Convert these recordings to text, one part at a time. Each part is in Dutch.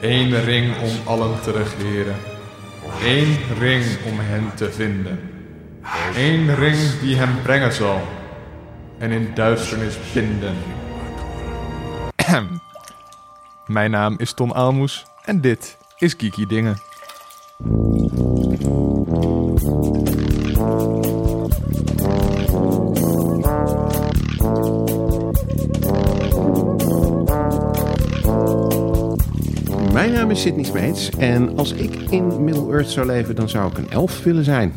Eén ring om allen te regeren. Eén ring om hen te vinden. Eén ring die hem brengen zal. En in duisternis binden. Mijn naam is Tom Aalmoes en dit is Kiki Dingen. Is Sidney Smeets en als ik in Middle-earth zou leven, dan zou ik een elf willen zijn.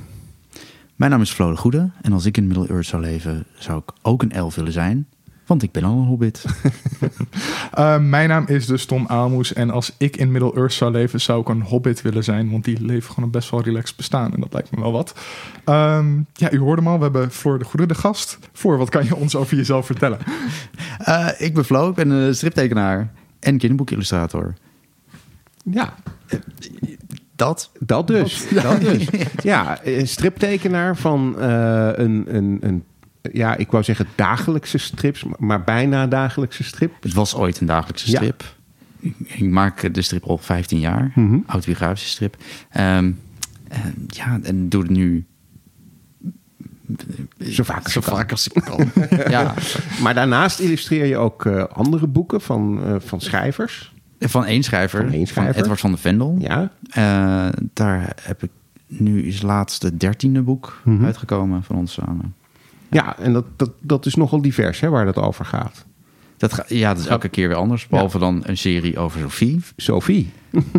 Mijn naam is Flo de Goede en als ik in Middle-earth zou leven, zou ik ook een elf willen zijn. Want ik ben al een hobbit. Uh, mijn naam is dus Tom Aalmoes en als ik in Middle-earth zou leven, zou ik een hobbit willen zijn. Want die leven gewoon een best wel relaxed bestaan en dat lijkt me wel wat. Ehm, ja, u hoorde hem al, we hebben Floor de Goede de gast. Voor, wat kan je ons over jezelf vertellen? Uh, ik ben Flo, ik ben een striptekenaar en kinderboekillustrator. Ja, Dat? dat dus. Dat, dus. Ja, eh, striptekenaar van uh, een, een, een, ja, ik wou zeggen dagelijkse strips, maar bijna dagelijkse strip. Het was ooit een dagelijkse strip. Ik, ik maak de strip al 15 jaar, Mhm. autobiografische strip. Ehm, en ja, en doe het nu Zo vaak als zo je kan. vaak als ik kan. ja, Maar daarnaast illustreer je ook eh, andere boeken van, eh, van schrijvers. Van één schrijver, Van één schrijver. Edward van de Vendel. Ja, Eh, daar heb ik nu is laatst het dertiende boek Mhm. uitgekomen van ons samen. ja en dat, dat, dat is nogal divers hè, waar dat over gaat. Dat ga, ja, dat is elke keer weer anders. Behalve dan een serie over Sophie. Sophie.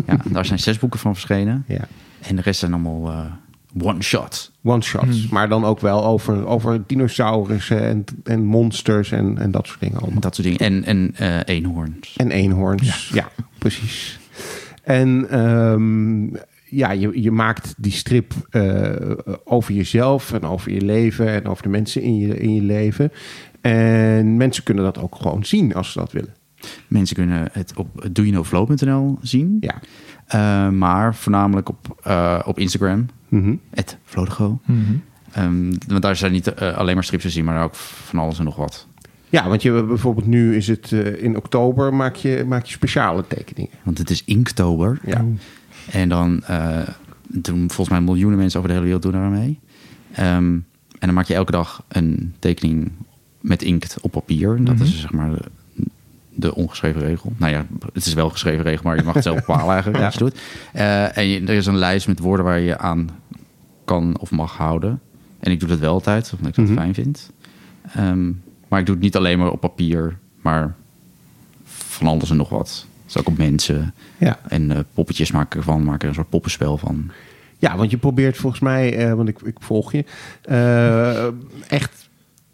Ja, daar zijn zes boeken van verschenen. Ja. En de rest zijn allemaal eh, one-shot. One-shots. Maar dan ook wel over, over dinosaurussen en, en monsters en, en dat soort dingen allemaal. Dat soort dingen. En, en eh, eenhoorns. En eenhoorns. Ja, precies. En ehm, ja, je, je maakt die strip eh, over jezelf en over je leven en over de mensen in je, in je leven. En mensen kunnen dat ook gewoon zien als ze dat willen. Mensen kunnen het op doyouknowflow.nl zien. Ja. Eh, maar voornamelijk op, op Instagram. Mhm. Het Vlodego. Mhm. Ehm, want daar zijn niet eh, alleen maar strips te zien, maar ook van alles en nog wat. Ja, want je, bijvoorbeeld nu is het eh, in oktober maak je, maak je speciale tekeningen. Want het is Inktober. Ja. En dan eh, doen volgens mij miljoenen mensen over de hele wereld doen daar mee. Ehm, en dan maak je elke dag een tekening met inkt op papier. En Dat Mhm. is zeg maar de, ongeschreven regel. Nou ja, het is wel een geschreven regel, maar je mag het zelf bepalen eigenlijk als je doet. Eh, en je- er is een lijst met woorden waar je aan kan of mag houden. En ik doe dat wel altijd, omdat ik dat Mhm. fijn vind. Ehm, maar ik doe het niet alleen maar op papier, maar van alles en nog wat. Dus ook op mensen. Ja. En eh, poppetjes maken ervan, maken er een soort poppenspel van. Ja, want je probeert volgens mij, eh, want ik, ik volg je, echt,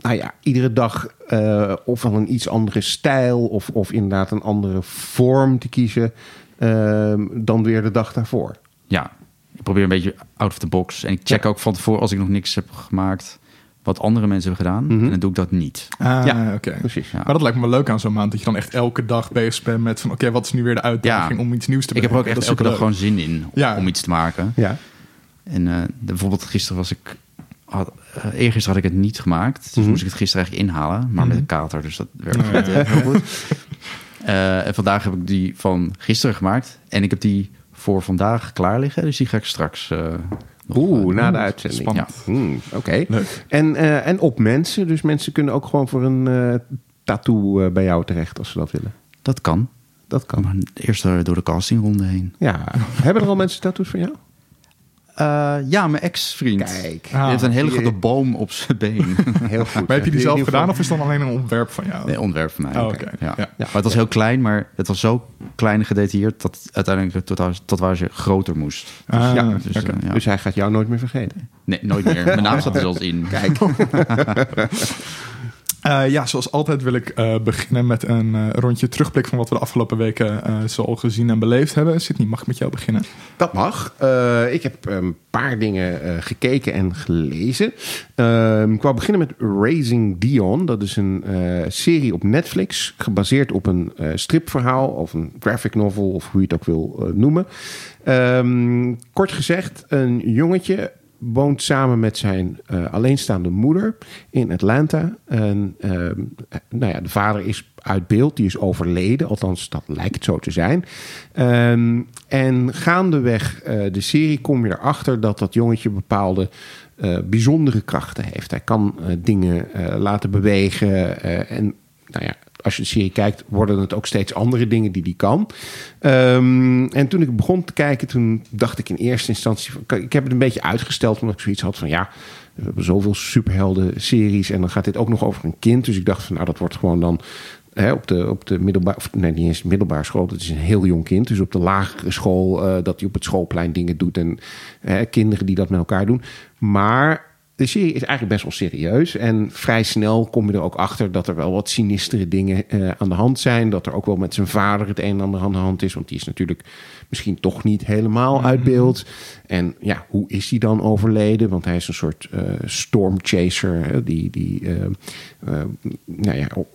nou ja, iedere dag eh, of een iets andere stijl of, of inderdaad een andere vorm te kiezen eh, dan weer de dag daarvoor. Ja, ik probeer een beetje out of the box. En ik check Ja. ook van tevoren, als ik nog niks heb gemaakt, wat andere mensen hebben gedaan. Mhm. En dan doe ik dat niet. Ah, Ja, oké. Precies. Ja. Maar dat lijkt me wel leuk aan zo'n maand, dat je dan echt elke dag bezig bent met van, oké, wat is nu weer de uitdaging Ja. om iets nieuws te Ik heb er ook echt elke dag gewoon zin in Ja. om iets te maken. Ja. En eh, de- bijvoorbeeld gisteren was ik... Had, eh, eergisteren had ik het niet gemaakt. Dus Mhm. moest ik het gisteren eigenlijk inhalen. Maar met een kater, dus dat werkt Ja, niet, ja. eh, heel goed. Eh, en vandaag heb ik die van gisteren gemaakt. En ik heb die voor vandaag klaar liggen. Dus die ga ik straks eh, nog, Oeh, eh, na de uitzending. Spannend. Hmm, Oké. En, eh, en op mensen, dus mensen kunnen ook gewoon voor een eh, tattoo bij jou terecht als ze dat willen. Dat kan. Dat kan. Maar eerst door de castingronde heen. Ja. Hebben er al mensen tattoos van jou? Eh, ja, mijn ex-vriend. Kijk. Die heeft een hele grote boom op zijn been. Heel goed. Maar heb je die zelf gedaan of is het dan alleen een ontwerp van jou? Nee, ontwerp van mij. Oh, oké. Ja. Ja. Maar het was heel klein, maar het was zo klein en gedetailleerd... dat het uiteindelijk tot, tot waar ze groter moest. Ah, Ja, Dus, eh, ja. Dus hij gaat jou nooit meer vergeten. Nee, nooit meer. Mijn naam staat er zelfs in. Kijk. Eh, ja, zoals altijd wil ik eh, beginnen met een eh, rondje terugblik van wat we de afgelopen weken zo gezien en beleefd hebben. Sydney, mag ik met jou beginnen? Dat mag. Ik heb een paar dingen gekeken en gelezen. Ehm, ik wou beginnen met Raising Dion. Dat is een serie op Netflix. Gebaseerd op een stripverhaal of een graphic novel of hoe je het ook wil noemen. Ehm, kort gezegd, een jongetje woont samen met zijn eh, alleenstaande moeder in Atlanta. En ehm, nou ja, de vader is uit beeld. Die is overleden, althans dat lijkt zo te zijn. Ehm, en gaandeweg uh, de serie kom je erachter dat dat jongetje bepaalde uh, bijzondere krachten heeft. Hij kan dingen laten bewegen en nou ja, als je de serie kijkt, worden het ook steeds andere dingen die die kan. Um, en toen ik begon te kijken, toen dacht ik in eerste instantie... Van, ik heb het een beetje uitgesteld, omdat ik zoiets had van... ja, we hebben zoveel superhelden-series en dan gaat dit ook nog over een kind. Dus ik dacht van, nou, dat wordt gewoon dan... Hè, op de, op de middelbare, nee, niet eens middelbare school. Dat is een heel jong kind. Dus op de lagere school, uh, dat hij op het schoolplein dingen doet. En hè, kinderen die dat met elkaar doen. Maar de serie is eigenlijk best wel serieus. En vrij snel kom je er ook achter dat er wel wat sinistere dingen uh, aan de hand zijn. Dat er ook wel met zijn vader het een en ander aan de hand is. Want die is natuurlijk misschien toch niet helemaal uit Mhm. beeld. En ja, hoe is hij dan overleden? Want hij is een soort uh, stormchaser. Die die uh, nou ja, op,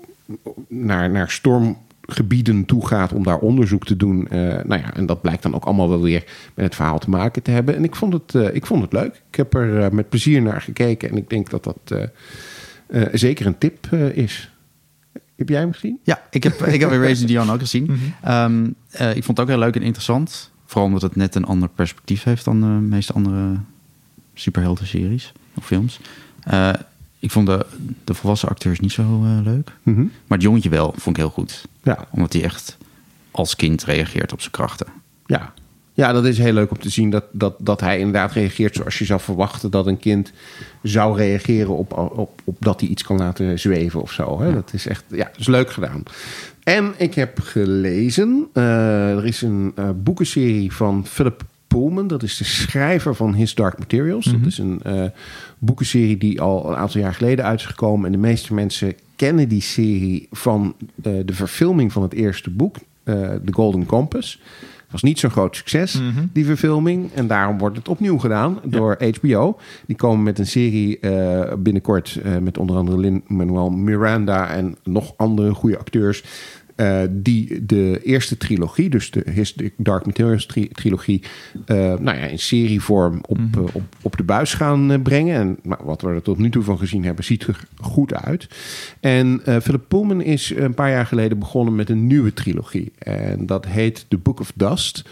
naar, naar storm gebieden toe gaat om daar onderzoek te doen. Uh, nou ja, en dat blijkt dan ook allemaal wel weer met het verhaal te maken te hebben. En ik vond het, uh, ik vond het leuk. Ik heb er uh, met plezier naar gekeken en ik denk dat dat zeker een tip is. Heb jij hem gezien? Ja, ik heb, ik heb Raising Dion ook gezien. Mm -hmm. um, ik vond het ook heel leuk en interessant. Vooral omdat het net een ander perspectief heeft dan de meeste andere superhelden-series of films. Ik vond de, de volwassen acteurs niet zo uh, leuk. Mhm. Mm -hmm. Maar het jongetje wel, vond ik heel goed. Ja. Omdat hij echt als kind reageert op zijn krachten. Ja, ja dat is heel leuk om te zien dat, dat, dat hij inderdaad reageert zoals je zou verwachten dat een kind zou reageren op, op, op dat hij iets kan laten zweven of zo. Hè? Ja. Dat is echt, ja, dat is leuk gedaan. En ik heb gelezen, uh, er is een uh, boekenserie van Philip Pullman. Dat is de schrijver van His Dark Materials. Mm -hmm. Dat is een uh, boekenserie die al een aantal jaar geleden uit is gekomen. En de meeste mensen kennen die serie van uh, de verfilming van het eerste boek, uh, The Golden Compass. Het was niet zo'n groot succes, mm -hmm. die verfilming. En daarom wordt het opnieuw gedaan ja. door HBO. Die komen met een serie uh, binnenkort met onder andere Lin-Manuel Miranda en nog andere goede acteurs. Uh, die de eerste trilogie, dus de His Dark Materials tri trilogie, uh, nou ja, in serievorm op, mm -hmm. uh, op, op de buis gaan brengen. En nou, wat we er tot nu toe van gezien hebben, ziet er goed uit. En Philip Pullman is een paar jaar geleden begonnen met een nieuwe trilogie. En dat heet The Book of Dust.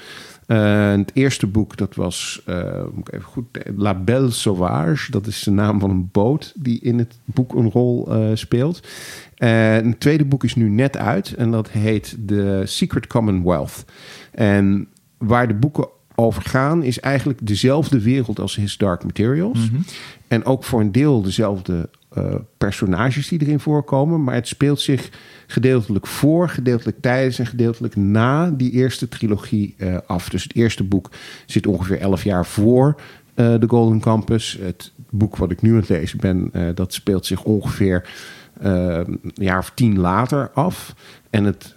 Uh, het eerste boek, dat was, uh, ik even goed, La Belle Sauvage. Dat is de naam van een boot die in het boek een rol uh, speelt. En het tweede boek is nu net uit en dat heet The Secret Commonwealth. En waar de boeken over gaan is eigenlijk dezelfde wereld als His Dark Materials. Mhm. Mm -hmm. En ook voor een deel dezelfde uh, personages die erin voorkomen. Maar het speelt zich gedeeltelijk voor, gedeeltelijk tijdens en gedeeltelijk na die eerste trilogie uh, af. Dus het eerste boek zit ongeveer elf jaar voor uh, The Golden Campus. Het boek wat ik nu aan het lezen ben, dat speelt zich ongeveer een jaar of tien later af. En het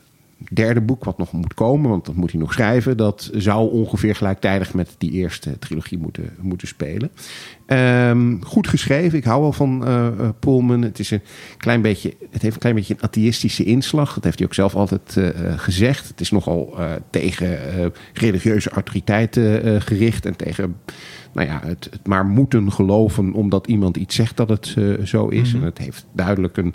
derde boek wat nog moet komen, want dat moet hij nog schrijven, dat zou ongeveer gelijktijdig met die eerste trilogie moeten, moeten spelen. Um, goed geschreven, ik hou wel van uh, Pullman. Het, is een klein beetje, het heeft een klein beetje een atheïstische inslag. Dat heeft hij ook zelf altijd uh, gezegd. Het is nogal tegen religieuze autoriteiten gericht en tegen nou ja, het, het, maar moeten geloven omdat iemand iets zegt dat het uh, zo is. Mhm. En het heeft duidelijk een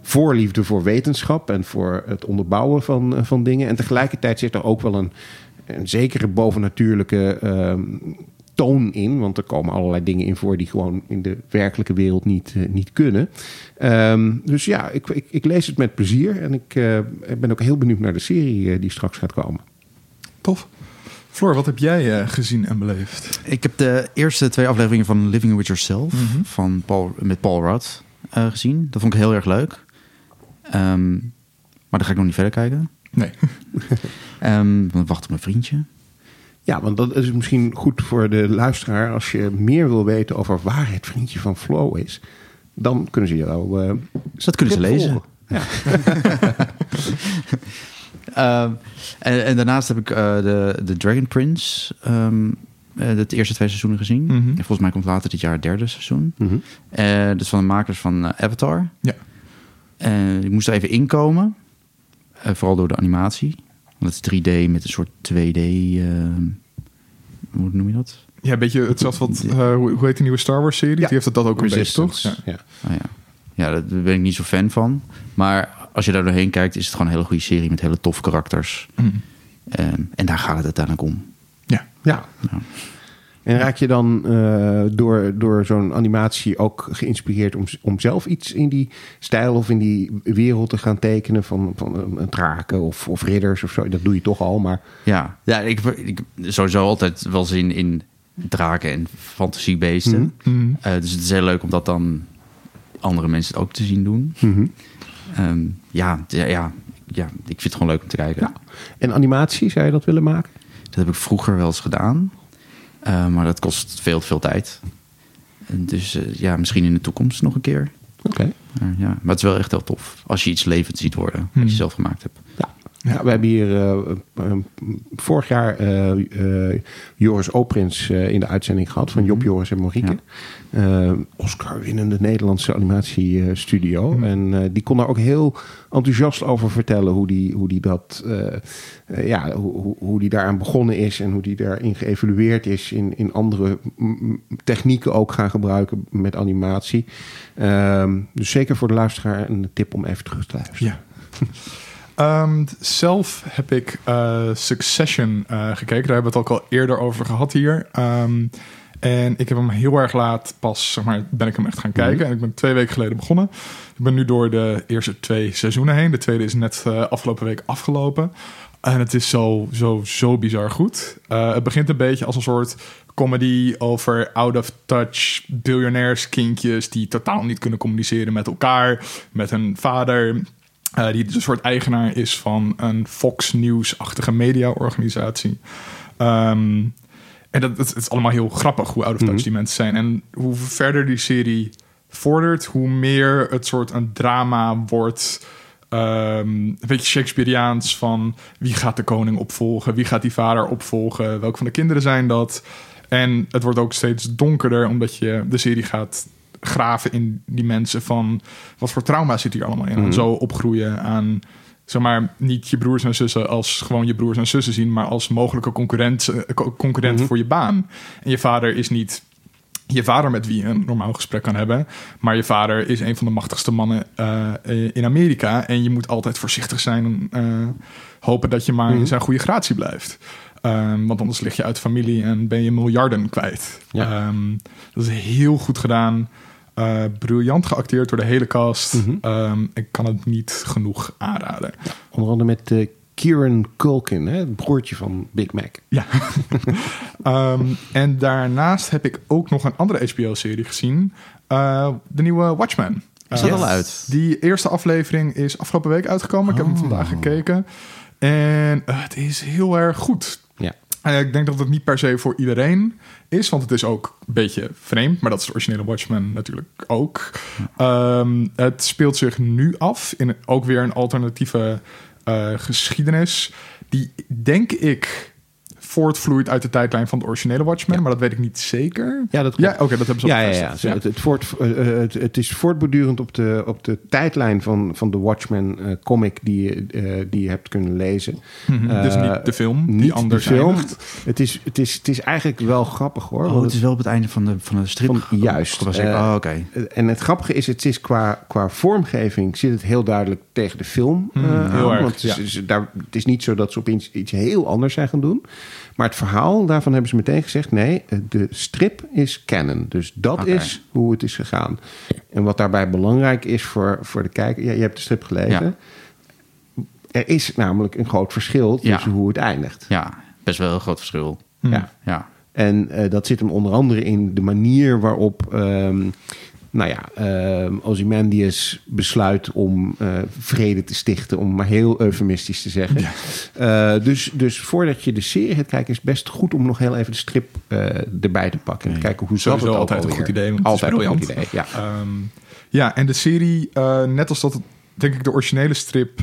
voorliefde voor wetenschap en voor het onderbouwen van, uh, van dingen. En tegelijkertijd zit er ook wel een, een zekere bovennatuurlijke uh, toon in. Want er komen allerlei dingen in voor die gewoon in de werkelijke wereld niet, uh, niet kunnen. Um, dus ja, ik, ik, ik, lees het met plezier. En ik, uh, ben ook heel benieuwd naar de serie uh, die straks gaat komen. Tof. Floor, wat heb jij uh, gezien en beleefd? Ik heb de eerste twee afleveringen van Living With Yourself Mhm. van Paul, met Paul Rudd uh, gezien. Dat vond ik heel erg leuk. Um, maar dan ga ik nog niet verder kijken. Nee. um, dan wacht op mijn vriendje. Ja, want dat is misschien goed voor de luisteraar. Als je meer wil weten over waar het vriendje van Flo is, dan kunnen ze jou. Uh, dus dat kunnen ze lezen. Ja. Uh, en, en, daarnaast heb ik uh, de, de Dragon Prince, um, uh, de eerste twee seizoenen gezien. Mhm. En volgens mij komt later dit jaar het derde seizoen. Mhm. dat is van de makers van Avatar. Ja. ik moest er even inkomen, vooral door de animatie. Want het is 3D met een soort 2D, hoe noem je dat? Ja, een beetje hetzelfde wat, hoe, hoe heet die nieuwe Star Wars serie? Ja. Die heeft het dat ook een beetje, toch? Ja. Ja. Oh, ja. Ja, daar ben ik niet zo fan van. Maar als je daar doorheen kijkt, is het gewoon een hele goede serie met hele toffe karakters. Mm. Ehm, en daar gaat het uiteindelijk om. Ja. Ja. Ja. En raak je dan eh, door, door zo'n animatie ook geïnspireerd om, om zelf iets in die stijl of in die wereld te gaan tekenen van, van een, een draken of, of ridders of zo? Dat doe je toch al, maar Ja, ja ik, ik sowieso altijd wel zin in draken en fantasiebeesten. Mhm. Eh, dus het is heel leuk om dat dan andere mensen ook te zien doen. Mhm. Ehm, ja, ja, ja, ja, ik vind het gewoon leuk om te kijken. Ja. En animatie, zou je dat willen maken? Dat heb ik vroeger wel eens gedaan. Eh, maar dat kost veel veel tijd. En dus eh, ja, misschien in de toekomst nog een keer. Oké. Maar, ja, maar het is wel echt heel tof. Als je iets levend ziet worden, wat je zelf gemaakt hebt. Ja. Ja, we hebben hier eh, eh, vorig jaar eh, Joris Oprins in de uitzending gehad van Job, Joris en Marieke. Eh, Oscar-winnende Nederlandse animatiestudio. Mhm. En die kon daar ook heel enthousiast over vertellen hoe die, hoe die dat, ja, hoe, hoe- die daaraan begonnen is en hoe die daarin geëvalueerd is in, in andere technieken ook gaan gebruiken met animatie. Ehm, dus zeker voor de luisteraar een tip om even terug te luisteren. Ja. Ehm, zelf heb ik eh, Succession eh, gekeken. Daar hebben we het ook al eerder over gehad hier. Ehm, en ik heb hem heel erg laat pas, zeg maar, ben ik hem echt gaan kijken. En ik ben twee weken geleden begonnen. Ik ben nu door de eerste twee seizoenen heen. De tweede is net eh, afgelopen week afgelopen. En het is zo, zo, zo bizar goed. Het begint een beetje als een soort comedy over out-of-touch biljonairskindjes... die totaal niet kunnen communiceren met elkaar, met hun vader... eh, die dus een soort eigenaar is van een Fox News-achtige mediaorganisatie. Ehm en dat, het, het is allemaal heel grappig hoe out-of-touch Mhm. die mensen zijn. En hoe verder die serie vordert, hoe meer het soort een drama wordt... Ehm, een beetje Shakespeareaans van wie gaat de koning opvolgen, wie gaat die vader opvolgen, welke van de kinderen zijn dat. En het wordt ook steeds donkerder omdat je de serie gaat graven in die mensen van wat voor trauma zit hier allemaal in. En Mhm. zo opgroeien aan zeg maar niet je broers en zussen als gewoon je broers en zussen zien, maar als mogelijke concurrent, eh, co- concurrent Mhm. voor je baan. En je vader is niet je vader met wie je een normaal gesprek kan hebben. Maar je vader is een van de machtigste mannen eh, in Amerika. En je moet altijd voorzichtig zijn en eh, hopen dat je maar Mhm. in zijn goede gratie blijft. Ehm, want anders lig je uit familie en ben je miljarden kwijt. Ja. Ehm, dat is heel goed gedaan. Eh, briljant geacteerd door de hele cast. Mhm. Ehm, ik kan het niet genoeg aanraden. Onder andere met eh, Kieran Culkin, hè, het broertje van Big Mac. Ja. En daarnaast heb ik ook nog een andere HBO-serie gezien. Eh, de nieuwe Watchmen. Is dat al uit? Die eerste aflevering is afgelopen week uitgekomen. Ik heb hem Oh. vandaag gekeken. En het is heel erg goed. Ja. Eh, ik denk dat het niet per se voor iedereen is, want het is ook een beetje vreemd. Maar dat is de originele Watchmen natuurlijk ook. Ehm, het speelt zich nu af in ook weer een alternatieve eh, geschiedenis. Die denk ik voortvloeit uit de tijdlijn van de originele Watchmen, Ja. maar dat weet ik niet zeker. Ja, dat Ja, oké, dat hebben ze Ja, ja, ja. Het, het, voort, eh, eh, het, het is voortbordurend op de, op de tijdlijn van, van de Watchmen eh, comic die, je, eh, die je hebt kunnen lezen. Mhm, dus niet de film, die Niet anders de film. Het is, het, is, het is eigenlijk wel grappig hoor. Oh, want het is wel op het einde van de, van de strip. Van- juist. oh, oké. En het grappige is, het is qua, qua vormgeving zit het heel duidelijk tegen de film eh, Hmm, heel aan. erg, want het is, ja. is- daar, het is niet zo dat ze opeens iets heel anders zijn gaan doen. Maar het verhaal, daarvan hebben ze meteen gezegd... nee, de strip is canon. Dus dat is hoe het is gegaan. En wat daarbij belangrijk is voor, voor de kijker... Ja, je hebt de strip gelezen. Er is namelijk een groot verschil Ja. tussen hoe het eindigt. Ja, best wel een groot verschil. Ja. Ja. En eh, dat zit hem onder andere in de manier waarop, ehm, nou ja, ehm Ozymandias besluit om eh, vrede te stichten, om maar heel eufemistisch te zeggen. Eh, dus, dus voordat je de serie gaat kijken, is het best goed om nog heel even de strip eh, erbij te pakken. En te kijken hoe zat het altijd een goed idee, Altijd een goed idee, ja. Ehm, ja, en de serie, net als dat het, denk ik de originele strip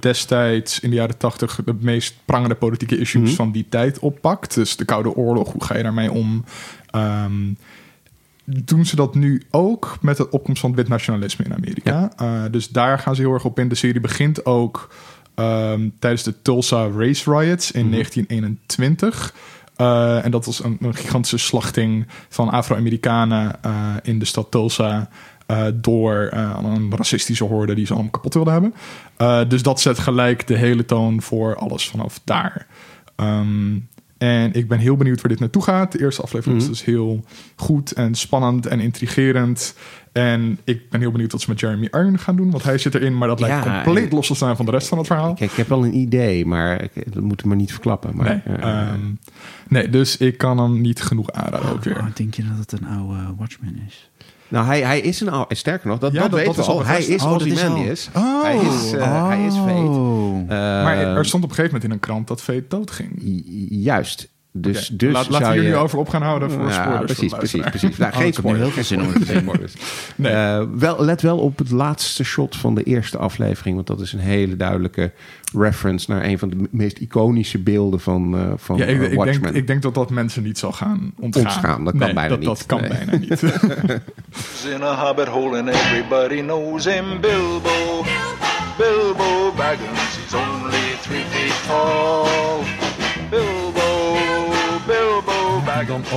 destijds in de jaren tachtig de meest prangende politieke issues Mhm. van die tijd oppakt. Dus de Koude Oorlog, hoe ga je daarmee om? Ehm, doen ze dat nu ook met de opkomst van het wit nationalisme in Amerika. Eh, dus daar gaan ze heel erg op in. De serie begint ook ehm, tijdens de Tulsa Race Riots in 1921. Eh, en dat was een, een gigantische slachting van Afro-Amerikanen eh, in de stad Tulsa. door een racistische horde die ze allemaal kapot wilden hebben. Dus dat zet gelijk de hele toon voor alles vanaf daar. Ehm, en ik ben heel benieuwd waar dit naartoe gaat. De eerste aflevering Mhm. is dus heel goed en spannend en intrigerend. En ik ben heel benieuwd wat ze met Jeremy Iron gaan doen. Want hij zit erin, maar dat lijkt compleet en- los te staan van de rest van het verhaal. Kijk, ik heb wel een idee, maar ik, dat moet ik maar niet verklappen. Maar, nee, eh, ehm, nee, dus ik kan hem niet genoeg aanraden ook weer. Oh, denk je dat het een oude Watchman is? Nou, hij, hij is een al. Sterker nog, dat, Ja, dat, dat- weten dat we al. Hij is Oh, al- Ozymandias. Oh. Hij is, eh, hij is Fate. Oh. Maar Eh, er stond op een gegeven moment in een krant dat Fate doodging. ju- Juist. Dus, dus Laat, laten zou we hier je... nu over op gaan houden voor Ja, spoilers. precies, voor precies, precies. Nou, Oh, geen nu heel spoilers. veel zin om te spoilers. Nee. Eh, wel, let wel op het laatste shot van de eerste aflevering. Want dat is een hele duidelijke reference naar een van de meest iconische beelden van, eh van Ja, ik, eh, ik, Watchmen. denk, ik denk dat dat mensen niet zal gaan ontgaan. Dat kan Nee, bijna dat, niet. Dat kan Nee. bijna niet. in a hobbit hole and everybody knows him. Bilbo, Bilbo Baggins, he's only three feet tall.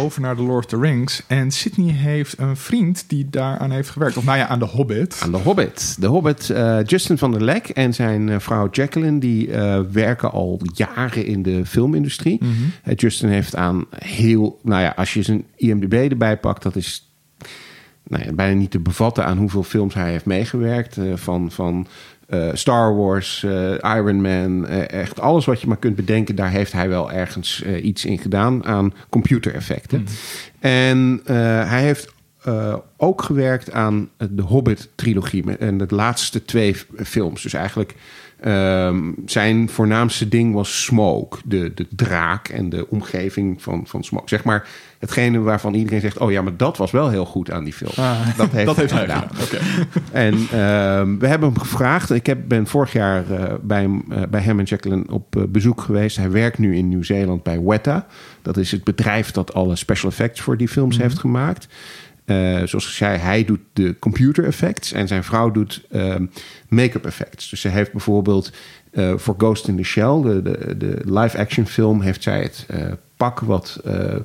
Over naar The Lord of the Rings. En Sydney heeft een vriend die daaraan heeft gewerkt. Of nou ja, aan The Hobbit. Aan de Hobbit. De Hobbit, eh, Justin van der Lek en zijn eh, vrouw Jacqueline... die eh, werken al jaren in de filmindustrie. Mhm. Justin heeft aan heel... Nou ja, als je zijn IMDb erbij pakt... dat is nou ja, bijna niet te bevatten aan hoeveel films hij heeft meegewerkt. van van eh, Star Wars, eh, Iron Man, eh, echt alles wat je maar kunt bedenken, daar heeft hij wel ergens iets in gedaan aan computereffecten. En eh, hij heeft ook gewerkt aan de Hobbit-trilogie en de laatste twee films. Dus eigenlijk ehm, zijn voornaamste ding was Smoke, de, de draak en de omgeving van, van Smoke. Zeg maar hetgene waarvan iedereen zegt: Oh ja, maar dat was wel heel goed aan die film. dat heeft, dat heeft hij gedaan. En ehm, we hebben hem gevraagd. Ik heb, ben vorig jaar eh, bij, hem, eh, bij hem en Jacqueline op eh, bezoek geweest. Hij werkt nu in Nieuw-Zeeland bij Weta. Dat is het bedrijf dat alle special effects voor die films heeft gemaakt. Eh, zoals ik zei, hij doet de computer effects en zijn vrouw doet ehm, make-up effects. Dus ze heeft bijvoorbeeld eh, voor Ghost in the Shell, de, de, de live-action film, heeft zij het eh, pak wat eh,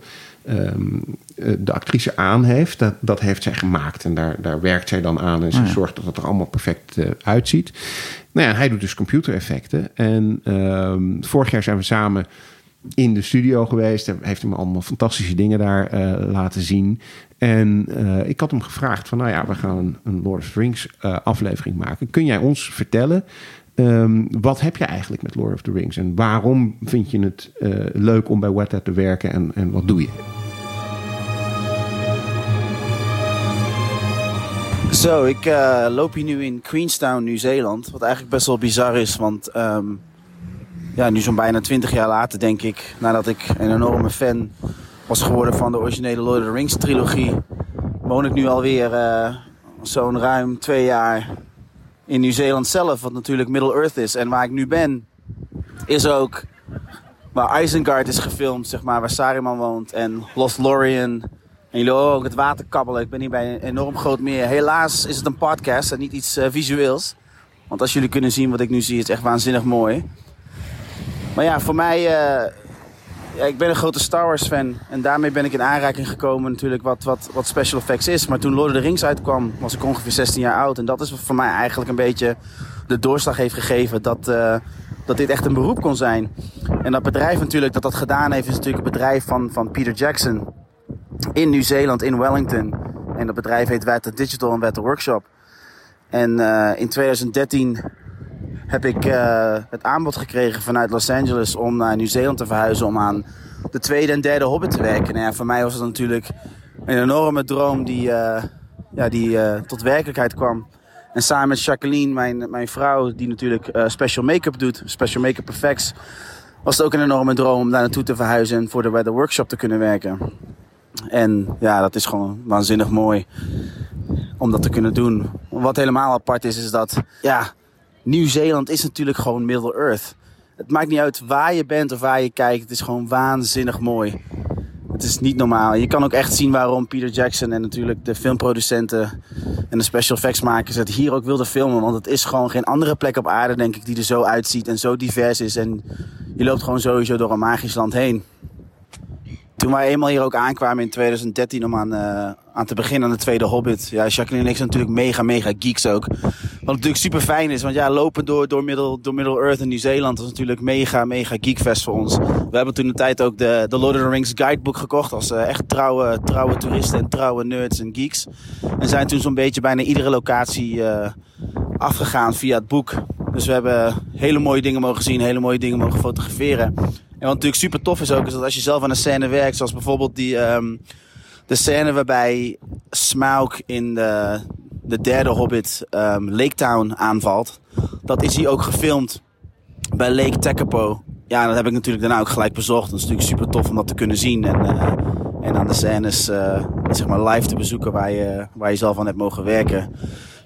ehm, eh, de actrice aan heeft. Dat, dat heeft zij gemaakt en daar, daar werkt zij dan aan en ze Oh ja. zorgt dat het er allemaal perfect uitziet. Nou ja, hij doet dus computereffecten. En ehm, vorig jaar zijn we samen in de studio geweest. Hij heeft hem allemaal fantastische dingen daar laten zien. En eh, ik had hem gevraagd van, nou ja, we gaan een, Lord of the Rings eh, aflevering maken. Kun jij ons vertellen, ehm, wat heb je eigenlijk met Lord of the Rings? En waarom vind je het eh, leuk om bij Weta te werken en, en wat doe je? Zo, ik loop hier nu in Queenstown, Nieuw-Zeeland. Wat eigenlijk best wel bizar is, want ehm, ja, nu zo'n bijna 20 jaar later, denk ik, nadat ik een enorme fan was geworden van de originele Lord of the Rings trilogie, woon ik nu alweer eh zo'n ruim twee jaar in Nieuw-Zeeland zelf, wat natuurlijk Middle-earth is. En waar ik nu ben, is ook waar Isengard is gefilmd, zeg maar, waar Saruman woont en Lost Lorien. En jullie ook het water kabbelen. Ik ben hier bij een enorm groot meer. Helaas is het een podcast en niet iets eh, visueels. Want als jullie kunnen zien wat ik nu zie, is echt waanzinnig mooi. Maar ja, voor mij... eh, ja, ik ben een grote Star Wars fan. En daarmee ben ik in aanraking gekomen natuurlijk wat, wat, wat special effects is. Maar toen Lord of the Rings uitkwam, was ik ongeveer 16 jaar oud. En dat is wat voor mij eigenlijk een beetje de doorslag heeft gegeven dat, eh, dat dit echt een beroep kon zijn. En dat bedrijf natuurlijk dat dat gedaan heeft, is natuurlijk het bedrijf van, van Peter Jackson in Nieuw-Zeeland, in Wellington. En dat bedrijf heet Weta Digital en Weta Workshop. En eh, in 2013 heb ik eh, het aanbod gekregen vanuit Los Angeles om naar Nieuw-Zeeland te verhuizen om aan de tweede en derde Hobbit te werken. En ja, voor mij was het natuurlijk een enorme droom die, eh, ja, die eh, tot werkelijkheid kwam. En samen met Jacqueline, mijn, mijn vrouw, die natuurlijk special make-up doet, special make-up effects, was het ook een enorme droom om daar naartoe te verhuizen en voor de Weather Workshop te kunnen werken. En ja, dat is gewoon waanzinnig mooi om dat te kunnen doen. Wat helemaal apart is, is dat ja, Nieuw-Zeeland is natuurlijk gewoon Middle-earth. Het maakt niet uit waar je bent of waar je kijkt. Het is gewoon waanzinnig mooi. Het is niet normaal. Je kan ook echt zien waarom Peter Jackson en natuurlijk de filmproducenten en de special effects makers het hier ook wilden filmen. Want het is gewoon geen andere plek op aarde, denk ik, die er zo uitziet en zo divers is. En je loopt gewoon sowieso door een magisch land heen. Toen wij eenmaal hier ook aankwamen in 2013 om aan, eh, aan te beginnen aan de tweede Hobbit. Ja, Jacqueline en ik zijn natuurlijk mega, mega geeks ook. Wat natuurlijk super fijn is, want ja, lopen door, door, Middle, door Middle Earth en Nieuw-Zeeland is natuurlijk mega, mega geekfest voor ons. We hebben toen de tijd ook de, de Lord of the Rings guidebook gekocht als eh, echt trouwe, trouwe toeristen en trouwe nerds en geeks. En zijn toen zo'n beetje bijna iedere locatie eh, afgegaan via het boek. Dus we hebben hele mooie dingen mogen zien, hele mooie dingen mogen fotograferen. En wat natuurlijk super tof is ook, is dat als je zelf aan een scène werkt, zoals bijvoorbeeld die, ehm, de scène waarbij Smaug in de, de derde Hobbit um, Lake Town aanvalt. Dat is hier ook gefilmd bij Lake Tekapo. Ja, dat heb ik natuurlijk daarna ook gelijk bezocht. Dat is natuurlijk super tof om dat te kunnen zien. En, uh, en aan de scènes uh, zeg maar live te bezoeken waar je, waar je zelf aan hebt mogen werken.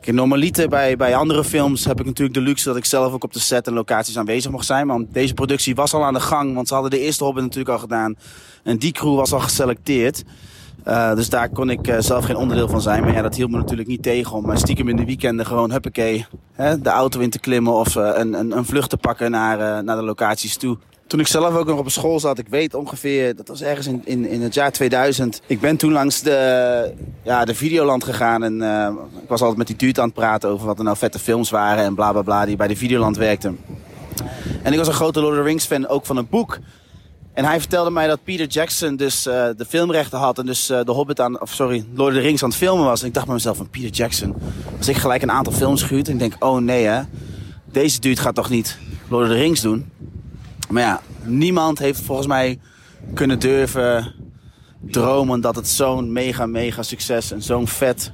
Kijk, normaliter bij, bij andere films heb ik natuurlijk de luxe dat ik zelf ook op de set en locaties aanwezig mocht zijn. Maar deze productie was al aan de gang, want ze hadden de eerste Hobbit natuurlijk al gedaan. En die crew was al geselecteerd. Uh, dus daar kon ik uh, zelf geen onderdeel van zijn. Maar ja, dat hield me natuurlijk niet tegen om uh, stiekem in de weekenden gewoon huppakee hè, de auto in te klimmen of een, een, een vlucht te pakken naar, naar de locaties toe. Toen ik zelf ook nog op school zat, ik weet ongeveer, dat was ergens in, in, in het jaar 2000. Ik ben toen langs de, ja, de Videoland gegaan en ik was altijd met die duurt aan het praten over wat er nou vette films waren en bla bla bla die bij de Videoland werkten. En ik was een grote Lord of the Rings fan, ook van een boek. En hij vertelde mij dat Peter Jackson dus uh, de filmrechten had en dus uh, de Hobbit aan, of sorry, Lord of the Rings aan het filmen was. En ik dacht bij mezelf van Peter Jackson. Dus ik gelijk een aantal films gehuurd en ik denk, oh nee hè, deze dude gaat toch niet Lord of the Rings doen. Maar ja, niemand heeft volgens mij kunnen durven dromen dat het zo'n mega mega succes en zo'n vet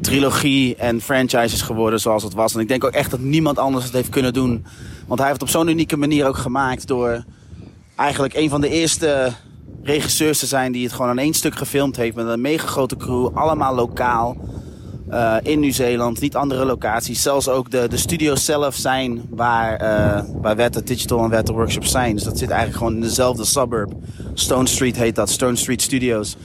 trilogie en franchise is geworden zoals het was. En ik denk ook echt dat niemand anders het heeft kunnen doen. Want hij heeft het op zo'n unieke manier ook gemaakt door eigenlijk een van de eerste regisseurs te zijn die het gewoon aan één stuk gefilmd heeft met een mega grote crew, allemaal lokaal. Uh, in Nieuw-Zeeland, niet andere locaties. Zelfs ook de, de studio's zelf zijn waar, uh, waar Digital en Wette Workshops zijn. Dus dat zit eigenlijk gewoon in dezelfde suburb. Stone Street heet dat, Stone Street Studios.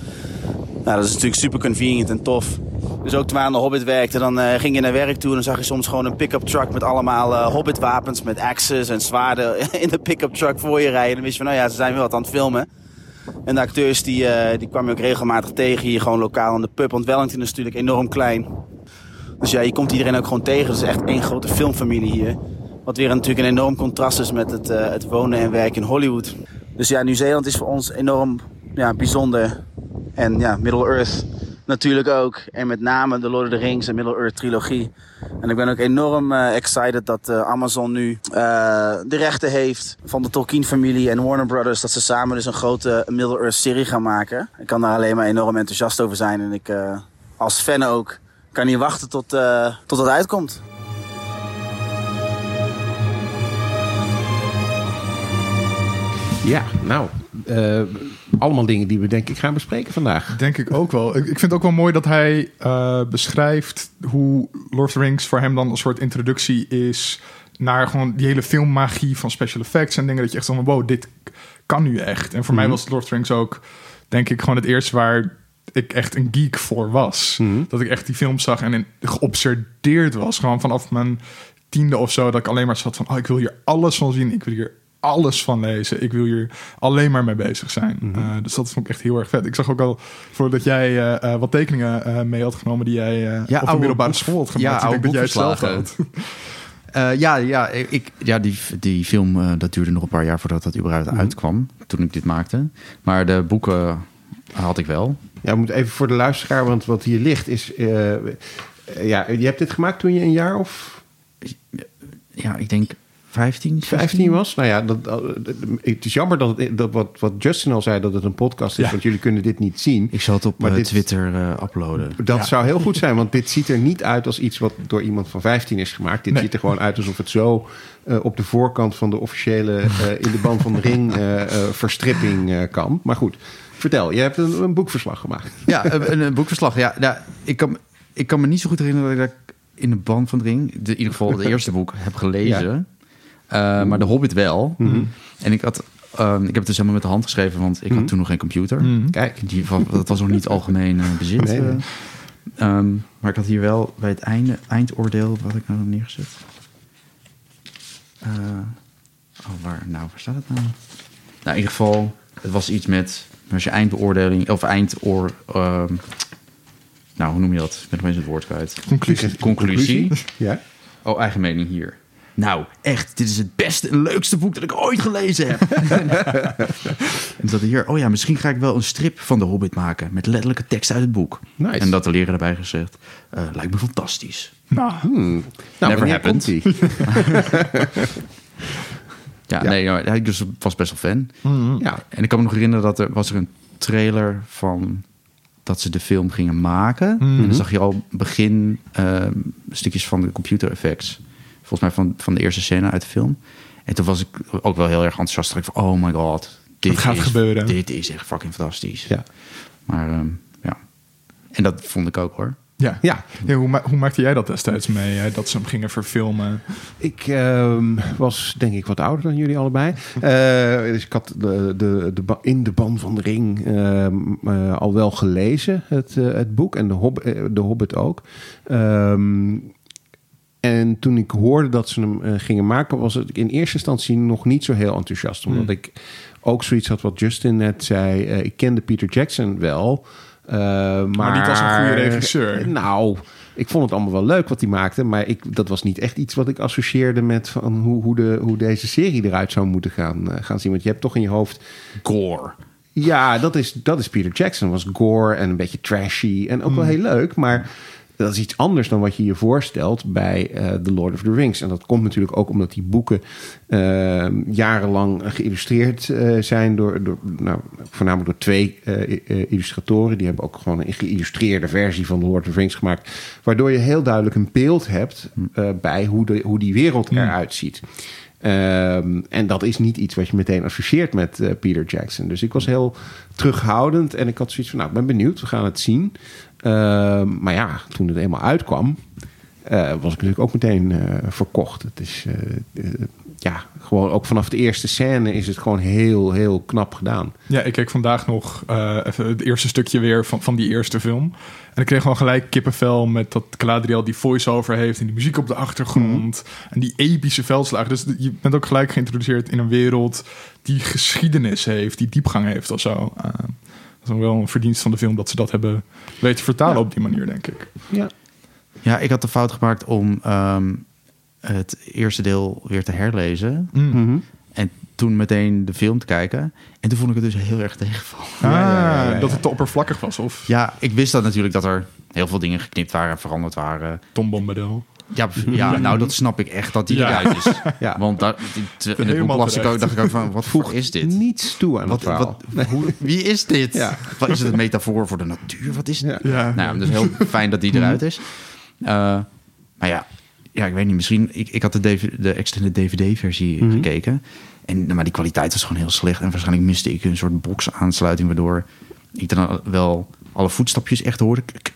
Nou, dat is natuurlijk super convenient en tof. Dus ook toen we aan de Hobbit werkten, dan uh, ging je naar werk toe en dan zag je soms gewoon een pick-up truck met allemaal uh, Hobbit-wapens, met axes en zwaarden in de pick-up truck voor je rijden. En dan wist je van, nou ja, ze zijn weer wat aan het filmen. En de acteurs die, uh, die kwam ook regelmatig tegen hier gewoon lokaal in de pub. Want Wellington is natuurlijk enorm klein. Dus ja, je komt iedereen ook gewoon tegen. Het is echt één grote filmfamilie hier. Wat weer natuurlijk een enorm contrast is met het, het wonen en werken in Hollywood. Dus ja, Nieuw-Zeeland is voor ons enorm ja, bijzonder. En ja, Middle-earth natuurlijk ook. En met name de Lord of the Rings en Middle-earth trilogie. En ik ben ook enorm uh, excited dat uh, Amazon nu uh, de rechten heeft van de Tolkien-familie en Warner Brothers. Dat ze samen dus een grote Middle-earth serie gaan maken. Ik kan daar alleen maar enorm enthousiast over zijn. En ik als fan ook kan niet wachten tot, tot het uitkomt. Ja, nou, allemaal dingen die we denk ik gaan bespreken vandaag. Denk ik ook wel. Ik, ik vind het ook wel mooi dat hij uh, beschrijft hoe Lord of the Rings voor hem dan een soort introductie is naar gewoon die hele filmmagie van special effects en dingen dat je echt van wow, dit kan nu echt. En voor mm mij was Lord of the Rings ook denk ik gewoon het eerste waar ik echt een geek voor was. Mm -hmm. Dat ik echt die film zag en in, geobsedeerd was. Gewoon vanaf mijn tiende of zo. Dat ik alleen maar zat van... oh, ik wil hier alles van zien. Ik wil hier alles van lezen. Ik wil hier alleen maar mee bezig zijn. Mm -hmm. uh, dus dat vond ik echt heel erg vet. Ik zag ook al voordat jij uh, uh, wat tekeningen uh, mee had genomen die jij ja, op de middelbare school had gemaakt. Ja, ik denk dat jij het zelf had. Uh, ja, ja, ik, ja die, die film uh, dat duurde nog een paar jaar voordat dat überhaupt mm -hmm. uitkwam. Toen ik dit maakte. Maar de boeken had ik wel. Ja, moet even voor de luisteraar, want wat hier ligt is... Uh, ja, je hebt dit gemaakt toen je een jaar of... Ja, ik denk 15, 15 was. Nou ja, dat, het is jammer dat, het, dat wat, wat Justin al zei, dat het een podcast is, ja. want jullie kunnen dit niet zien. Ik zal het op maar dit, Twitter uh, uploaden. Dat ja. zou heel goed zijn, want dit ziet er niet uit als iets wat door iemand van 15 is gemaakt. Dit nee. ziet er gewoon uit alsof het zo uh, op de voorkant van de officiële in de band van de ring verstripping kan. Maar goed, vertel, je hebt een, een boekverslag gemaakt. Ja, een, een boekverslag. Ja, nou, ik, kan, ik kan me niet zo goed herinneren dat ik in de band van de ring, de, in ieder geval het eerste boek, heb gelezen. Ja. Uh, maar de Hobbit wel. Mhm. Mm -hmm. En ik had, um, ik heb het dus helemaal met de hand geschreven, want ik Mhm. mm -hmm. had toen nog geen computer. Mm -hmm. Kijk, die, dat was nog niet algemeen uh, bezit. Nee, nee. Uh, um, maar ik had hier wel bij het einde, eindoordeel, wat ik nou heb neergezet. oh, waar, nou, waar staat het nou? Nou, in ieder geval, het was iets met als je eindbeoordeling of eindoor. ehm, nou, hoe noem je dat? Ik ben opeens het woord kwijt. Conclusie. Conclusie. Ja. Oh, eigen mening hier. Nou, echt, dit is het beste en leukste boek dat ik ooit gelezen heb. en dat hier, oh ja, misschien ga ik wel een strip van de Hobbit maken met letterlijke tekst uit het boek. Nice. En dat de leraar erbij gezegd, eh, lijkt me fantastisch. Nou, Hmm. Nou, Never happened. Ja, Ja. nee, ik dus was best wel fan. Ja. En ik kan me nog herinneren dat er was er een trailer van dat ze de film gingen maken. En dan zag je al begin ehm, stukjes van de computer effects. Volgens mij van, van de eerste scène uit de film. En toen was ik ook wel heel erg enthousiast. Ik van, oh my god, dit gaat is, gebeuren. Dit is echt fucking fantastisch. Ja. Maar ehm, ja, en dat vond ik ook hoor. ja. Ja. Ja, hoe, ma- hoe maakte jij dat destijds mee, hè, dat ze hem gingen verfilmen? Ik ehm, was denk ik wat ouder dan jullie allebei. Eh, dus ik had de, de, de, in de ban van de ring ehm, eh, al wel gelezen, het, eh, het boek. En de, Hob de Hobbit ook. Ehm, en toen ik hoorde dat ze hem eh, gingen maken, was ik in eerste instantie nog niet zo heel enthousiast. Omdat ik ook zoiets had wat Justin net zei. eh, ik kende Peter Jackson wel. eh, maar, niet als een goede regisseur. Nou, ik vond het allemaal wel leuk wat hij maakte. Maar ik, dat was niet echt iets wat ik associeerde met van hoe, hoe, de, hoe deze serie eruit zou moeten gaan, gaan zien. Want je hebt toch in je hoofd Gore. ja, dat is, dat is Peter Jackson. Was gore en een beetje trashy en ook wel heel leuk. Maar dat is iets anders dan wat je je voorstelt bij eh The Lord of the Rings. En dat komt natuurlijk ook omdat die boeken eh, jarenlang geïllustreerd eh, zijn door, door nou, voornamelijk door twee illustratoren. Die hebben ook gewoon een geïllustreerde versie van The Lord of the Rings gemaakt. Waardoor je heel duidelijk een beeld hebt eh, bij hoe, de, hoe die wereld eruit ziet. Ehm, en dat is niet iets wat je meteen associeert met Peter Jackson. Dus ik was heel terughoudend en ik had zoiets van, nou, ik ben benieuwd, we gaan het zien. Ehm, maar ja, toen het eenmaal uitkwam, eh, was ik natuurlijk ook meteen eh, verkocht. Het is, eh, ja, gewoon ook vanaf de eerste scène is het gewoon heel, heel knap gedaan. Ja, ik keek vandaag nog even het eerste stukje weer van, van die eerste film. En ik kreeg gewoon gelijk kippenvel met dat Galadriel die voice-over heeft... en die muziek op de achtergrond en die epische veldslagen. Dus je bent ook gelijk geïntroduceerd in een wereld die geschiedenis heeft... die diepgang heeft of zo. Eh, dat is wel een verdienst van de film dat ze dat hebben weten vertalen Ja. op die manier, denk ik. Ja, Ja, ik had de fout gemaakt om ehm, het eerste deel weer te herlezen. Mhm. En toen meteen de film te kijken. En toen vond ik het dus heel erg tegenvallen. Ah, ja, ja, ja. dat het te oppervlakkig was. Of Ja, ik wist dat natuurlijk dat er heel veel dingen geknipt waren en veranderd waren. Tom Bombadil. Ja, ja nou dat snap ik echt dat die eruit is. Ja. Want daar, in het boek las ik ook, dacht ik ook van, wat vroeg is dit? niets toe aan Wat, het verhaal. wat, hoe, wie is dit? Ja. Wat is het een metafoor voor de natuur? Wat is het? Ja. Ja. Nou, dus heel fijn dat die eruit is. Eh, maar ja, ja, ik weet niet. Misschien, ik, ik had de, DV de extended DVD-versie gekeken. En, maar die kwaliteit was gewoon heel slecht. En waarschijnlijk miste ik een soort box-aansluiting... waardoor ik dan wel alle voetstapjes echt hoorde. K-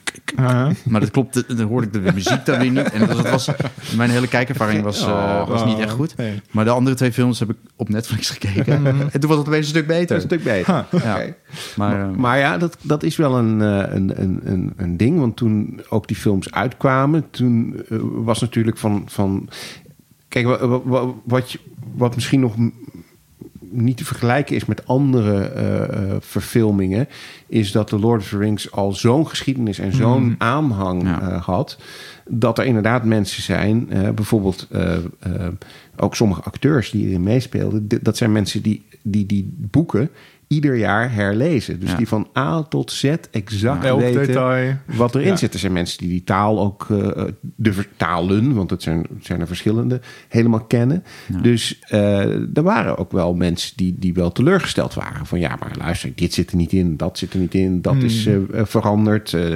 Maar dat klopt, dan hoorde ik de muziek dan weer niet. En dat was, mijn hele kijkervaring was, eh, was niet echt goed. Nee. Maar de andere twee films heb ik op Netflix gekeken. En toen was het opeens een stuk beter. Een stuk beter. Oké. Maar, eh, Maar ja, dat, dat is wel een, eh, een, een, een, een ding. Want toen ook die films uitkwamen, toen was natuurlijk van. van kijk, wa- wa- wa- wat, wat misschien nog niet te vergelijken is met andere eh, eh, verfilmingen, is dat The Lord of the Rings al zo'n geschiedenis en zo'n aanhang Ja. eh, had. Dat er inderdaad mensen zijn, bijvoorbeeld ook sommige acteurs die erin meespeelden, dat zijn mensen die die, die boeken ieder jaar herlezen. Dus Ja. die van A tot Z exact Elk weten detail. wat erin Ja. zit. Er zijn mensen die die taal ook, eh, de vertalen, want het zijn, zijn er verschillende, helemaal kennen. Dus eh, er waren ook wel mensen die, die wel teleurgesteld waren. Van ja, maar luister, dit zit er niet in, dat zit er niet in, dat is eh, eh, veranderd. eh,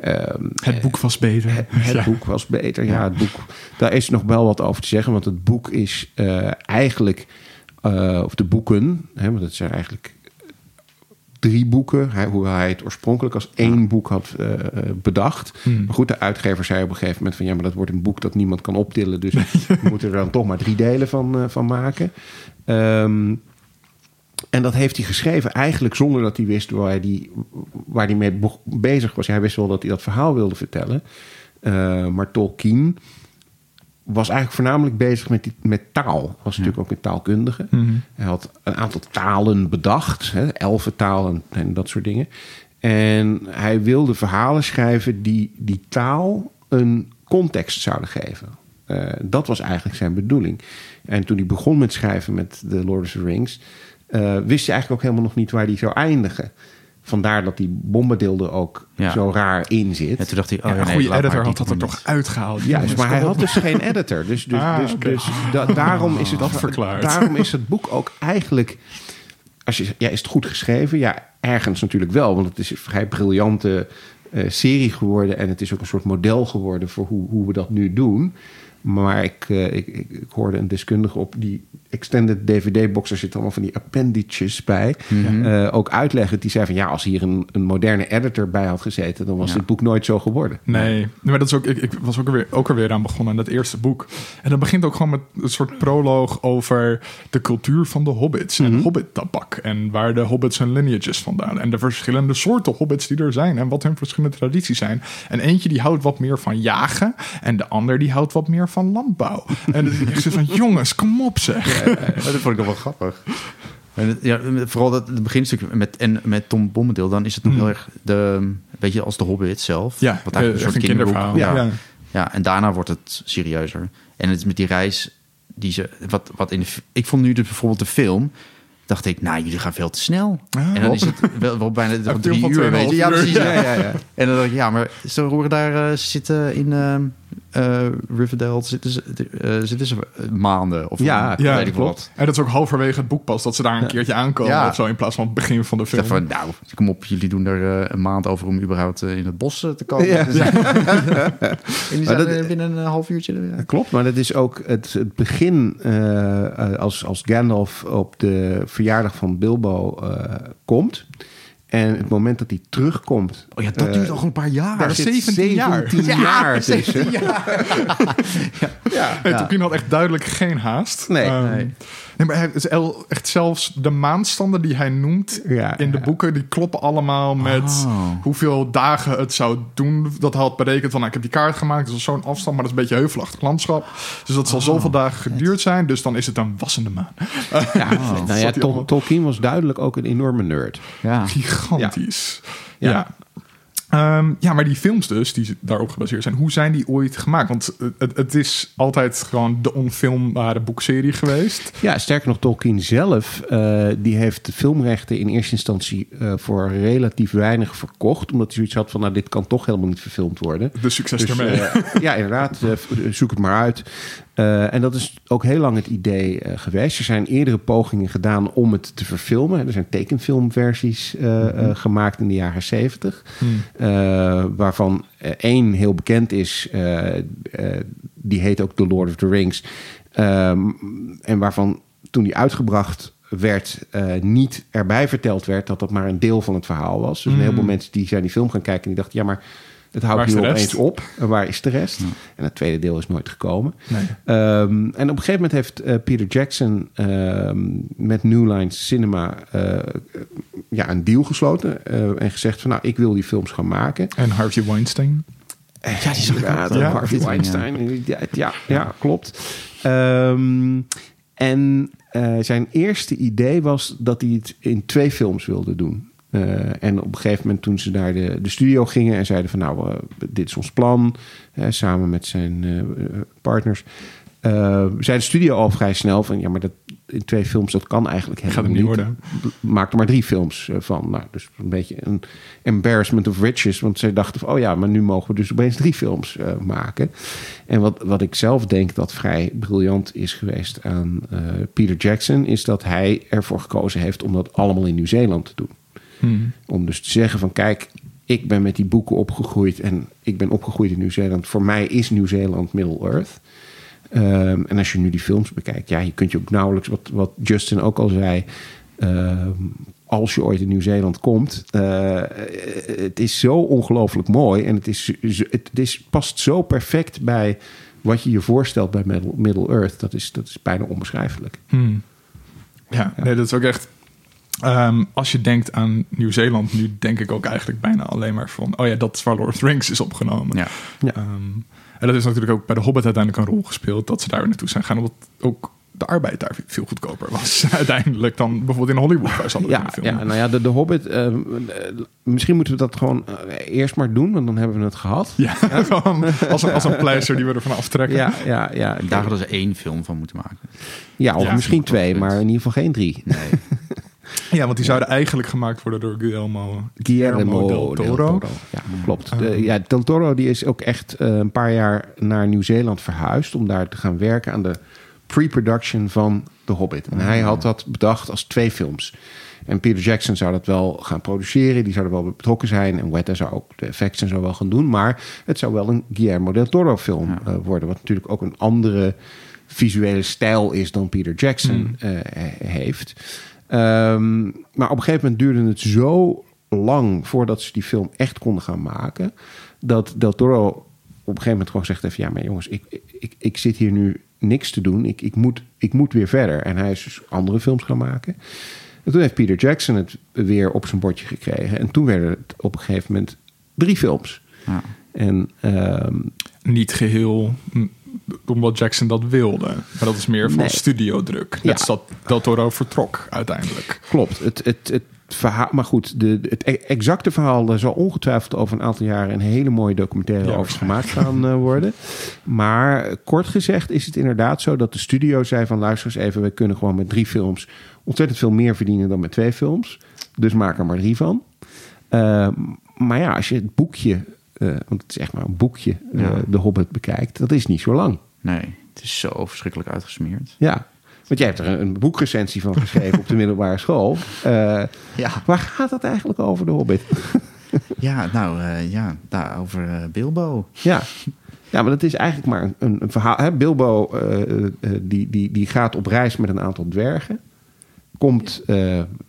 ehm, Het boek was beter. het Ja. boek was beter. Ja, het boek. Daar is nog wel wat over te zeggen. Want het boek is eh, eigenlijk. eh, of de boeken. Hè, want het zijn eigenlijk drie boeken. Hij, hoe hij het oorspronkelijk als één boek had eh, eh, bedacht. Hmm. Maar goed, de uitgever zei op een gegeven moment van... ja, maar dat wordt een boek dat niemand kan optillen. Dus we moeten er dan toch maar drie delen van, eh, van maken. Ehm, en dat heeft hij geschreven eigenlijk zonder dat hij wist waar hij, waar hij mee be- bezig was. Hij wist wel dat hij dat verhaal wilde vertellen. Maar Tolkien was eigenlijk voornamelijk bezig met, die, met taal. Was natuurlijk ook een taalkundige. Mhm. Hij had een aantal talen bedacht, hè, elfentaal en, en dat soort dingen. En hij wilde verhalen schrijven die die taal een context zouden geven. Eh, dat was eigenlijk zijn bedoeling. En toen hij begon met schrijven met The Lord of the Rings, eh, wist hij eigenlijk ook helemaal nog niet waar hij zou eindigen. Vandaar dat die Bombadil er ook Ja. zo raar in zit. En toen dacht hij, oh Ja, een nee, goede editor had dat er toch uitgehaald. Juist, maar hij had dus geen editor. Dus, dus, Ah, dus, dus da- daarom, is het, Dat daarom is het boek ook eigenlijk... Als je, ja, is het goed geschreven? Ja, ergens natuurlijk wel. Want het is een vrij briljante eh, serie geworden. En het is ook een soort model geworden voor hoe, hoe we dat nu doen. Maar ik, eh, ik, ik, ik hoorde een deskundige op die extended DVD-box... er zitten allemaal van die appendages bij. Mhm. eh, ook uitleggen. Die zei van ja, als hier een, een moderne editor bij had gezeten... dan was Ja. dit boek nooit zo geworden. Nee, maar dat is ook, ik, ik was ook er, weer, ook er weer aan begonnen aan dat eerste boek. En dat begint ook gewoon met een soort proloog over de cultuur van de hobbits. En hobbit-tabak. En waar de hobbits hun lineages vandaan. En de verschillende soorten hobbits die er zijn. En wat hun verschillende tradities zijn. En eentje die houdt wat meer van jagen. En de ander die houdt wat meer van landbouw. En dat is echt zo van, jongens, kom op zeg. Dat vond ik nog wel grappig. En het- ja, vooral dat het beginstuk met, en met Tom Bombadil, dan is het nog heel erg de, weet je, als de Hobbit zelf. Ja, wat eh, eigenlijk echt een een soort kinderboek. kinderverhaal. Ja. Ja. Ja. en daarna wordt het serieuzer. En het is met die reis die ze, wat, wat in de, ik vond nu dus bijvoorbeeld de film, dacht ik, nou, jullie gaan veel te snel. Ah, en dan is het wel, wel bijna drie uur, weet je. Ja, 2,5 uur. precies. Ja. Ja, ja. En dan dacht ik, ja, maar ze horen daar eh, zitten in eh, eh, Riverdale, zitten ze, eh, zitten ze eh, maanden of Ja, Ja, weet ik klopt. wat. En dat is ook halverwege het boek pas dat ze daar een keertje aankomen Ja. of zo. In plaats van het begin van de Ik film. dacht van, nou, kom op, jullie doen er eh, een maand over om überhaupt in het bos te komen. Ja. Dus- en die zijn dat- er binnen een half uurtje. klopt, maar dat is ook het, het begin als, als Gandalf op de verjaardag van Bilbo eh, komt. En het moment dat hij terugkomt. Oh ja, dat eh, duurt al een paar jaar. daar is zit 17 jaar. 17 jaar tussen. Ja. Nee, Ja. Tolkien had echt duidelijk geen haast. Nee. Ehm, Nee. Nee, maar hij is el- echt zelfs de maandstanden die hij noemt Ja, in de ja. boeken, die kloppen allemaal met Oh. hoeveel dagen het zou doen. Dat hij had berekend van, nou, ik heb die kaart gemaakt, dat is zo'n afstand, maar dat is een beetje heuvelachtig landschap. Dus dat zal zoveel dagen geduurd zijn, dus dan is het een wassende maan. Ja, nou ja, Tol- Tolkien was duidelijk ook een enorme nerd. Ja. Gigantisch. Ja. Ja. Ehm, ja, maar die films dus, die daarop gebaseerd zijn, hoe zijn die ooit gemaakt? Want het, het is altijd gewoon de onfilmbare boekserie geweest. Ja, sterker nog, Tolkien zelf, eh, die heeft de filmrechten in eerste instantie eh, voor relatief weinig verkocht. Omdat hij zoiets had van, nou, dit kan toch helemaal niet verfilmd worden. De succes Dus, ermee. eh, ja, inderdaad. zoek het maar uit. Eh, en dat is ook heel lang het idee eh, geweest. Er zijn eerdere pogingen gedaan om het te verfilmen. Er zijn tekenfilmversies eh, eh, gemaakt in de jaren zeventig. Eh, waarvan één heel bekend is. die heet ook The Lord of the Rings. Ehm, en waarvan toen die uitgebracht werd, niet erbij verteld werd dat dat maar een deel van het verhaal was. Dus een heleboel mensen die zijn die film gaan kijken en die dachten, ja, maar het houdt nu opeens op. En waar is de rest? En het tweede deel is nooit gekomen. Nee. Ehm, en op een gegeven moment heeft eh, Peter Jackson ehm, met New Line Cinema eh, ja, een deal gesloten. eh, en gezegd van nou, ik wil die films gaan maken. En Harvey Weinstein. Ja, die zag ook, ja, ja. Harvey. Weinstein. Ja, ja, ja, klopt. Ehm, en zijn eerste idee was dat hij het in twee films wilde doen. Eh, en op een gegeven moment toen ze naar de, de studio gingen en zeiden van nou, eh, dit is ons plan, samen met zijn eh, partners, zei de studio al vrij snel van ja, maar dat in twee films dat kan eigenlijk helemaal Gaat niet worden. Maak er maar drie films van. Nou, dus een beetje een embarrassment of riches, want zij dachten van oh ja, maar nu mogen we dus opeens drie films maken. En wat, wat ik zelf denk dat vrij briljant is geweest aan Peter Jackson, is dat hij ervoor gekozen heeft om dat allemaal in Nieuw-Zeeland te doen. Hmm. Om dus te zeggen van kijk, ik ben met die boeken opgegroeid en ik ben opgegroeid in Nieuw-Zeeland. Voor mij is Nieuw-Zeeland Middle Earth. Ehm, en als je nu die films bekijkt, ja, je kunt je ook nauwelijks, wat, wat Justin ook al zei, ehm, als je ooit in Nieuw-Zeeland komt, eh, het is zo ongelooflijk mooi en het, is, het is, past zo perfect bij wat je je voorstelt bij Middle, Middle Earth. Dat is, dat is bijna onbeschrijfelijk. Hmm. Ja, nee, dat is ook echt. Ehm, als je denkt aan Nieuw-Zeeland, nu denk ik ook eigenlijk bijna alleen maar van... oh ja, dat is waar Lord of the Rings is opgenomen. Ja. Ja. Ehm, en dat is natuurlijk ook bij de Hobbit uiteindelijk een rol gespeeld... dat ze daar naartoe zijn gaan, omdat ook de arbeid daar veel goedkoper was uiteindelijk... dan bijvoorbeeld in Hollywood waar ze hadden Ja, ja, nou ja, de, de Hobbit. eh, eh, misschien moeten we dat gewoon eh, eerst maar doen, want dan hebben we het gehad. Ja, gewoon als een, als een pleister die we ervan aftrekken. Ja, ja, ja. Daar hadden ze één film van moeten maken. Ja, of Ja. misschien twee, maar in ieder geval geen drie. Nee. Ja, want die zouden eigenlijk gemaakt worden door Guillermo, Guillermo del Toro. Ja, klopt. De, ja, Del Toro die is ook echt eh, een paar jaar naar Nieuw-Zeeland verhuisd... om daar te gaan werken aan de pre-production van The Hobbit. En hij had dat bedacht als twee films. En Peter Jackson zou dat wel gaan produceren. Die zou er wel betrokken zijn. En Weta zou ook de effects en zo wel gaan doen. Maar het zou wel een Guillermo del Toro film eh, worden. Wat natuurlijk ook een andere visuele stijl is dan Peter Jackson eh, heeft. Ehm, maar op een gegeven moment duurde het zo lang voordat ze die film echt konden gaan maken. Dat Del Toro op een gegeven moment gewoon zegt even... ja, maar jongens, ik, ik, ik zit hier nu niks te doen. Ik, ik, moet, ik moet weer verder. En hij is dus andere films gaan maken. En toen heeft Peter Jackson het weer op zijn bordje gekregen. En toen werden het op een gegeven moment drie films. Ja. En ehm, Niet geheel omdat Jackson dat wilde. Maar dat is meer van Nee. studiodruk. Net Ja. als dat Toro vertrok uiteindelijk. Klopt. Het, het, het verhaal, maar goed, de, het e- exacte verhaal er zal ongetwijfeld over een aantal jaren een hele mooie documentaire Ja, over gemaakt gaan eh, worden. Maar kort gezegd is het inderdaad zo dat de studio zei van luister eens even, we kunnen gewoon met drie films ontzettend veel meer verdienen dan met twee films. Dus maak er maar drie van. Eh, maar ja, als je het boekje, want het is echt maar een boekje, eh, Ja. De Hobbit bekijkt, dat is niet zo lang. nee, het is zo verschrikkelijk uitgesmeerd. Ja. Want jij hebt er een, boekrecensie van geschreven op de middelbare school. Eh, Ja, Waar gaat het eigenlijk over, de Hobbit? ja nou eh, ja, daar over eh, Bilbo. ja. ja, maar dat is eigenlijk maar een, een verhaal. Hè? Bilbo eh, eh, die, die, die gaat op reis met een aantal dwergen. Komt eh,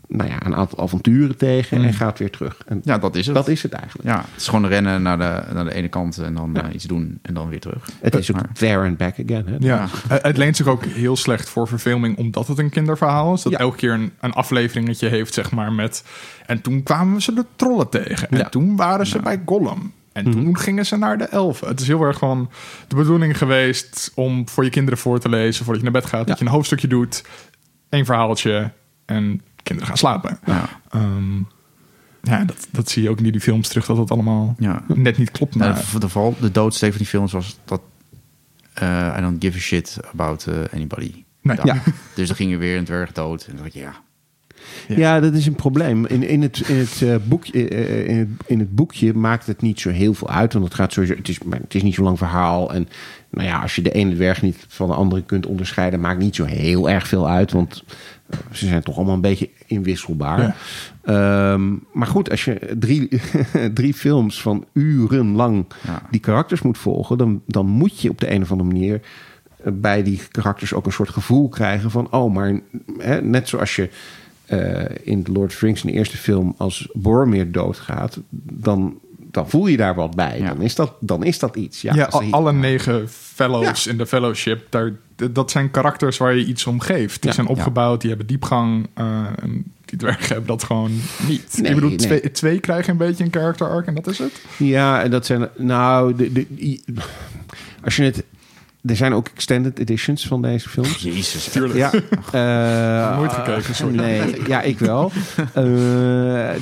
nou ja, een aantal avonturen tegen en gaat weer terug. En Ja, dat is het. dat is het eigenlijk. Ja, het is gewoon rennen naar de, naar de ene kant en dan eh, iets doen en dan weer terug. Het is ook Maar- there and back again. Hè? Ja, het- leent zich ook heel slecht voor verfilming, omdat het een kinderverhaal is. Dat Ja. elke keer een, een afleveringetje heeft, zeg maar, met... En toen kwamen ze de trollen tegen. En Ja. toen waren ze bij Gollum. En toen gingen ze naar de elfen. Het is heel erg gewoon de bedoeling geweest om voor je kinderen voor te lezen, voordat je naar bed gaat, dat je een hoofdstukje doet, één verhaaltje en kinderen gaan slapen. Ja. Ehm, ja, dat, dat zie je ook in die films terug, dat het allemaal Ja. net niet klopt. Nou, Maar, de, de, vooral de doodsteek van die films was dat eh I don't give a shit about eh, anybody. Nee. Dat. Ja. Dus dan ging er weer een dwerg dood. En dan dacht ik, ja, Ja, dat is een probleem. In, in, het, in, het, eh, boekje, in, het, in het boekje maakt het niet zo heel veel uit. Want het, gaat sowieso, het, is, het is niet zo'n lang verhaal. En nou ja, als je de ene dwerg niet van de andere kunt onderscheiden... maakt niet zo heel erg veel uit. Want eh, ze zijn toch allemaal een beetje inwisselbaar. Ja. Ehm, maar goed, als je drie, drie films van urenlang Ja. die karakters moet volgen... Dan, dan moet je op de een of andere manier eh, bij die karakters ook een soort gevoel krijgen van... oh, maar hè, net zoals je eh, in Lord of the Rings in de eerste film... als Boromir doodgaat, dan, dan voel je daar wat bij. Ja. Dan, is dat, dan is dat iets. Ja, al- alle negen fellows in de fellowship, daar, dat zijn karakters waar je iets om geeft. Die Ja, zijn opgebouwd, die hebben diepgang. eh, en die dwergen hebben dat gewoon niet. Nee, ik bedoel, nee. twee, twee krijgen een beetje een character arc en dat is het. Ja, en dat zijn... Nou, de, de, als je het... Er zijn ook extended editions van deze films. jezus. Tuurlijk. Ja. eh, Nooit gekeken, sorry. Nee, ja, ik wel. Eh,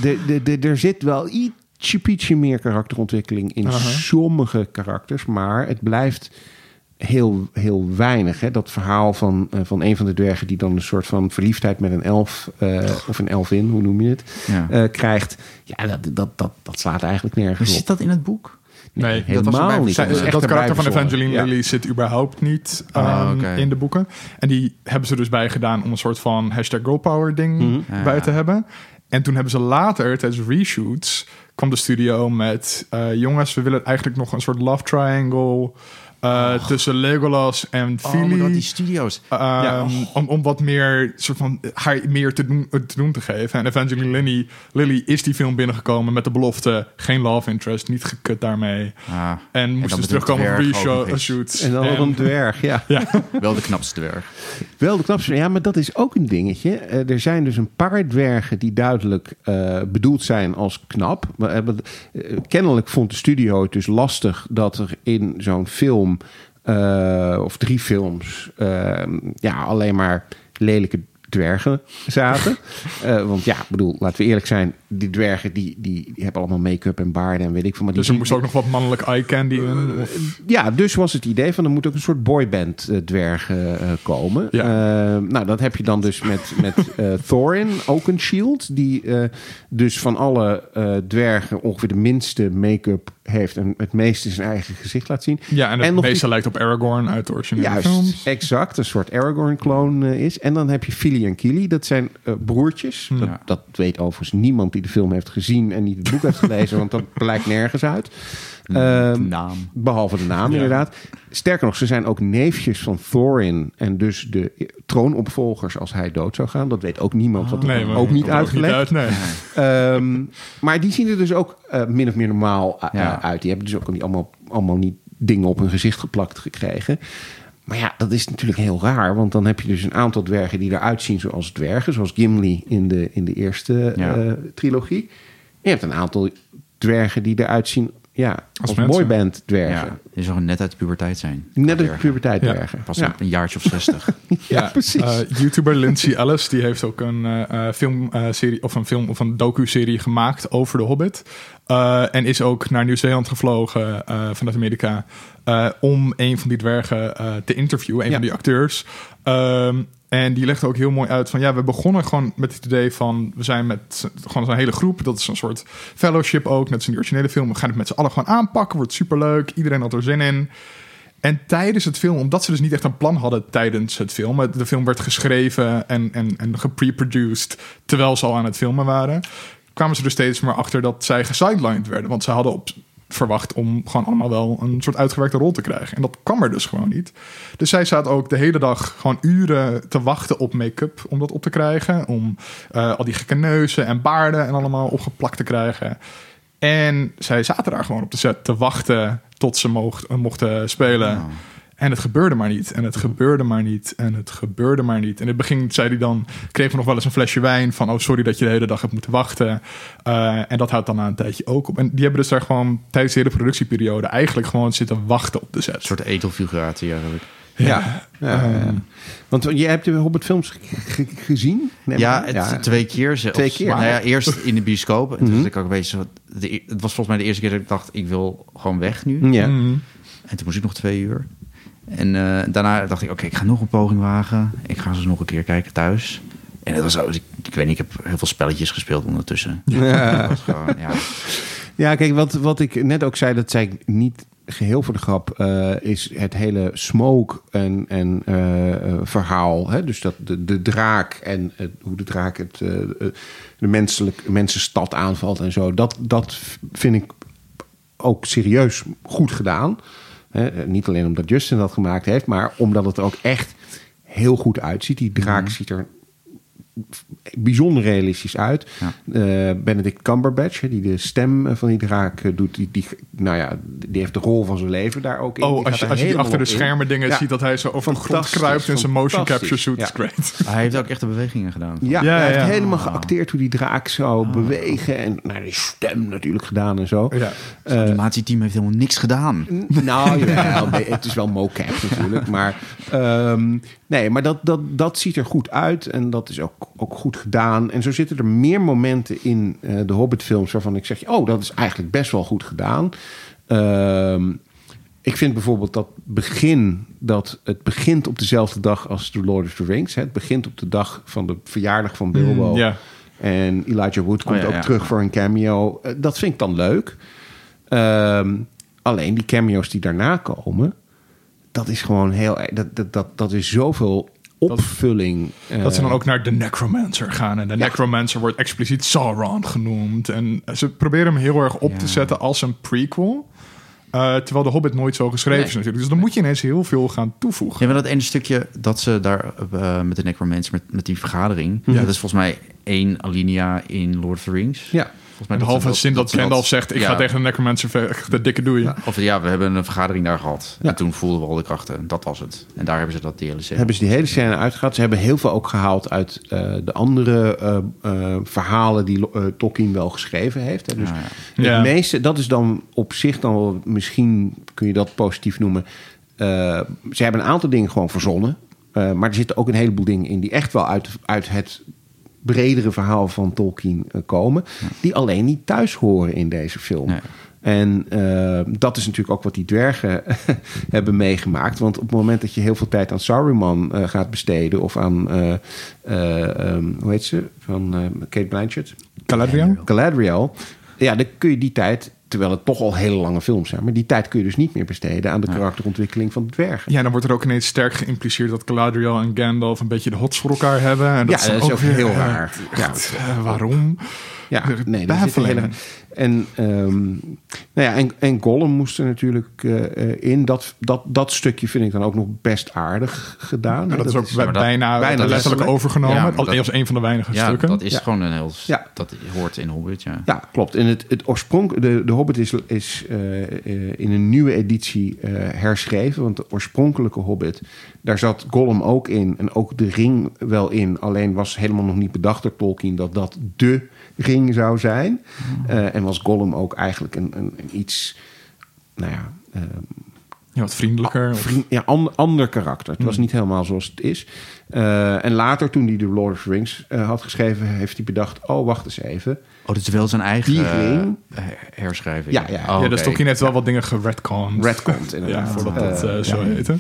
de, de, de, er zit wel ietsje pietje meer karakterontwikkeling in Aha. sommige karakters, maar het blijft heel, heel weinig. Hè? Dat verhaal van, eh, van een van de dwergen die dan een soort van verliefdheid met een elf eh, of een elfin, hoe noem je het, Ja. eh, krijgt. Ja, dat, dat, dat, dat slaat eigenlijk nergens Zit op. dat in het boek? Nee, dat was helemaal niet. Zij- Dat karakter van. Evangeline Ja. Lilly zit überhaupt niet Ah, ehm, in de boeken. En die hebben ze dus bij gedaan om een soort van hashtag girl power ding Mhm. bij Ja. te hebben. En toen hebben ze later, tijdens reshoots, kwam de studio met... eh, jongens, we willen eigenlijk nog een soort love triangle eh, tussen Legolas en Oh, Fili. maar dat die studio's. Ehm, om, om wat meer, soort van, haar meer te doen, te doen te geven. En Evangeline Lilly, Lilly is die film binnengekomen met de belofte... geen love interest, niet gekut daarmee. Ah, En moest dus terugkomen voor dwerg reshoots. En dan nog een dwerg, ja. wel de knapste dwerg. Wel de knapste. Ja, maar dat is ook een dingetje. Eh, er zijn dus een paar dwergen die duidelijk eh, bedoeld zijn als knap. We hebben, eh, kennelijk vond de studio het dus lastig dat er in zo'n film... eh, of drie films... eh, ja, alleen maar lelijke dwergen zaten. Eh, want ja, ik bedoel, laten we eerlijk zijn... die dwergen die, die, die hebben allemaal make-up en baarden en weet ik veel. Maar die Dus er moest ook nog wat mannelijk eye candy in. Of- ja, dus was het idee van er moet ook een soort boyband dwergen komen. Ja. Nou, dat heb je dan dus met, met Thorin, Oakenshield. Die eh, dus van alle dwergen ongeveer de minste make-up heeft. En het meeste zijn eigen gezicht laat zien. Ja, en het nog meeste die- lijkt op Aragorn uit de originele Juist, films. exact. Een soort Aragorn-kloon eh, is. En dan heb je Fili en Kili. Dat zijn eh, broertjes. Dat, dat weet overigens niemand die de film heeft gezien... en niet het boek heeft gelezen, want dat blijkt nergens uit. Ehm, Naam. Behalve de naam, Ja. inderdaad. Sterker nog, ze zijn ook neefjes van Thorin. En dus de troonopvolgers als hij dood zou gaan. Dat weet ook niemand. Want dat Nee, maar ook niet uitgelegd. uit, nee. Ehm, maar die zien er dus ook eh, min of meer normaal uh, Ja. uit. Die hebben dus ook niet allemaal, allemaal niet dingen op hun gezicht geplakt gekregen. Maar ja, dat is natuurlijk heel raar. Want dan heb je dus een aantal dwergen die eruit zien zoals dwergen. Zoals Gimli in de, in de eerste Ja. eh, trilogie. En je hebt een aantal dwergen die eruit zien ja, als, mensen. boyband dwergen. Ja, die zou net uit de puberteit zijn. Net een Dwergen. puberteit Ja, dwergen. Pas Ja. een, een jaartje of zestig. Ja, precies. eh, YouTuber Lindsay Ellis die heeft ook een eh, eh, filmserie of een film of een docu-serie gemaakt over de Hobbit. Eh, en is ook naar Nieuw-Zeeland gevlogen eh, vanuit Amerika eh, om een van die dwergen eh, te interviewen, een Ja. van die acteurs. Ehm, en die legde ook heel mooi uit van ja, we begonnen gewoon met het idee van we zijn met gewoon een hele groep. Dat is een soort fellowship ook, net als die originele film. We gaan het met z'n allen gewoon aanpakken, wordt superleuk. Iedereen had er zin in. En tijdens het film, omdat ze dus niet echt een plan hadden tijdens het film. De film werd geschreven en, en, en gepreproduced terwijl ze al aan het filmen waren. Kwamen ze er steeds meer achter dat zij gesidelined werden. Want ze hadden op verwacht om gewoon allemaal wel een soort uitgewerkte rol te krijgen. En dat kwam er dus gewoon niet. Dus zij zaten ook de hele dag gewoon uren te wachten op make-up om dat op te krijgen. Om eh, al die gekke neuzen en baarden en allemaal opgeplakt te krijgen. En zij zaten daar gewoon op de set te wachten tot ze mocht, eh, mochten spelen. En het gebeurde maar niet. En het gebeurde maar niet. En het gebeurde maar niet. En in het begin zei hij dan... kregen we nog wel eens een flesje wijn... van oh, sorry dat je de hele dag hebt moeten wachten. Eh, en dat houdt dan na een tijdje ook op. En die hebben dus daar gewoon tijdens de hele productieperiode... eigenlijk gewoon zitten wachten op de set. Een soort etelfiguratie eigenlijk. ja. Ja, ja, ja. Ehm, Want je hebt de Hobbit films ge- ge- gezien? Ja, het, twee keer zelfs. Twee keer. Nou ja, eerst in de bioscoop. En toen was ik ook een beetje. De, e- het was volgens mij de eerste keer dat ik dacht... ik wil gewoon weg nu. Ja. mhm. En toen moest ik nog twee uur. En eh, daarna dacht ik, oké, ik ga nog een poging wagen. Ik ga ze nog een keer kijken thuis. En het was zo, ik, ik weet niet, ik heb heel veel spelletjes gespeeld ondertussen. Ja. Gewoon, ja. Ja, kijk, wat, wat ik net ook zei, dat zei ik niet geheel voor de grap, eh, is het hele smoke en, en eh, verhaal. Hè? Dus dat de, de draak en het, hoe de draak het, de menselijk, mensenstad aanvalt en zo. Dat, dat vind ik ook serieus goed gedaan. Hè? Niet alleen omdat Justin dat gemaakt heeft, maar omdat het er ook echt heel goed uitziet. Die draak ziet er bijzonder realistisch uit. Ja. Eh, Benedict Cumberbatch, hè, die de stem eh, van die draak eh, doet, die, die, nou ja, die heeft de rol van zijn leven daar ook in. Oh, Die als je, er als je die helemaal achter de schermen dingen Ja. ziet... dat hij zo over de grond kruipt in zijn motion capture suit. is great. Hij heeft ook echt de bewegingen gedaan. Ja, Ja, hij ja. heeft helemaal geacteerd hoe die draak zou bewegen. En nou, die stem natuurlijk gedaan en zo. Ja. Het animatieteam heeft helemaal niks gedaan. Nou, ja, het is wel mocap natuurlijk. Maar, ehm, nee, maar dat, dat, dat ziet er goed uit. En dat is ook, ook goed gedaan. En zo zitten er meer momenten in eh, de Hobbit-films... waarvan ik zeg, oh, dat is eigenlijk best wel goed gedaan. Ehm, ik vind bijvoorbeeld dat begin... dat het begint op dezelfde dag als The Lord of the Rings. Hè. Het begint op de dag van de verjaardag van Bilbo. Mm, ja. En Elijah Wood komt Oh, ja, ook ja. terug voor een cameo. Eh, dat vind ik dan leuk. Ehm, alleen die cameo's die daarna komen, dat is gewoon heel. Dat, dat, dat, dat is zoveel opvulling. Dat ze dan Eh, ook naar de Necromancer gaan. En de Necromancer wordt expliciet Sauron genoemd. En ze proberen hem heel erg op te zetten als een prequel. Eh, terwijl de Hobbit nooit zo geschreven Nee. is natuurlijk. Dus dan moet je ineens heel veel gaan toevoegen. Ja, maar dat ene stukje dat ze daar eh, met de Necromancer, met, met die vergadering... Ja. dat is volgens mij één alinea in Lord of the Rings. Ja. Volgens mij Een dat halve ze zin dat ze Gandalf zegt... ik ja. ga tegen de Necromancer vechten, dikke doei. Of ja, we hebben een vergadering daar gehad. Ja. En toen voelden we al de krachten. Dat was het. En daar hebben ze dat DLC. Hebben ze die hele scène uitgehaald. Ze hebben heel veel ook gehaald uit eh, de andere eh, eh, verhalen die eh, Tolkien wel geschreven heeft. Hè. Dus Ja, ja. het Ja. meeste, dat is dan op zich dan wel, misschien kun je dat positief noemen. Eh, ze hebben een aantal dingen gewoon verzonnen. Eh, maar er zitten ook een heleboel dingen in die echt wel uit, uit het bredere verhaal van Tolkien eh, komen. Die alleen niet thuis horen in deze film. Nee. En eh, dat is natuurlijk ook wat die dwergen hebben meegemaakt. Want op het moment dat je heel veel tijd aan Saruman eh, gaat besteden... of aan, eh, eh, ehm, hoe heet ze, van Kate Blanchett? Galadriel? Galadriel. Ja, dan kun je die tijd, terwijl het toch al hele lange films zijn... maar die tijd kun je dus niet meer besteden aan de karakterontwikkeling van de dwergen. Ja, dan wordt er ook ineens sterk geïmpliceerd dat Galadriel en Gandalf een beetje de hots voor elkaar hebben. En dat Ja, dat is ook heel eh, raar. Ja. eh, waarom? Ja, nee, dat Baffling. hele... En, ehm, nou ja, en, en Gollum moest er natuurlijk eh, eh, in. Dat, dat, dat stukje vind ik dan ook nog best aardig gedaan. Ja, dat, is ook bijna, bijna letterlijk letterlijk. overgenomen. Ja, dat- als een van de weinige Ja, stukken. dat is Ja. gewoon een heel... Ja. Dat hoort in Hobbit, ja. Ja, klopt. En het, het oorsprong, de, de Hobbit is, is eh, in een nieuwe editie eh, herschreven. Want de oorspronkelijke Hobbit, daar zat Gollum ook in. En ook de ring wel in. Alleen was helemaal nog niet bedacht door Tolkien dat dat de ring zou zijn. Eh, en was Gollum ook eigenlijk een, een, een iets... Nou ja, ja, wat vriendelijker. of- vriend, ja, ander, ander karakter. Het was niet helemaal zoals het is. Eh, en later, toen hij de Lord of the Rings eh, had geschreven, heeft hij bedacht: oh, wacht eens even. Oh, dat is wel zijn eigen Die ring? herschrijving. Ja, ja. Oh, ja, dus oké. Tolkien heeft wel wat dingen geredconned. Redcont, Ja, inderdaad. voordat dat zo ja. heette.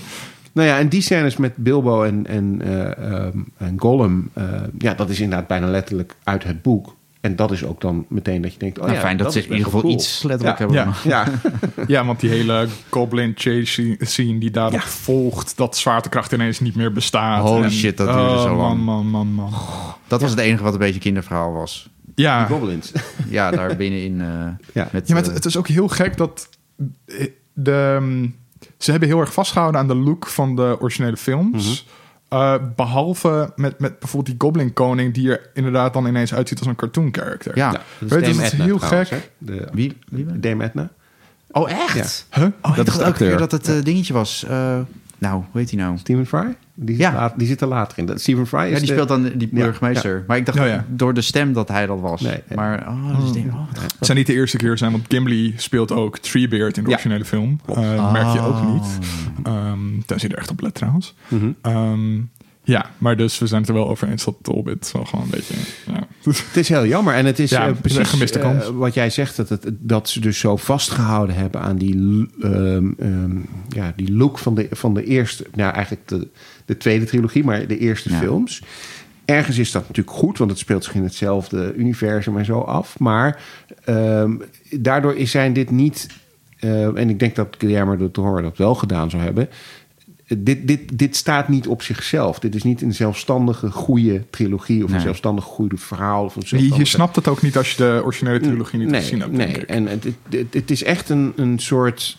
Nou ja, en die scènes met Bilbo en, en, eh, ehm, en Gollum, eh, ja, dat is inderdaad bijna letterlijk uit het boek. En dat is ook dan meteen dat je denkt, oh Nou, ja, fijn dat, ze is in ieder geval cool. iets letterlijk Ja. hebben. Ja. Ja, Ja, want die hele Goblin Chase scene die daarop Ja. volgt... dat zwaartekracht ineens niet meer bestaat. Holy En- shit, dat duurde oh, zo lang. Man, man, man, man. Dat was het enige wat een beetje kinderverhaal was. Ja, die goblins. Ja, daar binnenin. eh Ja. met, Ja, maar het, eh, het is ook heel gek dat eh, de, mm, ze hebben heel erg vastgehouden aan de look van de originele films. Eh, behalve met, met bijvoorbeeld die Goblin Koning, die er inderdaad dan ineens uitziet als een cartoon character. ja. Ja, dat Weet Dame dat is Edna heel trouwens, gek. De, Wie? wie Dame Edna. Oh, echt? Huh? Oh, Dat de elke keer acteur. dat het eh, dingetje was. Eh, nou, hoe heet hij nou? Steven Fry? Die zit, Ja. laat- die zit er later in. Dat, Steven Fry is Ja, die de- speelt dan die Ja, burgemeester. Maar ik dacht ja. door de stem dat hij dat was. Nee, nee. Maar, oh, dus ik denk, oh, wat Het zou niet de eerste keer zijn, want Gimli speelt ook Treebeard in de Ja. originele film. Eh, merk je ook Oh. niet. Ehm tenzij je er echt op let trouwens. Mhm. Ehm, ja, maar dus we zijn het er wel over eens dat de Hobbit wel gewoon een beetje... Ja. Het is heel jammer. En het is Ja, eh, precies gemiste eh, wat jij zegt, dat, het, dat ze dus zo vastgehouden hebben aan die, ehm, ehm, ja, die look van de, van de eerste, nou eigenlijk de, de tweede trilogie, maar de eerste Ja. films. Ergens is dat natuurlijk goed, want het speelt zich in hetzelfde universum en zo af. Maar ehm, daardoor is- zijn dit niet, eh, en ik denk dat Guillermo del Toro dat wel gedaan zou hebben. Dit, dit, dit staat niet op zichzelf. Dit is niet een zelfstandige goede trilogie of een zelfstandig goede verhaal. Of een Je, snapt het ook niet als je de originele trilogie niet nee, gezien hebt, Nee, en het, het, het is echt een, een soort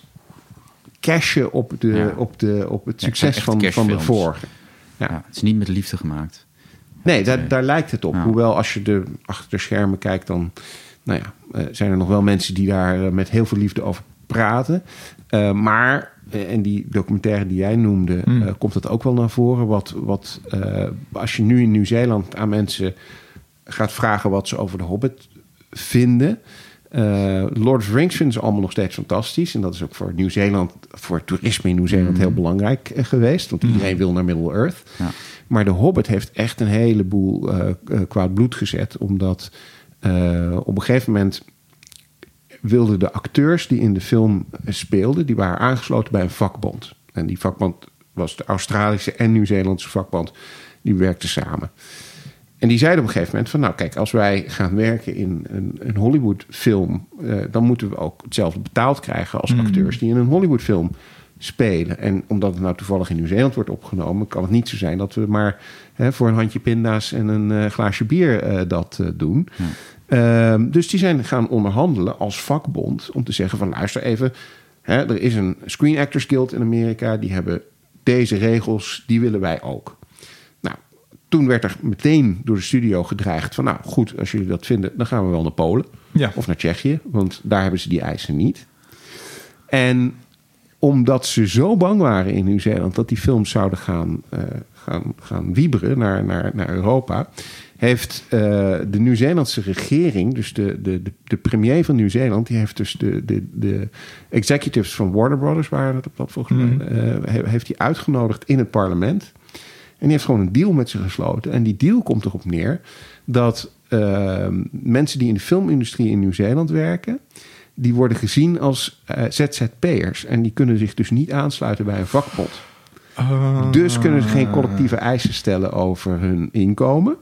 cashje op, de, Ja. op, de, op het Ja, succes van, van de vorige. Ja. ja, het is niet met liefde gemaakt. Nee, daar, daar lijkt het op. Ja. Hoewel als je de, achter de schermen kijkt, dan nou ja, eh, zijn er nog wel mensen die daar eh, met heel veel liefde over praten. Eh, maar, en die documentaire die jij noemde, Mm. eh, komt dat ook wel naar voren. Wat, wat, eh, als je nu in Nieuw-Zeeland aan mensen gaat vragen wat ze over de Hobbit vinden. Eh, Lord of the Rings vinden ze allemaal nog steeds fantastisch. En dat is ook voor Nieuw-Zeeland, voor het toerisme in Nieuw-Zeeland heel belangrijk eh, geweest. Want iedereen wil naar Middle-earth. Ja. Maar de Hobbit heeft echt een heleboel eh eh, kwaad bloed gezet. Omdat eh, op een gegeven moment wilden de acteurs die in de film speelden... die waren aangesloten bij een vakbond. En die vakbond was de Australische en Nieuw-Zeelandse vakbond. Die werkten samen. En die zeiden op een gegeven moment van... nou kijk, als wij gaan werken in een, een Hollywood-film... eh, dan moeten we ook hetzelfde betaald krijgen als acteurs... die in een Hollywood-film spelen. En omdat het nou toevallig in Nieuw-Zeeland wordt opgenomen... kan het niet zo zijn dat we maar hè, voor een handje pinda's... en een eh, glaasje bier eh, dat doen. Ehm, dus die zijn gaan onderhandelen als vakbond... om te zeggen van luister even... Hè, er is een Screen Actors Guild in Amerika. Die hebben deze regels, die willen wij ook. Nou, toen werd er meteen door de studio gedreigd van... nou goed, als jullie dat vinden, dan gaan we wel naar Polen. Ja. Of naar Tsjechië, want daar hebben ze die eisen niet. En omdat ze zo bang waren in Nieuw-Zeeland dat die films zouden gaan, eh, gaan, gaan wieberen naar, naar, naar Europa, heeft eh, de Nieuw-Zeelandse regering, dus de, de, de, de premier van Nieuw-Zeeland, die heeft dus de, de, de executives van Warner Brothers, waren het op dat volgens mij, eh, he- heeft hij uitgenodigd in het parlement. En die heeft gewoon een deal met ze gesloten. En die deal komt erop neer dat eh, mensen die in de filmindustrie in Nieuw-Zeeland werken, die worden gezien als eh, ZZP'ers. En die kunnen zich dus niet aansluiten bij een vakbond. Dus kunnen ze geen collectieve eisen stellen over hun inkomen.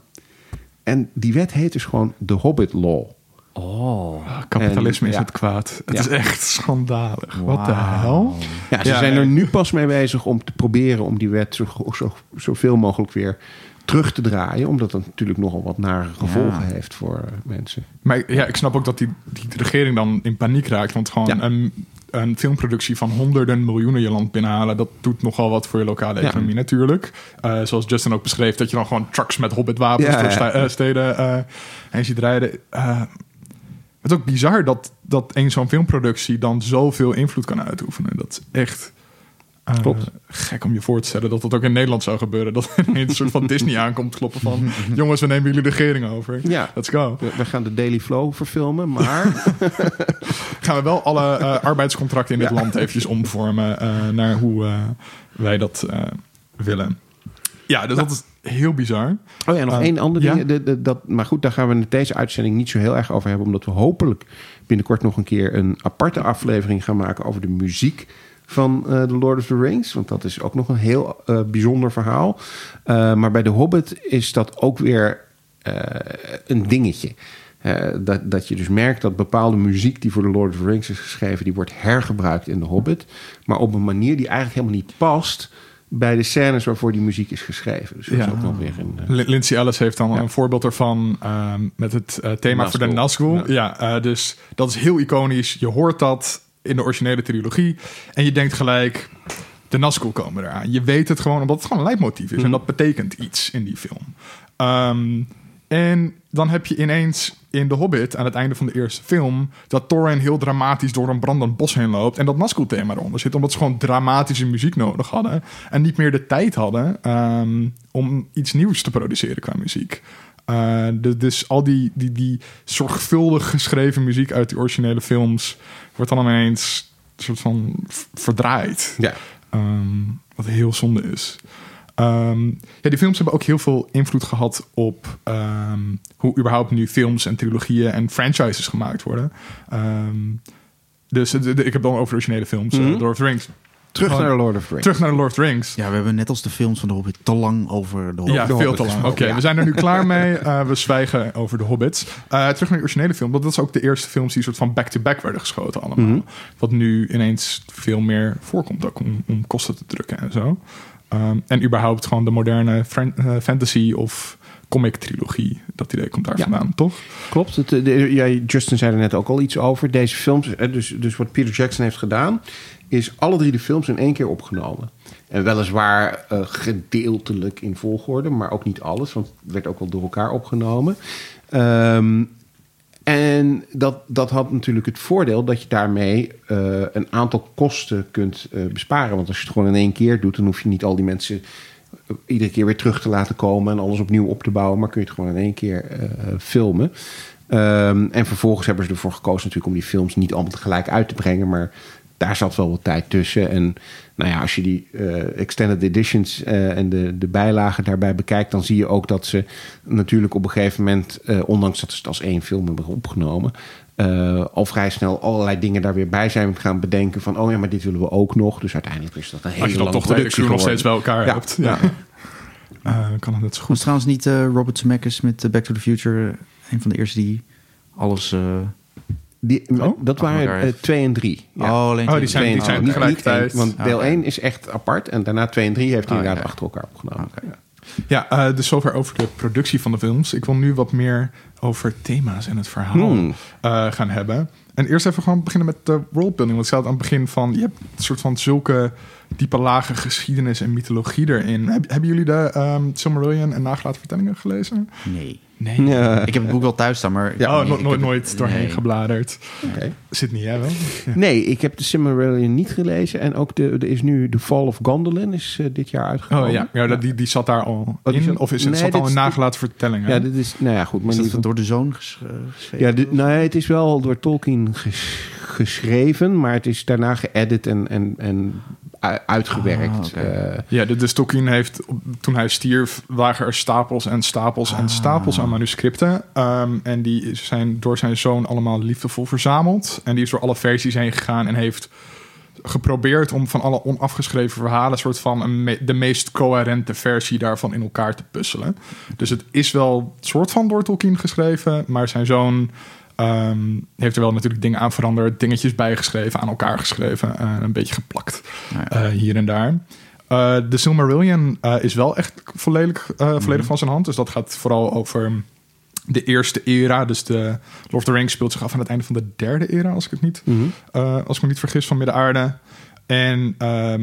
En die wet heet dus gewoon de Hobbit Law. Oh. Ah, Kapitalisme En, is ja. het kwaad. Het Ja. is echt schandalig. Wat de hel? Ja, ze Ja, zijn er nu pas mee bezig om te proberen om die wet zo, zo, zoveel mogelijk weer terug te draaien. Omdat dat natuurlijk nogal wat nare gevolgen heeft voor eh, mensen. Maar ja, ik snap ook dat die, die regering dan in paniek raakt. Want gewoon Ja. een, een filmproductie van honderden miljoenen je land binnenhalen... dat doet nogal wat voor je lokale Ja. economie natuurlijk. Eh, zoals Justin ook beschreef, dat je dan gewoon trucks met hobbitwapens... Ja, door sta- eh, steden eh, heen ziet rijden. Het is ook bizar dat, dat een zo'n filmproductie dan zoveel invloed kan uitoefenen. Dat is echt... eh, Klopt. Gek om je voor te stellen dat dat ook in Nederland zou gebeuren. Dat er een soort van Disney aankomt kloppen van... jongens, we nemen jullie de regering over. Ja. Let's go. We, we gaan de Daily Flow verfilmen, maar gaan we wel alle eh, arbeidscontracten in dit Ja. land eventjes omvormen eh, naar hoe wij dat willen. Ja, dus dat is heel bizar. Oh ja, nog één ander ja? ding. De, de, dat, maar goed, daar gaan we in deze uitzending niet zo heel erg over hebben. Omdat we hopelijk binnenkort nog een keer een aparte aflevering gaan maken over de muziek van eh The Lord of the Rings. Want dat is ook nog een heel eh, bijzonder verhaal. Eh, maar bij The Hobbit is dat ook weer een dingetje. Dat, dat je dus merkt dat bepaalde muziek die voor The Lord of the Rings is geschreven... die wordt hergebruikt in The Hobbit. Maar op een manier die eigenlijk helemaal niet past... bij de scènes waarvoor die muziek is geschreven. Dus dat Ja. is ook nog weer een... Lin- Lindsay Ellis heeft dan Ja. een voorbeeld ervan met het thema voor de Nazgul. Ja, eh, dus dat is heel iconisch. Je hoort dat in de originele trilogie en je denkt gelijk, de Nazgul komen eraan. Je weet het gewoon omdat het gewoon een leidmotief is en dat betekent iets in die film. Ehm, en dan heb je ineens in The Hobbit, aan het einde van de eerste film, dat Thorin heel dramatisch door een brandend bos heen loopt en dat Nazgul-thema eronder zit, omdat ze gewoon dramatische muziek nodig hadden en niet meer de tijd hadden ehm, om iets nieuws te produceren qua muziek. Eh, de- dus al die, die, die zorgvuldig geschreven muziek uit die originele films wordt dan ineens een soort van verdraaid. ja. Ehm, wat heel zonde is. Ehm, ja, die films hebben ook heel veel invloed gehad op ehm, hoe überhaupt nu films en trilogieën en franchises gemaakt worden. Dus de- de- ik heb dan over originele films, Mhm. Lord of the Rings. Terug Gewoon- naar Lord of the Rings. Terug naar de Lord of the Rings. Ja, we hebben net als de films van de Hobbit te lang over de Hobbit. Ja, de veel Hobbit te lang. Oké, ja. we zijn er nu klaar mee. Eh, we zwijgen over de Hobbits. Eh, terug naar de originele film. want Dat is ook de eerste films die soort van back-to-back werden geschoten allemaal. Mhm. Wat nu ineens veel meer voorkomt ook om, om kosten te drukken en zo. Ehm, en überhaupt gewoon de moderne eh, fantasy of comic trilogie. Dat idee komt daar Ja. vandaan, toch? Klopt. Het, eh, de, ja, Justin zei er net ook al iets over. Deze films, dus, dus wat Peter Jackson heeft gedaan, is alle drie de films in één keer opgenomen. En weliswaar eh, gedeeltelijk in volgorde, maar ook niet alles, want het werd ook wel door elkaar opgenomen. Ehm, en dat, dat had natuurlijk het voordeel dat je daarmee eh, een aantal kosten kunt eh, besparen. Want als je het gewoon in één keer doet, dan hoef je niet al die mensen iedere keer weer terug te laten komen en alles opnieuw op te bouwen, maar kun je het gewoon in één keer eh, filmen. Ehm, en vervolgens hebben ze ervoor gekozen natuurlijk om die films niet allemaal tegelijk uit te brengen, maar daar zat wel wat tijd tussen. En nou ja, als je die eh, extended editions eh, en de, de bijlagen daarbij bekijkt, dan zie je ook dat ze natuurlijk op een gegeven moment, ondanks dat ze het als één film hebben opgenomen, eh, al vrij snel allerlei dingen daar weer bij zijn gaan bedenken van, oh ja, maar dit willen we ook nog. Dus uiteindelijk is dat een hele Als je dan toch de hele productie crew nog steeds bij elkaar Ja, hebt. Ja. Eh, kan het net zo Was goed. trouwens niet eh, Robert Zemeckis met Back to the Future een van de eerste die alles... eh, Die, Oh? dat waren elkaar eh, heeft. twee en drie. Ja. Oh, alleen Oh, die zijn- Twee en die zijn drie. Niet- niet één, want Ah, deel oké. 1 is echt apart. En daarna 2 en 3 heeft hij Ah, inderdaad achter elkaar opgenomen. Oké. Ja. Ja, eh, dus zover over de productie van de films. Ik wil nu wat meer over thema's en het verhaal Hmm. eh, gaan hebben. En eerst even gewoon beginnen met de worldbuilding. Want ik zei het aan het begin van... je hebt een soort van zulke diepe lage geschiedenis en mythologie erin. Heb- hebben jullie de ehm Silmarillion en nagelaten vertellingen gelezen? Nee. Nee. Ja. Ik heb het boek wel thuis staan, maar... Ja, oh, nee, no- ik nooit, heb- nooit doorheen nee. gebladerd. Oké. Zit niet, hè? Wel? Nee, ik heb de Silmarillion niet gelezen. En ook de, er is nu The Fall of Gondolin is eh, dit jaar uitgekomen. Oh ja, ja dat- die, die zat daar al Oh, in. zat- Of is het Nee, zat dit al in nagelaten vertellingen? Ja, dit is, nou ja, goed. Maar Is dat geval- door de zoon eh, geschreven? ja, dit, nee, het is wel door Tolkien ges- geschreven, maar het is daarna geëdit en, en, en uitgewerkt. Ah. Eh, Ja, de, dus Tolkien heeft, toen hij stierf, lagen er stapels en stapels en stapels aan manuscripten. Ehm, en die zijn door zijn zoon allemaal liefdevol verzameld. En die is door alle versies heen gegaan en heeft geprobeerd om van alle onafgeschreven verhalen... soort van een me- de meest coherente versie daarvan in elkaar te puzzelen. Dus het is wel soort van door Tolkien geschreven, maar zijn zoon... ehm, heeft er wel natuurlijk dingen aan veranderd, dingetjes bijgeschreven, aan elkaar geschreven, en een beetje geplakt Ja. eh, hier en daar. Eh, de Silmarillion is wel echt volledig, volledig van zijn hand. Dus dat gaat vooral over de eerste era. Dus de Lord of the Rings speelt zich af aan het einde van de derde era, als ik het niet, mhm. als ik me niet vergis, van Midden-Aarde. En ehm,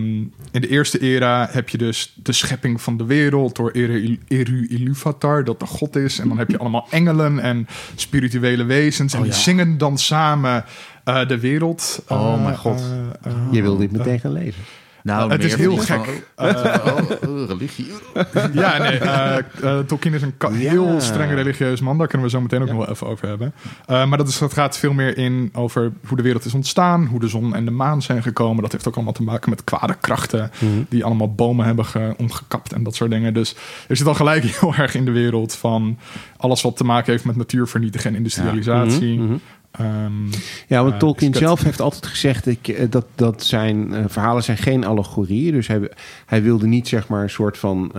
in de eerste era heb je dus de schepping van de wereld door Eru, Eru Iluvatar, dat de god is. En dan heb je allemaal engelen en spirituele wezens. En Oh, die ja. zingen dan samen eh, de wereld. Oh, eh, mijn god. eh, Je wil dit meteen gaan lezen. Nou, Het is heel gek. van- oh, oh, oh, religie. Ja, nee. eh eh, Tolkien is een heel streng religieus man. Daar kunnen we zo meteen ook nog wel even over hebben. Eh, maar dat, is, dat gaat veel meer in over hoe de wereld is ontstaan. Hoe de zon en de maan zijn gekomen. Dat heeft ook allemaal te maken met kwade krachten. Die allemaal bomen hebben ge- omgekapt en dat soort dingen. Dus er zit al gelijk heel erg in de wereld van alles wat te maken heeft met natuurvernietigen en industrialisatie. Mhm, mhm. Ehm, Ja, want Eh, Tolkien kut. zelf heeft altijd gezegd ik, eh, dat, dat zijn eh, verhalen zijn geen allegorieën. Dus hij, hij wilde niet zeg maar een soort van...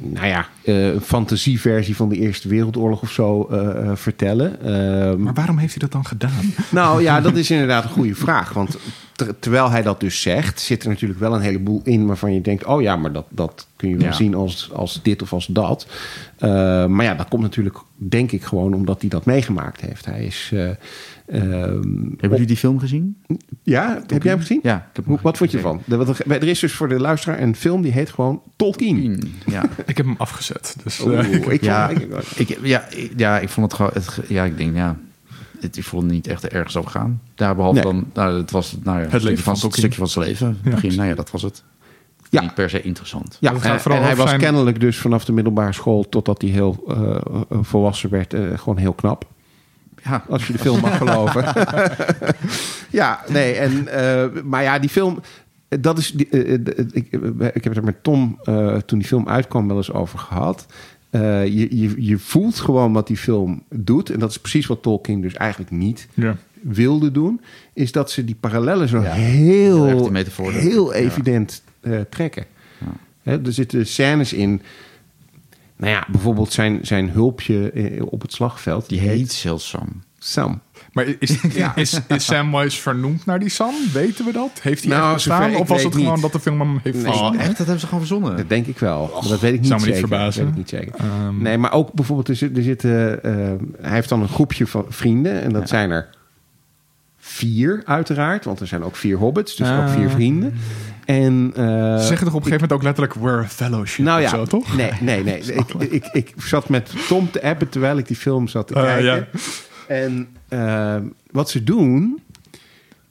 nou ja, eh, een fantasieversie van de Eerste Wereldoorlog of zo eh, eh, vertellen. Ehm, maar waarom heeft hij dat dan gedaan? nou ja, dat is inderdaad een goede vraag. Want ter- terwijl hij dat dus zegt, zit er natuurlijk wel een heleboel in waarvan je denkt: oh ja, maar dat, dat kun je wel Ja. zien als, als dit of als dat. Maar ja, dat komt natuurlijk, denk ik, gewoon omdat hij dat meegemaakt heeft. Hij is. Hebben jullie die film gezien? ja, heb jij hem gezien? Ja. Ik heb hem Hoe- Wat vond je ervan? Er is dus voor de luisteraar een film die heet gewoon Tolkien. Ja. Ik heb hem afgezet. Dus, Oeh, eh, ik vond- Ja, ik- ja, ik- ja, ik vond het gewoon... Het, ja, ik denk, ja... Het, ik vond het niet echt ergens over gaan. Daar behalve Nee. dan... Nou, het was nou ja, Het een stukje leven van Tolkien. stukje van zijn leven. Ja, Begin, nou ja, dat was het. Ja. Niet per se interessant. Ja, Het en, hij was zijn- kennelijk dus vanaf de middelbare school totdat hij heel eh, eh, volwassen werd, eh, gewoon heel knap. Ja, Als je de film mag geloven. ja, nee, en, eh, maar ja, die film. Dat is, eh, eh, ik, ik heb het er met Tom eh, toen die film uitkwam wel eens over gehad. Eh, je, je, je voelt gewoon wat die film doet. En dat is precies wat Tolkien dus eigenlijk niet ja. wilde doen. Is dat ze die parallellen zo Ja, heel, heel heel Ja. evident eh, trekken. Hè, er zitten scènes in. Nou ja, bijvoorbeeld zijn, zijn hulpje eh, op het slagveld. die heet Silsam. Sam. Maar is, is, is Samwise vernoemd naar die Sam? Weten we dat? Heeft hij Nou, echt bestaan? Of was het gewoon niet. dat de film hem heeft Nee. verzonnen? Oh, echt? Dat hebben ze gewoon verzonnen. Dat denk ik wel. Maar dat weet ik niet Zou me niet zeker. verbazen. Dat weet ik niet zeker. Ehm, Nee, maar ook bijvoorbeeld, er, zit- er zitten, eh, hij heeft dan een groepje van vrienden. En dat zijn er vier uiteraard. Want er zijn ook vier hobbits, dus ook Ah. vier vrienden. En, eh, Ze zeggen toch op een gegeven moment ook letterlijk we're a fellowship nou ja, zo, toch? nee, nee, nee. Ik, ik, ik zat met Tom te appen terwijl ik die film zat te Eh, kijken. ja. En eh, wat ze doen,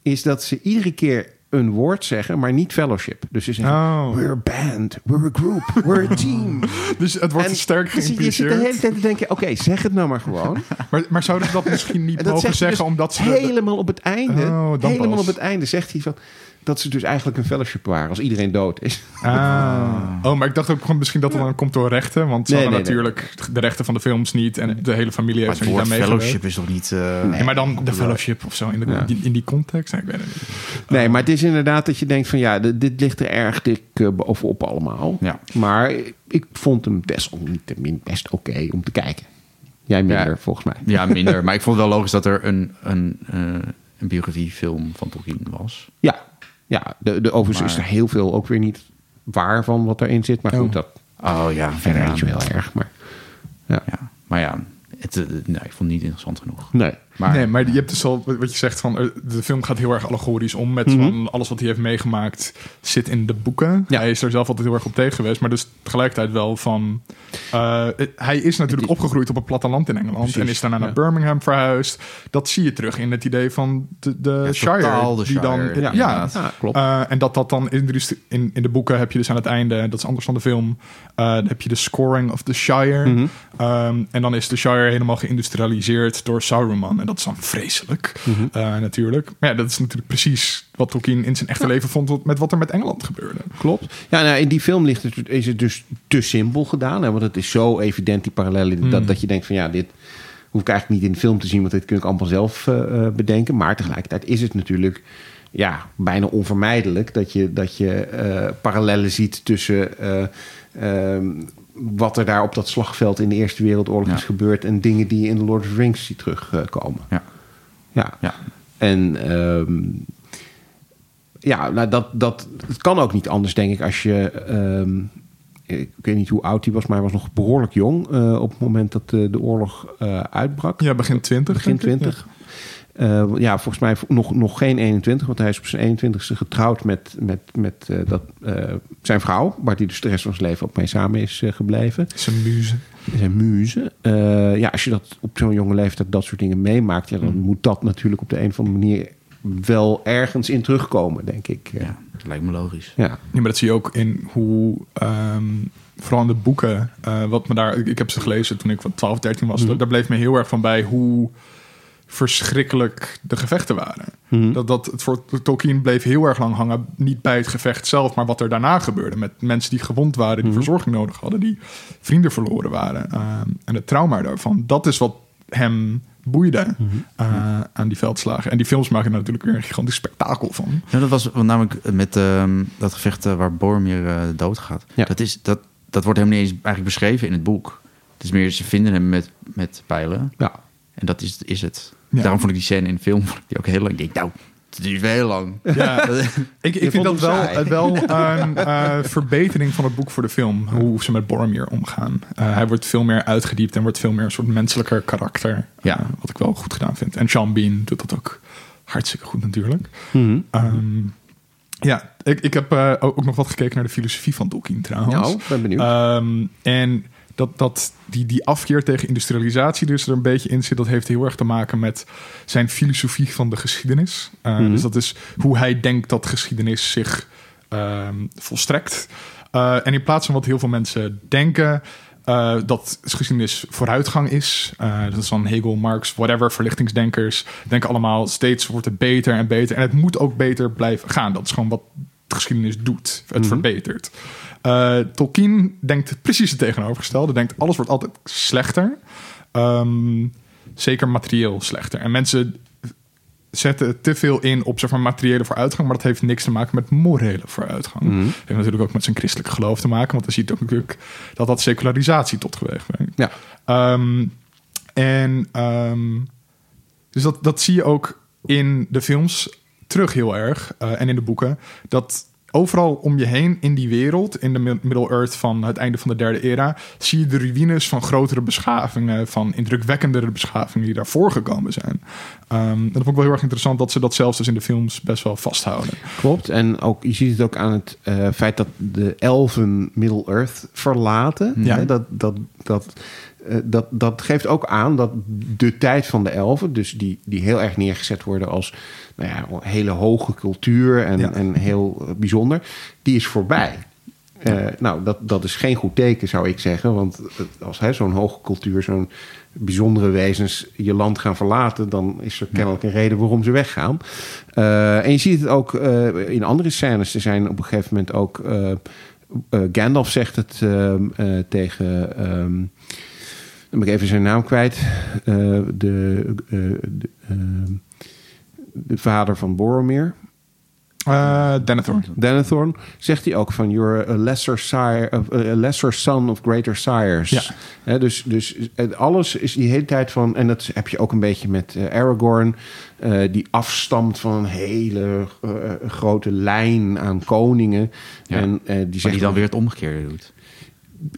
is dat ze iedere keer een woord zeggen, maar niet fellowship. Dus ze zeggen, Oh. we're a band, we're a group, we're a team. Dus het wordt En sterk dus je zit de hele geïmpliceerd. tijd te denken, oké, zeg het nou maar gewoon. Maar, maar zouden ze dat misschien niet mogen zeggen dus omdat ze... helemaal op het einde, Oh, helemaal pas. op het einde zegt hij van, dat ze dus eigenlijk een fellowship waren als iedereen dood is. Ah. Oh, maar ik dacht ook gewoon misschien dat het dan komt door rechten. Want ze Nee, hadden nee, nee. natuurlijk de rechten van de films niet. En de hele familie Maar heeft er niet aan fellowship is toch niet... eh, Nee, maar dan de fellowship of zo in, de, Ja. die, in die context. Nee, ik weet het niet. Nee, maar het is inderdaad dat je denkt van ja, dit, dit ligt er erg dik eh, bovenop allemaal. Ja. Maar ik vond hem desalniettemin best oké om te kijken. Jij minder, Ja. volgens mij. Ja, minder. maar ik vond het wel logisch dat er een, een, eh, een biografiefilm van Tolkien was. Ja, ja de, de, overigens Maar- is er heel veel ook weer niet waar van wat erin zit. Maar goed, Oh. dat Oh ja, Verder ja. niet zo heel erg, maar... Ja. Ja, maar ja, het, eh, nee, ik vond het niet interessant genoeg. Nee. Maar, nee, maar je hebt dus al wat je zegt van eh, de film gaat heel erg allegorisch om met van alles wat hij heeft meegemaakt zit in de boeken. Ja. Hij is er zelf altijd heel erg op tegen geweest, maar dus tegelijkertijd wel van eh, hij is natuurlijk opgegroeid op het platteland in Engeland Precies, en is daarna naar. Birmingham verhuisd. Dat zie je terug in het idee van de, de Ja, Shire, de die dan Shire, ja. Ja, klopt. Eh, en dat dat dan in de, in, in de boeken heb je dus aan het einde, dat is anders dan de film, eh, dan heb je de scoring of the Shire. Mhm. Ehm, en dan is de Shire helemaal geïndustrialiseerd door Saruman. Dat is dan vreselijk, Mhm. eh, natuurlijk. Maar ja, dat is natuurlijk precies wat Tolkien in zijn echte leven vond met wat er met Engeland gebeurde. Klopt. Ja, nou, in die film ligt het, is het dus te simpel gedaan. Hè, want het is zo evident, die parallellen, dat, dat je denkt van ja, dit hoef ik eigenlijk niet in de film te zien, want dit kun ik allemaal zelf eh, eh, bedenken. Maar tegelijkertijd is het natuurlijk ja, bijna onvermijdelijk dat je, dat je eh, parallellen ziet tussen eh, ehm, wat er daar op dat slagveld in de Eerste Wereldoorlog Ja. is gebeurd en dingen die je in The Lord of the Rings ziet terugkomen. Ja. Ja. Ja. En ehm, ja, nou dat, dat het kan ook niet anders, denk ik, als je. ehm, ik weet niet hoe oud hij was, maar hij was nog behoorlijk jong eh, op het moment dat de, de oorlog eh, uitbrak. Ja, begin 20. Begin denk ik. 20. Eh, ja, volgens mij nog, nog geen 21, want hij is op zijn 21ste getrouwd met, met, met eh, dat, eh, zijn vrouw, waar hij dus de rest van zijn leven ook mee samen is gebleven. Zijn muze. Zijn muze. Eh, ja, als je dat op zo'n jonge leeftijd dat soort dingen meemaakt, ja, dan Mm. moet dat natuurlijk op de een of andere manier wel ergens in terugkomen, denk ik. ja, dat lijkt me logisch. Ja. Ja, maar dat zie je ook in hoe, ehm, vooral in de boeken, eh, wat me daar, ik, ik heb ze gelezen toen ik wat 12, 13 was, daar, daar bleef me heel erg van bij hoe verschrikkelijk de gevechten waren. Dat, dat het voor Tolkien bleef heel erg lang hangen, niet bij het gevecht zelf, maar wat er daarna gebeurde met mensen die gewond waren, die verzorging nodig hadden, die vrienden verloren waren ehm, en het trauma daarvan. Dat is wat hem boeide eh, aan die veldslagen. En die films maken er natuurlijk weer een gigantisch spektakel van. Ja, dat was namelijk met ehm, dat gevecht eh, waar Boromir eh, doodgaat. Ja. Dat, is, dat, dat wordt helemaal niet eens eigenlijk beschreven in het boek. Het is meer, ze vinden hem met, met pijlen. Ja. En dat is, is het. Ja. Daarom vond ik die scène in de film vond ik die ook heel lang. Ik denk, nou, het duurt wel heel lang. Ja, ik, ik vind dat wel, wel een eh, verbetering van het boek voor de film. Hoe ze met Boromir omgaan. Eh, hij wordt veel meer uitgediept en wordt veel meer een soort menselijker karakter. Ja. Eh, wat ik wel goed gedaan vind. En Sean Bean doet dat ook hartstikke goed natuurlijk. Mhm. Ehm, ja, ik, ik heb eh, ook nog wat gekeken naar de filosofie van Tolkien trouwens. Nou, ben benieuwd. Ehm, en dat, dat die, die afkeer tegen industrialisatie dus er een beetje in zit, dat heeft heel erg te maken met zijn filosofie van de geschiedenis. Uh, Dus dat is hoe hij denkt dat geschiedenis zich ehm, volstrekt. Uh, en in plaats van wat heel veel mensen denken, uh, dat geschiedenis vooruitgang is. Uh, dat is dan Hegel, Marx, whatever, verlichtingsdenkers. Denken allemaal steeds wordt het beter en beter. En het moet ook beter blijven gaan. Dat is gewoon wat geschiedenis doet. Het Mhm. verbetert. Uh, Tolkien denkt precies het tegenovergestelde. Denkt alles wordt altijd slechter. Um, zeker materieel slechter. En mensen zetten te veel in op zeg maar, materiële vooruitgang, maar dat heeft niks te maken met morele vooruitgang. Mhm. Dat heeft natuurlijk ook met zijn christelijk geloof te maken, want dan ziet ook natuurlijk dat dat secularisatie tot geweeg brengt. Ja. Um, en um, dus dat, dat zie je ook in de films terug heel erg uh, en in de boeken. Dat overal om je heen in die wereld, in de Middle-earth van het einde van de derde era, zie je de ruïnes van grotere beschavingen, van indrukwekkendere beschavingen die daarvoor gekomen zijn. Um, dat vond ik wel heel erg interessant dat ze dat zelfs dus in de films best wel vasthouden. Klopt. En ook, je ziet het ook aan het uh, feit dat de elfen Middle-earth verlaten. Ja. Hè, dat, dat, dat, dat, dat geeft ook aan dat de tijd van de elfen, dus die, die heel erg neergezet worden als nou ja, hele hoge cultuur en, Ja. en heel bijzonder, die is voorbij. Uh, nou, dat, dat is geen goed teken, zou ik zeggen. Want als zo'n hoge cultuur, zo'n bijzondere wezens je land gaan verlaten, dan is er kennelijk een reden waarom ze weggaan. Uh, en je ziet het ook uh, in andere scènes. Er zijn op een gegeven moment ook. Gandalf zegt het tegen. Dan ben ik even zijn naam kwijt. de, de, ehm, de vader van Boromir. Uh, Denethor. Denethor zegt hij ook van you're a lesser, sire, a lesser son of greater sires. Ja. He, dus, dus alles is die hele tijd van... en dat heb je ook een beetje met uh, Aragorn... Uh, die afstamt van een hele uh, grote lijn aan koningen. Ja. En, die maar die dan weer het omgekeerde doet.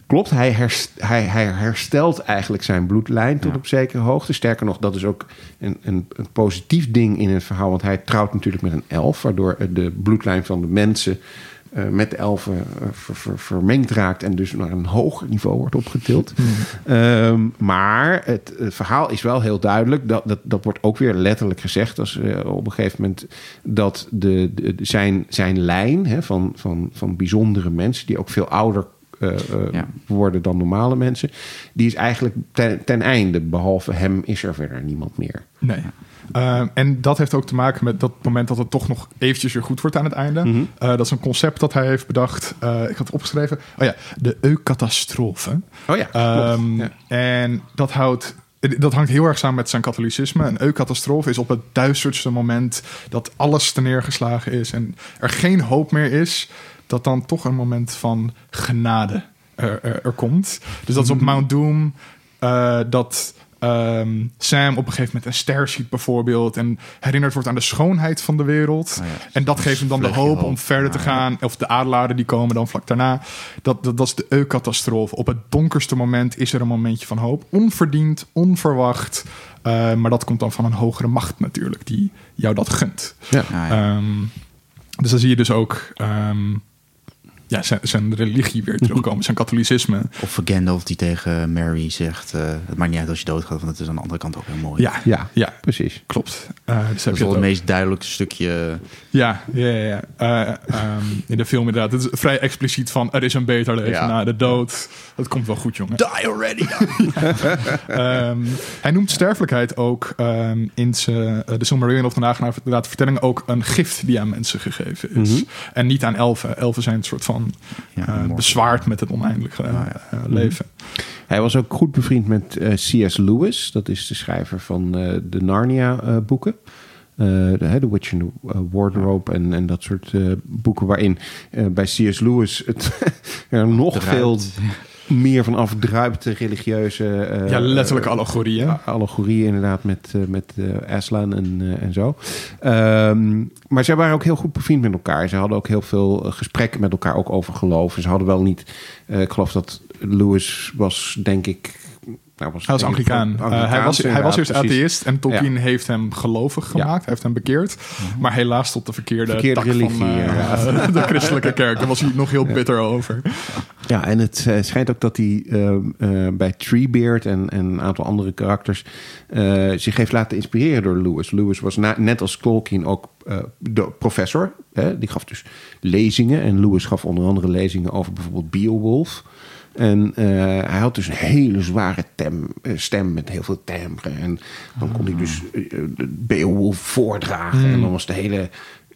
Klopt, hij, herst- hij, hij herstelt eigenlijk zijn bloedlijn tot Ja. op zekere hoogte. Sterker nog, dat is ook een, een, een positief ding in het verhaal. Want hij trouwt natuurlijk met een elf, waardoor de bloedlijn van de mensen eh, met de elfen eh, ver- ver- vermengd raakt en dus naar een hoger niveau wordt opgetild. Ehm, maar het, het verhaal is wel heel duidelijk. Dat, dat, dat wordt ook weer letterlijk gezegd als, eh, op een gegeven moment dat de, de, de- zijn, zijn lijn hè, van, van, van bijzondere mensen, die ook veel ouder eh, eh, Ja. worden dan normale mensen, die is eigenlijk ten, ten einde. Behalve hem is er verder niemand meer. Nee. Ehm, en dat heeft ook te maken met dat moment dat het toch nog eventjes weer goed wordt aan het einde. Mhm. Eh, dat is een concept dat hij heeft bedacht. Eh, ik had het opgeschreven. Oh ja, de eucatastrofe. Oh ja, Ehm. Ja. En dat houdt. Dat hangt heel erg samen met zijn katholicisme. Een eucatastrofe is op het duisterste moment dat alles te neergeslagen is en er geen hoop meer is, dat dan toch een moment van genade er, er, er komt. Dus dat is op Mount Doom eh, dat ehm, Sam op een gegeven moment een ster ziet bijvoorbeeld en herinnerd wordt aan de schoonheid van de wereld. Oh ja. En dat geeft hem dan de hoop hoop. om verder te gaan. Of de adelaren die komen dan vlak daarna. Dat, dat, dat is de eucatastrofe. Op het donkerste moment is er een momentje van hoop. Onverdiend, onverwacht. Eh, maar dat komt dan van een hogere macht natuurlijk. Die jou dat gunt. Ja. Ja. Ehm, dus dan zie je dus ook... ehm, ja, zijn, zijn religie weer terugkomen. Zijn katholicisme. Of Gandalf die tegen Mary zegt... eh, het maakt niet uit als je doodgaat, want het is aan de andere kant ook heel mooi. Ja, Ja, ja precies. klopt. Eh, dus Dat is wel het meest duidelijke stukje... Ja, ja, ja. ja. Eh, ehm, in de film inderdaad. Het is vrij expliciet van... er is een beter leven Ja. na de dood. Dat komt wel goed, jongen. Die already! Ehm, hij noemt sterfelijkheid ook ehm, in zijn, de Silmarillion of de Nagenaar inderdaad vertellingen ook een gift die aan mensen gegeven is. Mhm. En niet aan elfen. Elfen zijn een soort van Ja, eh, bezwaard met het oneindige eh, Ah, ja. eh, leven. Hij was ook goed bevriend met eh, C.S. Lewis. Dat is de schrijver van eh, de Narnia-boeken. de, The Witch in the Wardrobe en, en dat soort eh, boeken... waarin eh, bij C.S. Lewis het er nog veel meer van afdruipt... de religieuze... eh, ja, letterlijke eh, allegorieën. Ja, allegorieën inderdaad met, eh, met eh, Aslan en, eh, en zo. Ehm, maar zij waren ook heel goed bevriend met elkaar. Ze hadden ook heel veel eh, gesprekken met elkaar ook over geloof. En Ze hadden wel niet... eh, ik geloof dat Lewis was, denk ik... Was Hij was Eh, hij, was, hij was eerst precies. atheïst en Tolkien heeft hem gelovig gemaakt. Ja. Hij heeft hem bekeerd. Maar helaas tot de verkeerde, Verkeerde religie, van eh, de christelijke kerk. Daar was hij nog heel bitter over. Ja, en het eh, schijnt ook dat hij eh, eh, bij Treebeard en, en een aantal andere karakters eh, zich heeft laten inspireren door Lewis. Lewis was na- net als Tolkien ook eh, de professor. Hè? Die gaf dus lezingen. En Lewis gaf onder andere lezingen over bijvoorbeeld Beowulf. En eh, hij had dus een hele zware tem, eh, stem met heel veel timbre. En dan kon hij dus eh, Beowulf voordragen. En dan was de hele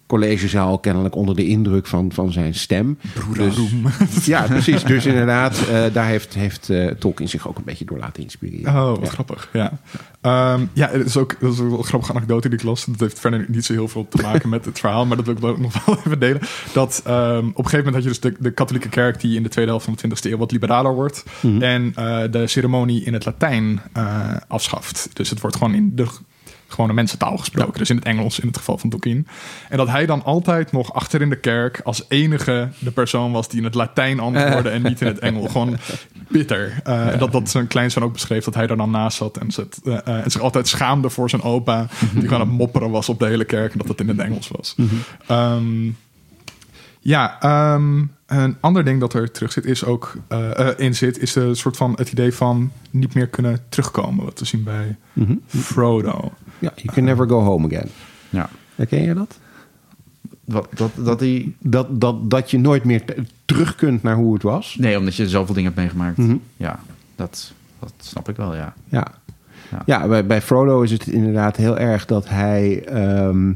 collegezaal kennelijk onder de indruk van, van zijn stem. Dus, ja, precies. Dus inderdaad, eh, daar heeft, heeft eh, Tolkien zich ook een beetje door laten inspireren. Oh, wat Ja. grappig. Ja, Ehm, ja het is ook, dat is ook een grappige anekdote die ik las. Dat heeft verder niet zo heel veel te maken met het verhaal, maar dat wil ik nog wel even delen. Dat ehm, op een gegeven moment had je dus de, de katholieke kerk die in de tweede helft van de 20e eeuw wat liberaler wordt. En eh, de ceremonie in het Latijn afschaft. Dus het wordt gewoon in de gewone mensentaal gesproken. Dus in het Engels in het geval van Tolkien. En dat hij dan altijd nog achter in de kerk als enige de persoon was die in het Latijn antwoordde en niet in het Engels. Gewoon bitter. En dat, dat zijn kleinzoon ook beschreef dat hij er dan naast zat en, zit, eh, eh, en zich altijd schaamde voor zijn opa. Die gewoon aan het mopperen was op de hele kerk en dat het in het Engels was. Ehm, ja, ehm, een ander ding dat er terug zit, is ook in zit, is een soort van het idee van niet meer kunnen terugkomen. Wat we zien bij Mhm. Frodo. Ja, you can never go home again. Ja. Herken je dat? Wat, dat, dat die... Dat, dat, dat je nooit meer te- terug kunt naar hoe het was. Nee, omdat je zoveel dingen hebt meegemaakt. Mhm. Ja, dat, dat snap ik wel, ja. Ja. Ja. Ja, bij, bij Frodo is het inderdaad heel erg dat hij. ehm,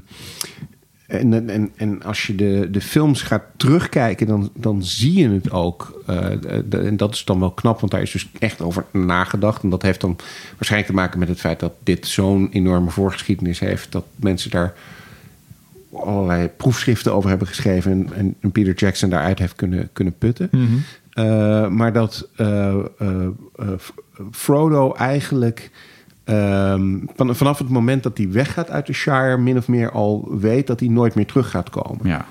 en, en, en als je de, de films gaat terugkijken, dan, dan zie je het ook. Eh, de- en dat is dan wel knap, want daar is dus echt over nagedacht. En dat heeft dan waarschijnlijk te maken met het feit dat dit zo'n enorme voorgeschiedenis heeft. Dat mensen daar allerlei proefschriften over hebben geschreven. En, en, en Peter Jackson daaruit heeft kunnen, kunnen putten. Eh, maar dat eh, Frodo eigenlijk ehm, van, vanaf het moment dat hij weggaat uit de Shire, min of meer al weet dat hij nooit meer terug gaat komen. Ja,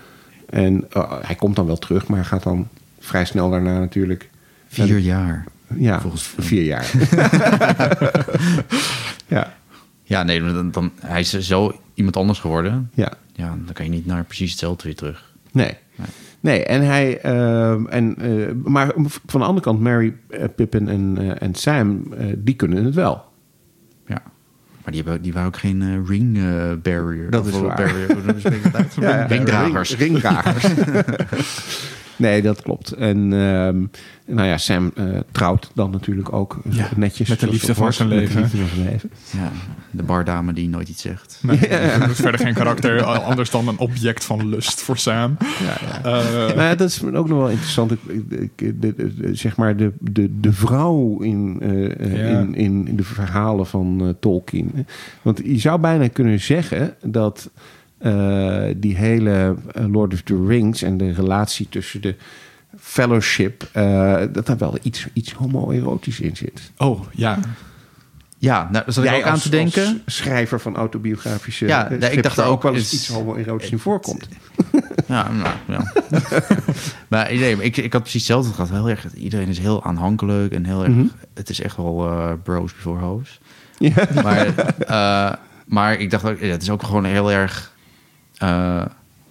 En eh, hij komt dan wel terug, maar hij gaat dan vrij snel daarna natuurlijk Vier jaar. Ja, Volgens- vier jaar. ja, Ja, nee, dan, dan, hij is zo iemand anders geworden. ja. Ja, dan kan je niet naar precies hetzelfde weer terug. Nee. Nee, en hij. ehm, en, eh, maar van de andere kant, Mary, eh, Pippin en, eh, en Sam, die kunnen het wel. Maar die, hebben, die waren ook geen eh, ring eh, barrier. Dat Of is waar. Barrier, ja, Ringdragers. ring- ringdragers. nee, dat klopt. En ehm, nou ja, Sam eh, trouwt dan natuurlijk ook Ja, netjes. met de liefde van zijn leven. liefde van zijn leven. Ja, de bardame die nooit iets zegt. Nee, er is verder geen karakter anders dan een object van lust voor Sam. Eh, Nou ja, dat is ook nog wel interessant. Ik, ik- de, de- de- zeg maar de, de, de vrouw in, eh, eh, Ja. in, in, in de verhalen van Tolkien. Want je zou bijna kunnen zeggen dat eh, die hele eh, Lord of the Rings en de relatie tussen de fellowship, eh, dat daar wel iets, iets homoerotisch in zit. oh, ja. Ja, nou, zat ik ook aan als- te denken. als schrijver van autobiografische Ja, nee, ik dacht daar ook, wel eens iets homoerotisch in voorkomt. Ja, nou, ja. maar nee, ik, ik had precies hetzelfde gehad. Heel erg, iedereen is heel aanhankelijk en heel erg... Mhm. Het is echt wel eh, bros before hoes. Ja. Maar, maar ik dacht ook, ja, het is ook gewoon heel erg... eh,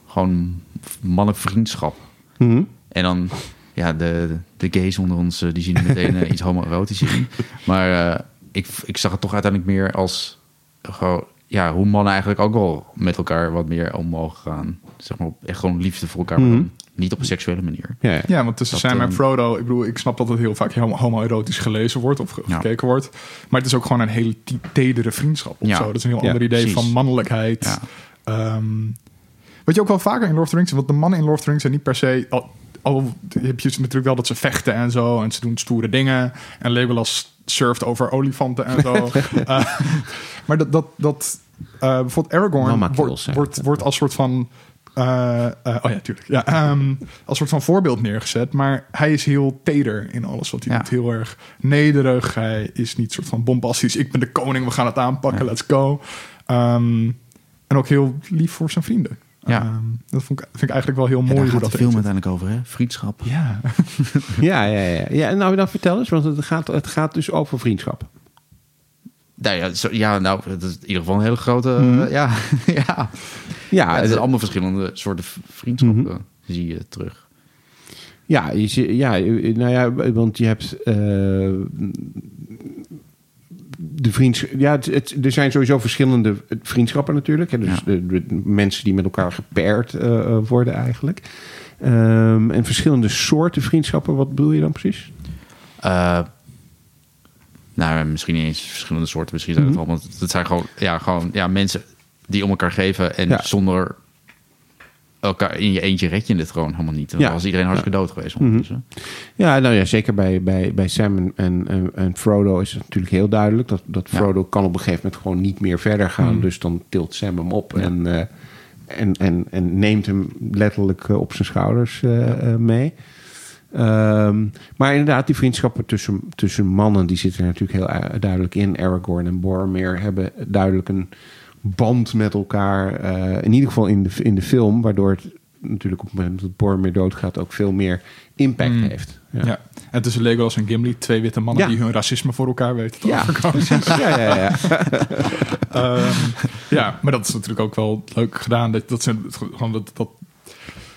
gewoon mannenvriendschap. Mhm. En dan, ja, de, de gays onder ons, eh, die zien meteen eh, iets homoerotisch in. Maar eh, ik, ik zag het toch uiteindelijk meer als... Gewoon, ja, hoe mannen eigenlijk ook wel met elkaar wat meer om mogen gaan. Zeg maar, op- echt gewoon liefde voor elkaar. Mhm. niet op een seksuele manier. Ja, ja. Ja, want tussen Dat, Sam en Frodo, ik bedoel, ik snap dat het heel vaak homo- homoerotisch gelezen wordt of Ja. gekeken wordt. Maar het is ook gewoon een hele tedere vriendschap of Ja. zo. Dat is een heel Ja, ander idee precies. van mannelijkheid. Ehm, wat je ook wel vaker in Lord of the Rings, want de mannen in Lord of the Rings zijn niet per se... Al, al heb je natuurlijk wel dat ze vechten en zo en ze doen stoere dingen. En Legolas surft over olifanten en zo. Eh, maar dat, dat, dat eh, bijvoorbeeld Aragorn wordt, wordt, wordt als soort van... eh, oh ja, tuurlijk. Ja, ehm, als soort van voorbeeld neergezet. Maar hij is heel teder in alles wat hij Ja. doet. Heel erg nederig. Hij is niet soort van bombastisch. Ik ben de koning, we gaan het aanpakken, Ja. let's go. Ehm, en ook heel lief voor zijn vrienden. Ja. Ehm, dat vond ik, vind ik eigenlijk wel heel Ja, mooi daar hoe gaat dat de film erin zit. uiteindelijk over, hè? Vriendschap. Ja. Ja, ja, ja. ja. Nou, dan vertel eens, want het gaat, het gaat dus over vriendschap. Nou ja, zo, ja, nou, dat is in ieder geval een hele grote... eh, Mhm. ja, ja. Ja, ja, het het- zijn allemaal verschillende soorten vriendschappen. Mhm. Zie je terug. ja, je, ja, nou ja, want je hebt eh, de vriendschap. Ja, het, het- er zijn sowieso verschillende vriendschappen natuurlijk. Hè, dus Ja. de, de mensen die met elkaar gepaard eh, eh, worden eigenlijk. Ehm, en verschillende soorten vriendschappen. Wat bedoel je dan precies? Eh, nou, misschien niet eens verschillende soorten. Misschien zijn het Mhm. allemaal... Het zijn gewoon, ja, gewoon ja, mensen die om elkaar geven. En Ja. zonder elkaar in je eentje red je het gewoon helemaal niet. Dan Ja. was iedereen hartstikke dood geweest Mhm. Ja, nou ja, zeker bij, bij, bij Sam en, en, en- Frodo is het natuurlijk heel duidelijk dat, dat Ja. Frodo kan op een gegeven moment gewoon niet meer verder gaan. Hmm. Dus dan tilt Sam hem op en, eh, en, en, en neemt hem letterlijk eh, op zijn schouders eh, mee. Ehm, maar inderdaad, die vriendschappen tussen, tussen mannen, die zitten er natuurlijk heel duidelijk in. Aragorn en Boromir hebben duidelijk een band met elkaar. eh, in ieder geval in de, in de film, waardoor het natuurlijk op het moment dat Boromir doodgaat ook veel meer impact Mm. heeft. Ja. En tussen Legolas en Gimli, twee witte mannen Ja. die hun racisme voor elkaar weten te Ja. overkomen. ja, ja, ja. Ehm, ja, maar dat is natuurlijk ook wel leuk gedaan. Dat, dat, zijn, gewoon dat, dat,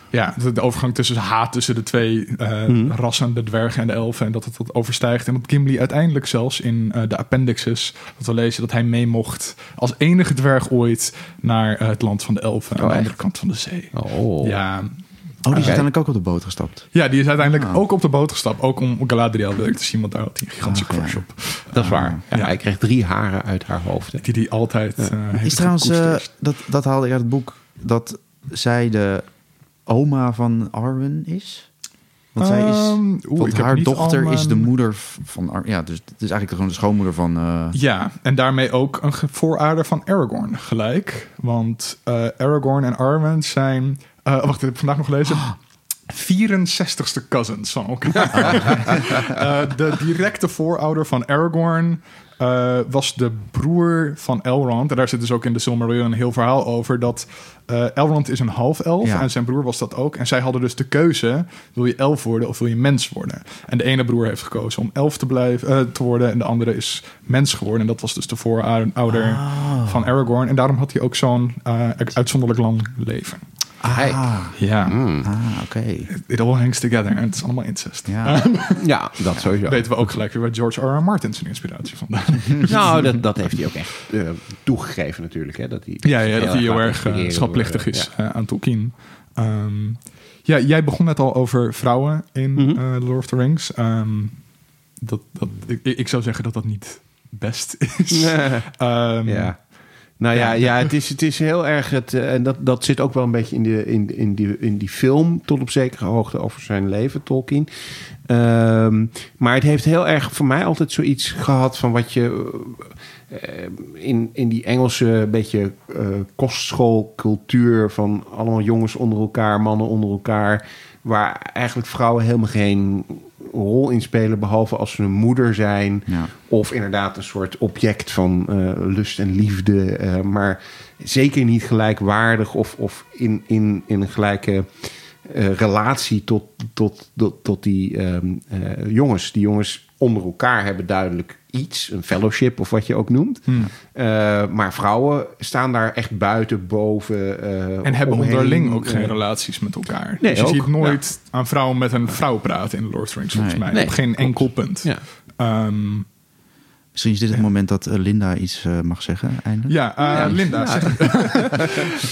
ja, de, de overgang tussen haat tussen de twee eh, Mhm. rassen, de dwergen en de elfen, en dat het dat overstijgt. En dat Gimli uiteindelijk zelfs in eh, de appendixes, dat we lezen dat hij mee mocht als enige dwerg ooit naar eh, het land van de elfen, aan Oh, de echt? andere kant van de zee. Oh. Ja, Oh, die is uiteindelijk ook op de boot gestapt. ja, die is uiteindelijk Ah. ook op de boot gestapt. Ook om Galadriel leuk te zien, want daar had hij een gigantische Ah, ja. op. Dat is waar. Ja, Ja. Hij kreeg drie haren uit haar hoofd. hè. Die die altijd eh, heeft Is trouwens, dat, dat haalde ik uit het boek, dat zij de oma van Arwen is? Want zij is, Ehm, want haar dochter is de moeder van Ar- Ja, dus het is eigenlijk gewoon de schoonmoeder van... eh, Ja, en daarmee ook een voorouder van Aragorn gelijk. Want eh, Aragorn en Arwen zijn... eh, wacht, ik heb vandaag nog gelezen. 64ste cousins van elkaar. De directe voorouder van Aragorn eh, was de broer van Elrond. En daar zit dus ook in de Silmarillion een heel verhaal over... dat eh, Elrond is een half-elf Ja. en zijn broer was dat ook. En zij hadden dus de keuze, wil je elf worden of wil je mens worden? En de ene broer heeft gekozen om elf te, blijven, eh, te worden... en de andere is mens geworden. En dat was dus de voorouder Ah. van Aragorn. En daarom had hij ook zo'n uitzonderlijk lang leven. Ah, Ja, ah oké. it all hangs together. En het is allemaal incest. Ja. Ja, dat sowieso. Weten we ook gelijk weer waar George R. R. Martin zijn inspiratie vandaan. Nou, dat, dat heeft hij ook echt eh, toegegeven natuurlijk. Hè, dat hij Ja, ja dat hij heel erg eh, schatplichtig door, is ja. eh, aan Tolkien. Ehm, ja, jij begon net al over vrouwen in eh, The Lord of the Rings. Ehm, dat, dat, ik, ik zou zeggen dat dat niet best is. Ehm, Ja. Nou ja, Ja. ja het, is, het is heel erg. Het, eh, en dat, dat zit ook wel een beetje in, de, in, in, die, in die film. Tot op zekere hoogte over zijn leven, Tolkien. Ehm, maar het heeft heel erg voor mij altijd zoiets gehad van wat je. eh, in, in die Engelse beetje eh, kostschoolcultuur van allemaal jongens onder elkaar, mannen onder elkaar, waar eigenlijk vrouwen helemaal geen rol in spelen, behalve als ze een moeder zijn. Ja. Of inderdaad een soort object van eh, lust en liefde. eh, maar zeker niet gelijkwaardig of, of in, in, in een gelijke eh, relatie tot, tot, tot, tot die ehm, eh, jongens. Die jongens onder elkaar hebben duidelijk iets, een fellowship of wat je ook noemt. Hmm. Eh, maar vrouwen staan daar echt buiten, boven. eh, En hebben omheen. onderling ook geen Eh, relaties met elkaar. Nee, dus je ook. ziet nooit aan vrouwen met een vrouw praten in Lord of the Rings, volgens Nee. mij. Nee, Op geen klopt. enkel punt. Ja. Ehm, Misschien is dit het moment dat eh, Linda iets eh, mag zeggen, eindelijk. ja, eh, Ja. Linda. Ja.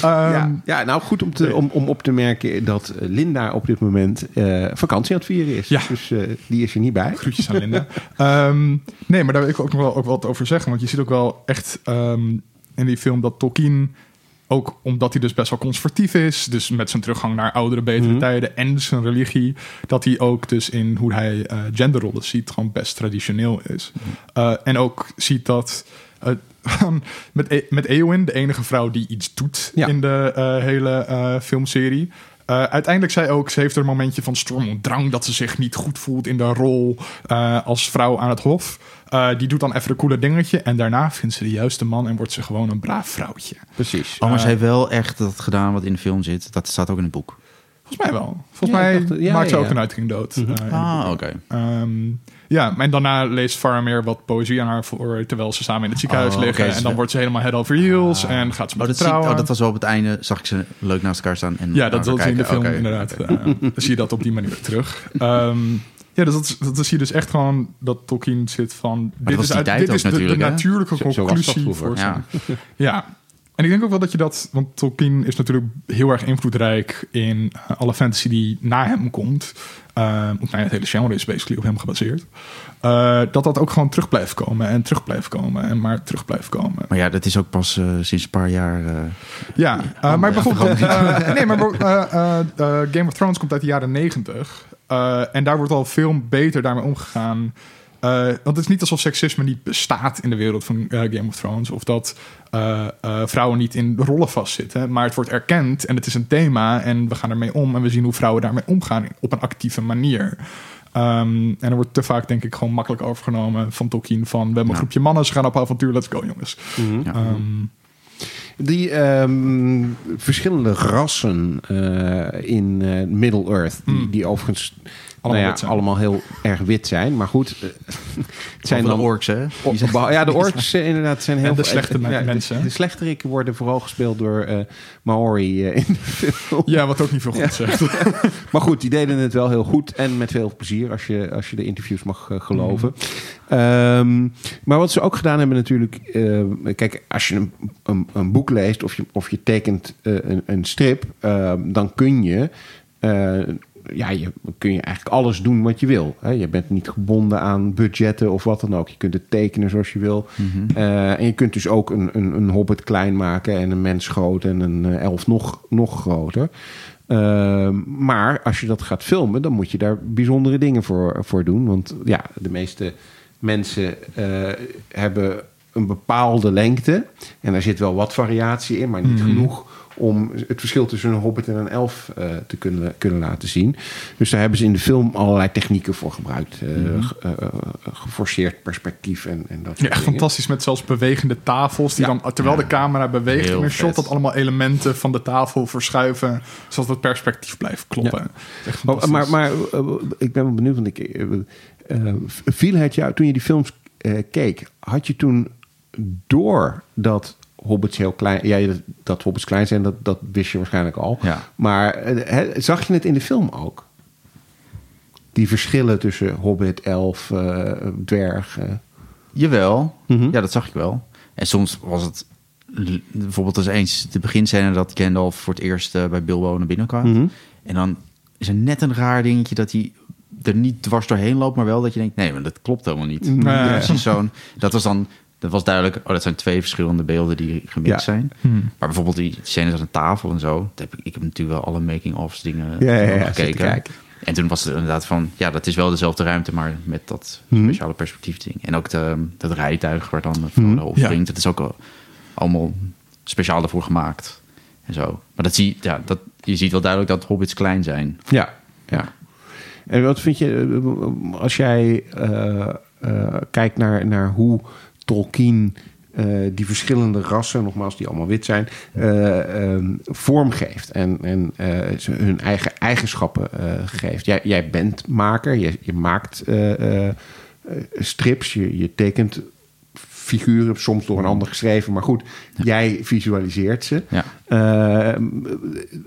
Ehm, ja, nou goed om, te, om, om op te merken dat Linda op dit moment eh, vakantie aan het vieren is. Ja. Dus eh, die is er niet bij. Groetjes aan Linda. Ehm, nee, maar daar wil ik ook nog wel ook wat over zeggen. Want je ziet ook wel echt ehm, in die film dat Tolkien... ook omdat hij dus best wel conservatief is... dus met zijn teruggang naar oudere, betere Mhm. tijden... en zijn religie... dat hij ook dus in hoe hij eh, genderrollen ziet... gewoon best traditioneel is. Eh, en ook ziet dat... eh, met, E- met Eowyn, de enige vrouw die iets doet Ja. in de hele filmserie. Eh, uiteindelijk zei ook, ze heeft er een momentje van storm en drang dat ze zich niet goed voelt in de rol als vrouw aan het hof. Eh, die doet dan even een coole dingetje en daarna vindt ze de juiste man en wordt ze gewoon een braaf vrouwtje. Precies. Oh, maar Eh, ze heeft wel echt dat gedaan wat in de film zit. Dat staat ook in het boek. Volgens mij wel. Volgens Ja, mij dacht- ja, maakt ze ja, ook een uitking dood. eh, in de Ah, oké. Ehm, ja, en daarna leest Faramir wat poëzie aan haar voor... terwijl ze samen in het ziekenhuis Oh, liggen. en ze- dan wordt ze helemaal head over heels en gaat ze Oh met dat, zie, trouwen. oh, dat was wel op het einde. Zag ik ze leuk naast elkaar staan. En Ja, dat, zie je in de film inderdaad. Eh, dan zie je dat op die manier terug. Ehm, ja, dus dat, is- dat je dus echt gewoon dat Tolkien zit van... dit is, uit, dit is de, de hè? natuurlijke conclusie voor Ja. Ja, en ik denk ook wel dat je dat... Want Tolkien is natuurlijk heel erg invloedrijk in eh, alle fantasy die na hem komt. Ehm, of nou ja, het hele genre is basically op hem gebaseerd. Eh, dat dat ook gewoon terug blijft komen en terug blijft komen en maar terug blijft komen. Maar ja, dat is ook pas eh, sinds een paar jaar. Ja, maar bijvoorbeeld... nee, maar Game of Thrones komt uit de jaren negentig. Eh, en daar wordt al veel beter daarmee omgegaan. Eh, want het is niet alsof seksisme niet bestaat in de wereld van eh, Game of Thrones. Of dat eh, eh, vrouwen niet in rollen vastzitten. Maar het wordt erkend en het is een thema. En we gaan ermee om. En we zien hoe vrouwen daarmee omgaan op een actieve manier. Ehm, en er wordt te vaak, denk ik, gewoon makkelijk overgenomen van Tolkien. Van we hebben een Ja. groepje mannen, ze gaan op avontuur, let's go jongens. ja. Ehm, Die ehm, verschillende rassen eh, in eh, Middle-earth, die, Hmm. die overigens Allemaal nou ja, wit zijn. allemaal heel erg wit zijn. Maar goed, eh, het zijn Over de dan orks, hè? O- beha- ja, de orks eh, inderdaad zijn heel En de veel- slechte ja, de- mensen. De, slechteriken worden vooral gespeeld door eh, Maori eh, in de film. ja, wat ook niet veel goed zegt. Maar goed, die deden het wel heel goed en met veel plezier als je, als je de interviews mag eh, geloven. Ehm, maar wat ze ook gedaan hebben natuurlijk... eh, kijk, als je een, een, een boek leest of je, of je tekent eh, een, een strip... eh, dan kun je... eh, ja, je kun je eigenlijk alles doen wat je wil. Hè? Je bent niet gebonden aan budgetten of wat dan ook. Je kunt het tekenen zoals je wil. Eh, en je kunt dus ook een, een, een hobbit klein maken en een mens groot en een elf nog, nog groter. Ehm, maar als je dat gaat filmen, dan moet je daar bijzondere dingen voor, voor doen. Want ja, de meeste mensen hebben een bepaalde lengte. En daar zit wel wat variatie in, maar niet genoeg om het verschil tussen een hobbit en een elf eh, te kunnen, kunnen laten zien. Dus daar hebben ze in de film allerlei technieken voor gebruikt. Eh, ge- eh, geforceerd perspectief en, en dat Ja, soort echt dingen. fantastisch met zelfs bewegende tafels. Die Ja. dan, terwijl de camera beweegt Heel in een shot, vet. dat allemaal elementen van de tafel verschuiven. Zodat het perspectief blijft kloppen. Echt Maar, fantastisch. maar, maar ik ben wel benieuwd, want ik, viel het jou toen je die films eh, keek, had je toen door dat hobbits heel klein, ja, dat, hobbits klein zijn, dat, dat wist je waarschijnlijk al. Ja. Maar eh, hè, zag je het in de film ook? Die verschillen tussen hobbit, elf, eh, dwerg. eh. Jawel, Mhm. ja, dat zag ik wel. En soms was het bijvoorbeeld als eens de beginscène dat Gandalf voor het eerst eh, bij Bilbo naar binnen kwam. Mhm. En dan is er net een raar dingetje dat hij er niet dwars doorheen loopt, maar wel dat je denkt, nee, maar dat klopt helemaal niet. Nee. Ja, precies zo'n, dat was dan, dat was duidelijk, oh, dat zijn twee verschillende beelden die gemixt Ja. zijn. Hmm. Maar bijvoorbeeld die scènes aan de tafel en zo, dat heb ik, ik heb natuurlijk wel alle making-ofs dingen Ja, ja, ja, nog zitten gekeken. En toen was het inderdaad van, ja, dat is wel dezelfde ruimte, maar met dat Mhm. speciale perspectief ding. En ook de, dat rijtuig waar dan Mhm. over Ja. springt, dat is ook al- allemaal speciaal ervoor gemaakt. En zo. Maar dat zie, ja, dat, je ziet wel duidelijk dat hobbits klein zijn. Ja, ja. En wat vind je, eh, als jij eh, eh, kijkt naar, naar hoe Tolkien eh, die verschillende rassen, nogmaals die allemaal wit zijn, eh, ehm, vormgeeft en, en eh, ze hun eigen eigenschappen geeft. Jij, jij bent maker, je, je maakt strips, je, je tekent figuren, soms door een ander geschreven, maar goed, jij visualiseert ze. Ja. Eh,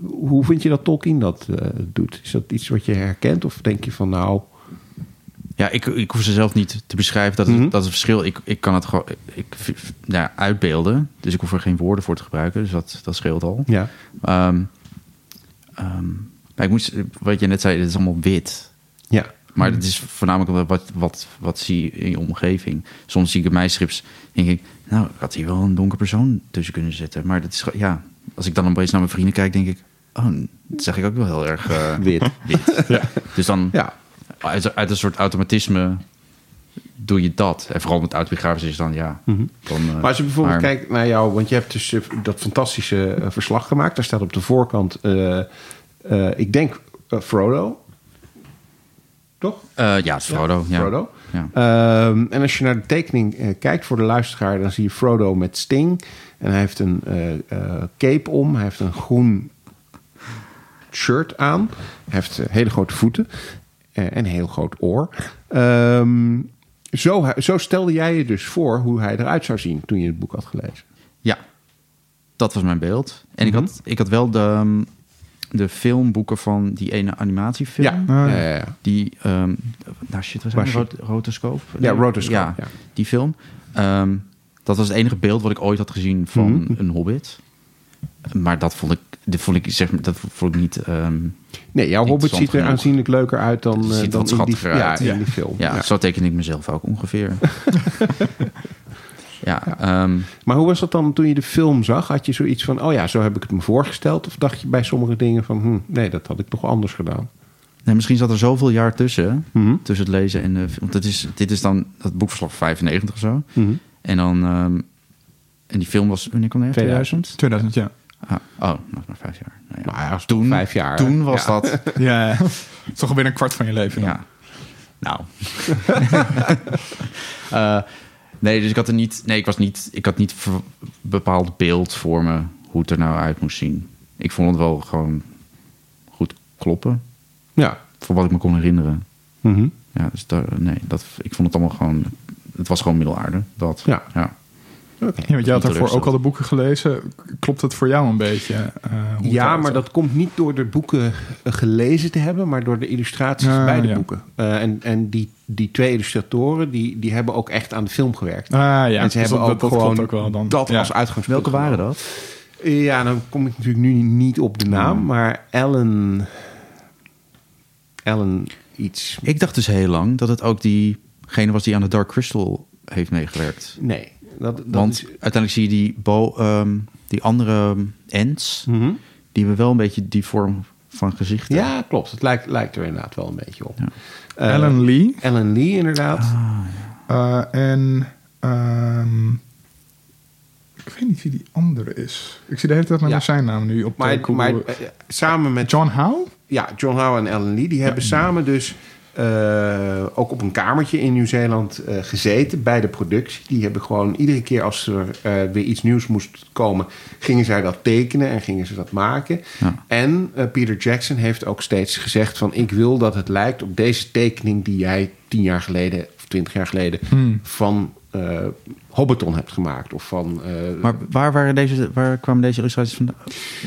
hoe vind je dat Tolkien dat doet? Is dat iets wat je herkent? Of denk je van nou... Ja, ik, ik hoef ze zelf niet te beschrijven. Dat is, Mhm. dat is het verschil. Ik, ik kan het gewoon ik, ja, uitbeelden. Dus ik hoef er geen woorden voor te gebruiken. Dus dat, dat scheelt al. Ja. Ehm, ehm, maar ik moest, wat je net zei, het is allemaal wit. Ja. Maar het is voornamelijk wat, wat, wat zie je in je omgeving. Soms zie ik in mijn strips, denk ik, nou, ik had hier wel een donker persoon tussen kunnen zitten. Maar dat is, ja, als ik dan opeens naar mijn vrienden kijk, denk ik, oh, dat zeg ik ook wel heel erg eh, Wit. wit. Dus dan, Ja. Uit, uit een soort automatisme doe je dat. En vooral met autobiografisch is dan, ja. Dan, eh, Mhm. Maar als je bijvoorbeeld maar- kijkt naar jou... Want je hebt dus eh, dat fantastische eh, verslag gemaakt. Daar staat op de voorkant... ik denk Frodo. Toch? Ja, het is Frodo. Ja, Frodo. Ja. Ehm, en als je naar de tekening kijkt voor de luisteraar... dan zie je Frodo met Sting. En hij heeft een cape om. Hij heeft een groen shirt aan. Hij heeft hele grote voeten. Eh, en een heel groot oor. Ehm, zo, zo stelde jij je dus voor hoe hij eruit zou zien... toen je het boek had gelezen. Ja, dat was mijn beeld. En Mhm. ik, had, ik had wel de, um, de filmboeken van die ene animatiefilm. Ja, Ah, ja, ja. Die, ehm nou shit, wat Was zijn Rotoscoop? Ja, Rotoscope, Ja, ja. die film. Ehm, dat was het enige beeld wat ik ooit had gezien van Mhm. een Hobbit. Maar dat vond ik, dit vond ik, zeg maar, dat vond ik niet... ehm, Nee, jouw Hobbit ziet er genoeg. aanzienlijk leuker uit dan, Het eh, ziet dan wat in, die, ja, uit. in die film. ja, Ja. zo teken ik mezelf ook ongeveer. ja, ehm, Maar hoe was dat dan toen je de film zag? Had je zoiets van, oh ja, zo heb ik het me voorgesteld? Of dacht je bij sommige dingen van, hm, nee, dat had ik toch anders gedaan? Nee, misschien zat er zoveel jaar tussen. Mhm. Tussen het lezen en de film. Want het is, dit is dan dat boekverslag 95 of zo. Mhm. En dan. ehm, en die film was. Wanneer kwam die? 2000. 2000? 2000, ja. Ah, oh, nog maar vijf jaar. Nou ja. Nou ja, dat toen, vijf jaar? Toen was Ja. dat. Ja, toch alweer een kwart van je leven. dan. Ja. Nou. Eh, nee, dus ik had er niet. Nee, ik was niet. Ik had niet bepaald beeld voor me hoe het er nou uit moest zien. Ik vond het wel gewoon goed kloppen. Ja. Voor wat ik me kon herinneren. Mhm. Ja, dus daar, nee, dat, ik vond het allemaal gewoon... Het was gewoon middelaarde, dat. Ja. ja. Ja, want jij had daarvoor ook al de boeken gelezen. Klopt het voor jou een beetje? eh, Ja, maar dat komt niet door de boeken eh, gelezen te hebben, maar door de illustraties Ah, bij de ja. boeken. Eh, en en die, die twee illustratoren, die, die hebben ook echt aan de film gewerkt. Ah ja, en ze dus hebben dat, ook dat gewoon klopt ook wel dan. dat Ja. als uitgangspunt. Welke waren dat? Ja, dan kom ik natuurlijk nu niet op de naam, maar Ellen... Ellen iets... Ik dacht dus heel lang dat het ook diegene was die aan de Dark Crystal heeft meegewerkt. Nee, dat, dat Want is... uiteindelijk zie je die, bo, ehm, die andere ends... Mhm. die hebben wel een beetje die vorm van gezichten. Ja, klopt. Het lijkt, lijkt er inderdaad wel een beetje op. Ja. Eh, Alan Lee. Ellen Lee, inderdaad. Ah, eh, en... ehm, ik weet niet wie die andere is. Ik zie de hele tijd maar Ja. zijn naam nu op Maar, de Google. maar eh, samen met John Howe? Ja, John Howe en Ellen Lee, die hebben samen dus eh, ook op een kamertje in Nieuw-Zeeland eh, gezeten bij de productie. Die hebben gewoon iedere keer als er eh, weer iets nieuws moest komen, gingen zij dat tekenen en gingen ze dat maken. Ja. En Peter Jackson heeft ook steeds gezegd van ik wil dat het lijkt op deze tekening die jij tien jaar geleden of twintig jaar geleden van eh Hobbiton hebt gemaakt. Of van eh, Maar waar, waren deze, waar kwamen deze illustraties vandaan?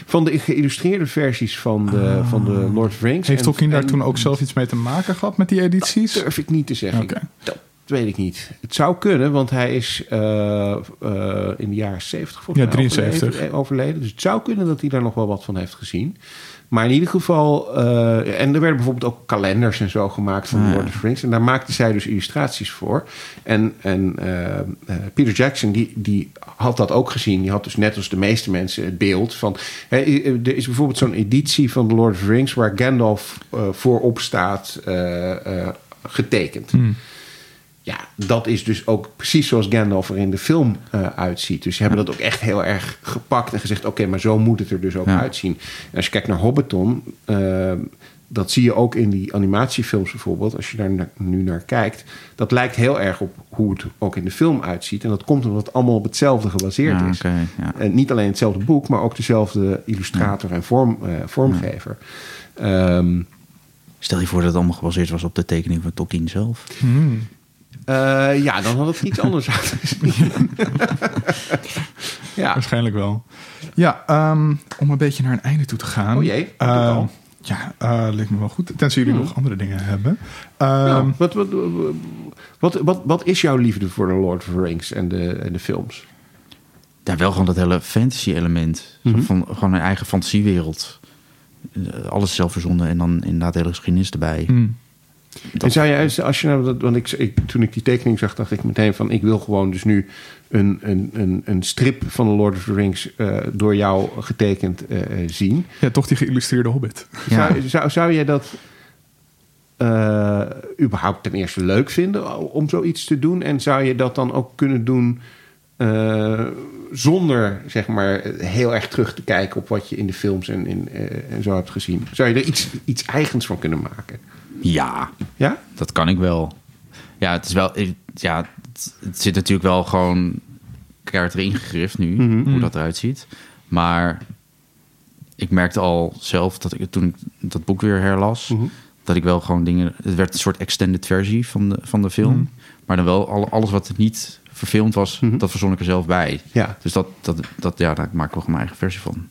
van de geïllustreerde versies van de, van de Lord of the Rings. Heeft En- Tolkien daar en- toen ook zelf iets mee te maken gehad met die edities? durf ik niet te zeggen. Oké. Dat weet ik niet. Het zou kunnen, want hij is eh, eh, in de jaren 70 volgens Ja, mij 73. Overleden, overleden. Dus het zou kunnen dat hij daar nog wel wat van heeft gezien. Maar in ieder geval... eh, en er werden bijvoorbeeld ook kalenders en zo gemaakt van. Lord of the Rings. En daar maakte zij dus illustraties voor. En, en eh, eh, Peter Jackson, die, die had dat ook gezien. Die had dus net als de meeste mensen het beeld van... Hè, er is bijvoorbeeld zo'n editie van The Lord of the Rings... waar Gandalf voorop staat getekend. Ja, dat is dus ook precies zoals Gandalf er in de film eh, uitziet. Dus ze hebben dat ook echt heel erg gepakt en gezegd... oké, maar zo moet het er dus ook Ja. uitzien. En als je kijkt naar Hobbiton... eh, dat zie je ook in die animatiefilms bijvoorbeeld. Als je daar na- nu naar kijkt... dat lijkt heel erg op hoe het ook in de film uitziet. En dat komt omdat het allemaal op hetzelfde gebaseerd Ja, is. oké, ja. En niet alleen hetzelfde boek... maar ook dezelfde illustrator en vorm, eh, vormgever. Ehm, Stel je voor dat het allemaal gebaseerd was op de tekening van Tolkien zelf. Eh, ja, dan had het iets anders uitgezien. ja. Waarschijnlijk wel. Ja, ehm, om een beetje naar een einde toe te gaan. Oh jee, dat Ehm, al. ja, eh lijkt me wel goed. Tenzij jullie nog andere dingen hebben. Ehm, Nou, wat, wat, wat, wat, wat is jouw liefde voor de Lord of the Rings en de, en de films? Ja, wel gewoon dat hele fantasy-element. Zo Mhm. Van gewoon een eigen fantasiewereld. Eh, Alles zelf verzonnen en dan inderdaad de hele geschiedenis erbij. hmm. Dat- En zou je, als je nou, dat- want ik, ik, toen ik die tekening zag, dacht ik meteen van, ik wil gewoon dus nu een, een, een, een strip van de Lord of the Rings eh, door jou getekend eh, eh, zien. Ja, toch die geïllustreerde hobbit. Ja. Zou, zou, zou jij dat eh, überhaupt ten eerste leuk vinden om zoiets te doen? En zou je dat dan ook kunnen doen eh, zonder zeg maar heel erg terug te kijken op wat je in de films en, in, en zo hebt gezien? Zou je er iets, iets eigens van kunnen maken? Ja, Ja? dat kan ik wel. Ja, het is wel. ik- Ja, het, het zit natuurlijk wel gewoon kaart erin gegrift nu, Mhm. hoe dat eruit ziet. Maar ik merkte al zelf dat ik toen ik dat boek weer herlas, Mhm. dat ik wel gewoon dingen. Het werd een soort extended versie van de, van de film. Maar dan wel al- alles wat niet verfilmd was, Mhm. dat verzon ik er zelf bij. Ja. Dus dat, dat, dat, ja, daar maak ik wel gewoon mijn eigen versie van.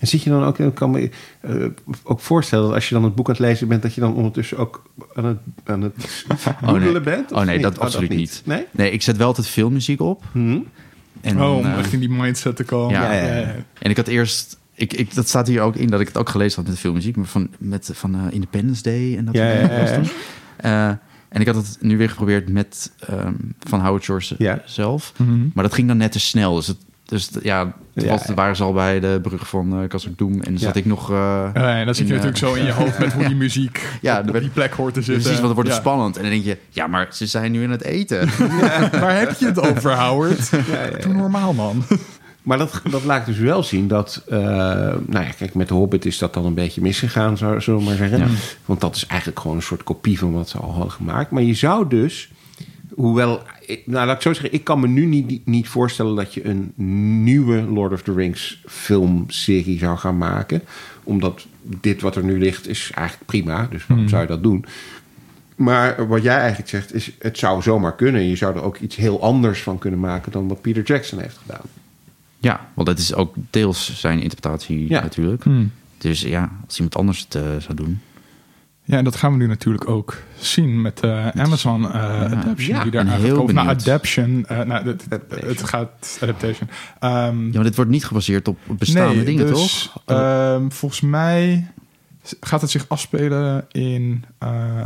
En zit je dan ook, ik kan me eh, ook voorstellen dat als je dan het boek aan het lezen bent, dat je dan ondertussen ook aan het, aan het doodelen nee. bent? Of Oh nee, niet? dat absoluut niet. Nee? Nee, ik zet wel altijd filmmuziek op. Mhm. En oh, dan, om eh, echt in die mindset te komen. Ja. Ja, ja, ja. En ik had eerst, ik, ik, dat staat hier ook in dat ik het ook gelezen had met de filmmuziek, maar van, met, van eh, Independence Day en dat Ja, soort ja, dingen. Eh, en ik had het nu weer geprobeerd met ehm, van Howard Shore Ja. zelf, Mhm. maar dat ging dan net te snel. Dus, het, dus ja, toen Ja, was, ja. waren ze al bij de brug van uh, Kazak Doom en Ja. zat ik nog... eh, Ja, en dan zit je in, eh, natuurlijk zo in je hoofd met hoe die muziek Ja, op er werd- die plek hoort te zitten. Precies, want dan wordt het Ja. spannend. En dan denk je, ja, maar ze zijn nu aan het eten. Waar heb je het over, Howard? Doe normaal, man. Maar dat, dat laat dus wel zien dat... eh, nou ja, kijk, met de Hobbit is dat dan een beetje misgegaan, zou- zullen we maar zeggen. Ja. Want dat is eigenlijk gewoon een soort kopie van wat ze al hadden gemaakt. Maar je zou dus, hoewel... ik- Nou, laat ik zo zeggen, ik kan me nu niet, niet voorstellen... dat je een nieuwe Lord of the Rings filmserie zou gaan maken. Omdat dit wat er nu ligt is eigenlijk prima. Dus waarom zou je dat doen? Maar wat jij eigenlijk zegt is, het zou zomaar kunnen. Je zou er ook iets heel anders van kunnen maken dan wat Peter Jackson heeft gedaan. ja, want dat is ook deels zijn interpretatie Ja. natuurlijk. Hmm. Dus ja, als iemand anders het eh, zou doen. Ja, en dat gaan we nu natuurlijk ook zien met de Amazon eh, adaption ja, die daar aangekomen. Nou, adaption, eh, nou, het, het, Adaptation. het gaat adaptation. Ehm, Ja, maar dit wordt niet gebaseerd op bestaande nee, dingen, dus, toch? ehm, volgens mij gaat het zich afspelen in uh,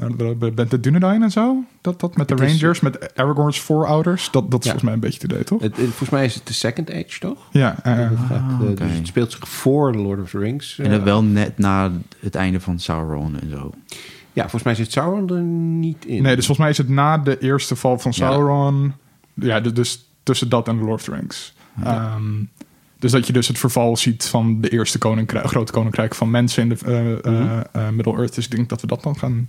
Bente Dunedain en zo. Dat, dat met de Het is- Rangers, met Aragorn's voorouders. Dat, dat is Ja. volgens mij een beetje te toch? Het, het- volgens mij is het de Second Age, toch? ja, eh, gaat, eh, oké. dus het speelt zich voor The Lord of the Rings. en eh, wel net na het einde van Sauron en zo. Ja, volgens mij zit Sauron er niet in. nee, dus volgens mij is het na de eerste val van. Sauron. Ja, dus- dus tussen dat en The Lord of the Rings. Ehm, dus dat je dus het verval ziet van de eerste koninkrijk, grote koninkrijk van mensen in de Mhm. eh, Middle-earth. Dus ik denk dat we dat dan gaan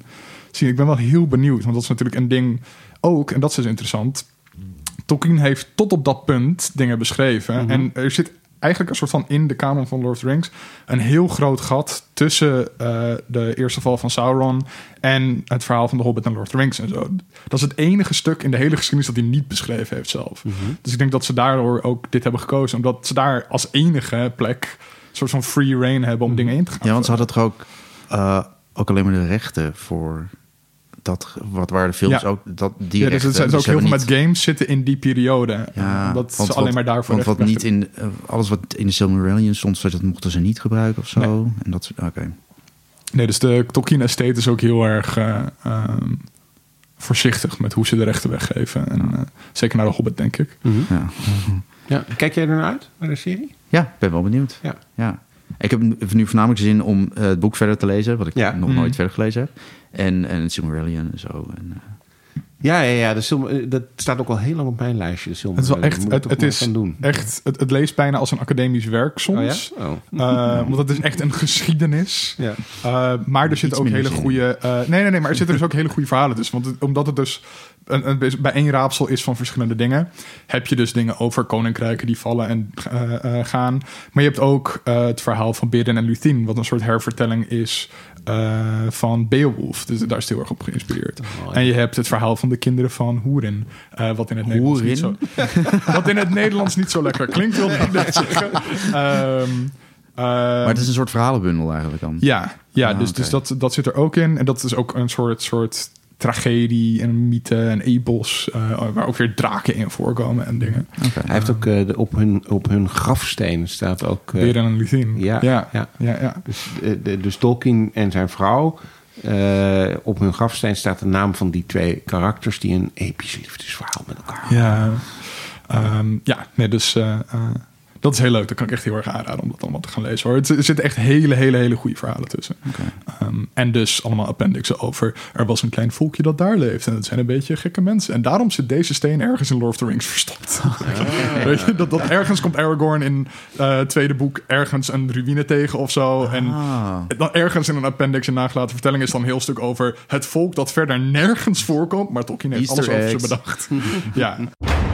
zien. Ik ben wel heel benieuwd, want dat is natuurlijk een ding ook, en dat is dus interessant. Tolkien heeft tot op dat punt dingen beschreven. Mhm. En er zit eigenlijk een soort van in de kanon van Lord of the Rings een heel groot gat tussen eh, de eerste val van Sauron en het verhaal van de Hobbit en Lord of the Rings en zo. Dat is het enige stuk in de hele geschiedenis dat hij niet beschreven heeft zelf. Mhm. Dus ik denk dat ze daardoor ook dit hebben gekozen, omdat ze daar als enige plek een soort van free reign hebben om dingen in te gaan. Ja, want ze hadden toch ook, eh, ook alleen maar de rechten voor dat, wat waren de films Ja. ook, dat, die ja, dus het zijn Dus ook heel veel met games zitten in die periode. Ja, dat want alleen wat- maar daarvoor Want wat niet in, eh, alles wat in de Silmarillion stond, dat mochten ze niet gebruiken of zo. Nee. En dat, oké. Nee, dus de Tolkien estate is ook heel erg eh, ehm, voorzichtig met hoe ze de rechten weggeven. En, eh, zeker naar de Hobbit, denk ik. Mhm. Ja. Ja. Kijk jij er naar uit, naar de serie? ja, ik ben wel benieuwd. Ja. Ja. Ik heb nu voornamelijk zin om eh, het boek verder te lezen, wat ik Ja. nog Mhm. nooit verder gelezen heb. En, en het Silmarillion en zo. En, eh, Ja, ja, ja. De Silma- eh, dat staat ook al heel lang op mijn lijstje. De Het is wel echt, het, is doen. echt, het, het leest bijna als een academisch werk soms. Oh ja? Oh. Eh, want het is echt een geschiedenis. Ja. Uh, maar er zitten ook hele goede. uh, nee, nee, nee, maar er zitten dus ook hele goede verhalen tussen. Want het- omdat het dus een, een, bij één raapsel is van verschillende dingen, heb je dus dingen over koninkrijken die vallen en uh, uh, gaan. Maar je hebt ook uh, het verhaal van Beren en Luthien, wat een soort hervertelling is uh, van Beowulf. Dus daar is het heel erg op geïnspireerd. Oh, ja. En je hebt het verhaal van de kinderen van Hoerin, uh, wat in het Nederlands niet zo, wat in het Nederlands niet zo lekker klinkt, wil ik net zeggen. Um, maar het is een soort verhalenbundel eigenlijk dan. Ja, ja Ah, dus, dus dat, dat zit er ook in. En dat is ook een soort, soort tragedie en mythe en epos... Uh, waar ook weer draken in voorkomen en dingen. Hij heeft ook uh, de, op, hun, op hun grafsteen staat ook... Uh, Beren en Luthien. Ja, ja, ja. ja, ja. Dus, de, de, dus Tolkien en zijn vrouw... Op hun grafsteen staat de naam van die twee karakters... die een episch liefdesverhaal met elkaar hebben. Ja, um, ja nee, dus... Dat is heel leuk. Dat kan ik echt heel erg aanraden om dat allemaal te gaan lezen. Hoor. Er zitten echt hele, hele, hele goede verhalen tussen. Okay. Um, en dus allemaal appendixen over... er was een klein volkje dat daar leeft. En dat zijn een beetje gekke mensen. En daarom zit deze steen ergens in Lord of the Rings verstopt. Ah. Weet je, dat, dat ergens komt Aragorn in uh, het tweede boek... ergens een ruïne tegen of zo. En Ah. dan ergens in een appendix... een nagelaten vertelling is dan een heel stuk over... het volk dat verder nergens voorkomt. Maar Tolkien heeft Easter alles over ze bedacht. ja.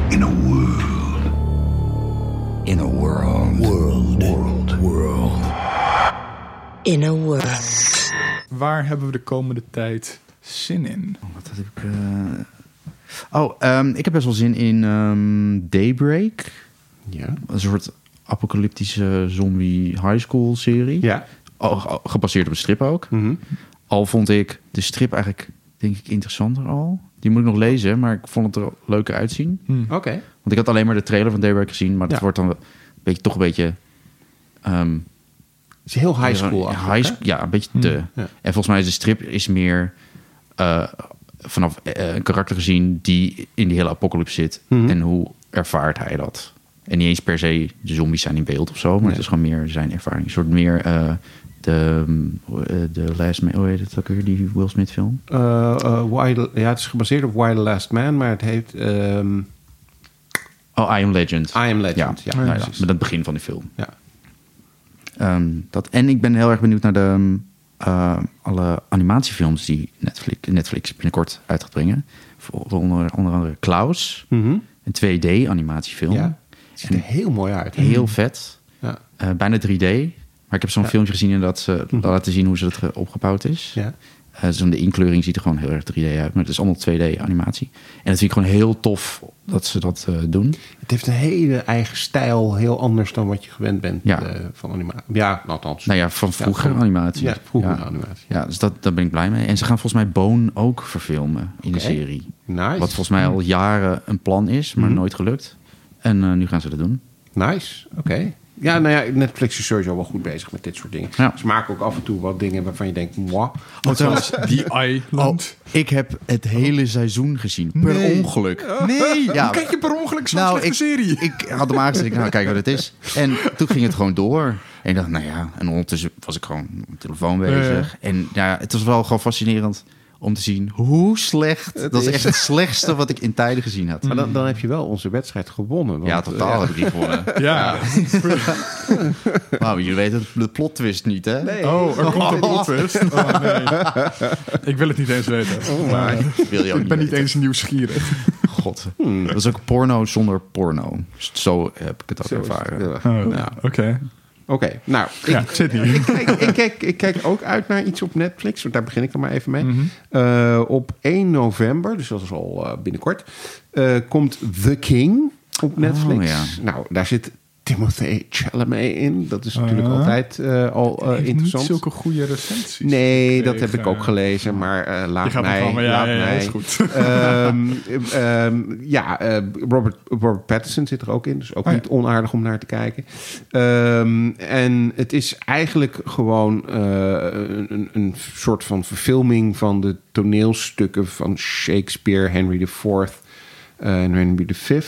In a world. In a world. World. World. World. In a world. Waar hebben we de komende tijd zin in? Wat heb ik... Uh... Oh, um, ik heb best wel zin in um, Daybreak. Ja. Een soort apocalyptische zombie high school serie. Ja. Oh, gebaseerd op een strip ook. Mm -hmm. Al vond ik de strip eigenlijk, denk ik, interessanter al. Die moet ik nog lezen, maar ik vond het er leuker uitzien. Hmm. Oké. Okay. Want ik had alleen maar de trailer van Daybreak gezien, maar het Ja. wordt dan een beetje, toch een beetje... Um, het is heel high school. Ja, high, ja, een beetje te. Hmm. Ja. En volgens mij is de strip is meer uh, vanaf uh, een karakter gezien die in die hele apocalypse zit. Mhm. En hoe ervaart hij dat? En niet eens per se de zombies zijn in beeld of zo, maar Nee. het is gewoon meer zijn ervaring. Een soort meer uh, de, de Last Man, hoe heet het ook weer, die Will Smith film? Why ja, het is gebaseerd op Why the Last Man, maar het heet... Um, oh, I Am Legend. I Am Legend, ja. ja, nou ja met het begin van die film. Ja. Um, dat, en ik ben heel erg benieuwd naar de, uh, alle animatiefilms die Netflix, Netflix binnenkort uit gaat brengen. Onder, onder andere Klaus, mm -hmm. een 2D-animatiefilm. Ja, het ziet er heel mooi uit. hè? Heel vet. Ja. Uh, bijna 3D. Maar ik heb zo'n Ja. filmpje gezien en dat ze Mhm. laten zien hoe ze het opgebouwd is. Ja. Zo'n de inkleuring ziet er gewoon heel erg 3D uit. Maar het is allemaal 2D-animatie. En dat vind ik gewoon heel tof dat ze dat uh, doen. Het heeft een hele eigen stijl, heel anders dan wat je gewend bent Ja. uh, van animatie. Ja, althans. Nou ja, van vroeger Ja, van- animatie. Ja, vroeger ja. animatie. Ja, dus dat, daar ben ik blij mee. En ze gaan volgens mij Bone ook verfilmen in de serie. Nice. Wat volgens mij al jaren een plan is, maar Mhm. nooit gelukt. En uh, nu gaan ze dat doen. Nice, oké. Ja, nou ja, Netflix is sowieso wel goed bezig met dit soort dingen. Ja. Ze maken ook af en toe wat dingen waarvan je denkt, moi. Wat zoals The Island. ik heb het hele seizoen gezien. Per Nee. ongeluk. Nee, Ja. hoe kijk je per ongeluk zo'n Nou, slechte ik, serie? ik had hem aangezet. Ik nou, kijk wat het is. En toen ging het gewoon door. En ik dacht, nou ja. En ondertussen was ik gewoon op mijn telefoon bezig. En ja, het was wel gewoon fascinerend om te zien hoe slecht... Het dat is echt het slechtste wat ik in tijden gezien had. Maar dan, dan heb je wel onze wedstrijd gewonnen. want, Ja, totaal eh, heb ik die gewonnen. Ja. Nou, jullie weten de plot twist niet, hè? Nee. Oh, er komt een plot twist. Oh, nee. Ik wil het niet eens weten. Maar Wil je ook ik ben niet weten. eens nieuwsgierig. God. Dat is ook porno zonder porno. Zo heb ik het ook Zo ervaren. Ja. Oh, Ja. Oké. Nou, Ja, ik, kijk, ik, kijk, ik kijk ook uit naar iets op Netflix. Want daar begin ik dan maar even mee. Mhm. Eh, op 1 november, dus dat is al eh, binnenkort, eh, komt The King op Netflix. Oh, ja. Nou, daar zit Timothée Chalamet in. Dat is natuurlijk Ah. altijd eh, al eh, Heeft niet interessant. zulke goede recensies. Nee, dat heb ik ook gelezen, maar eh, laat mij. ja, laat ja, ja, mij. is goed. Ehm, ehm, ja, Robert, Robert Pattinson zit er ook in, dus ook Oh ja. niet onaardig om naar te kijken. Ehm, en het is eigenlijk gewoon een, een- soort van verfilming van de toneelstukken van Shakespeare, Henry IV en Henry V.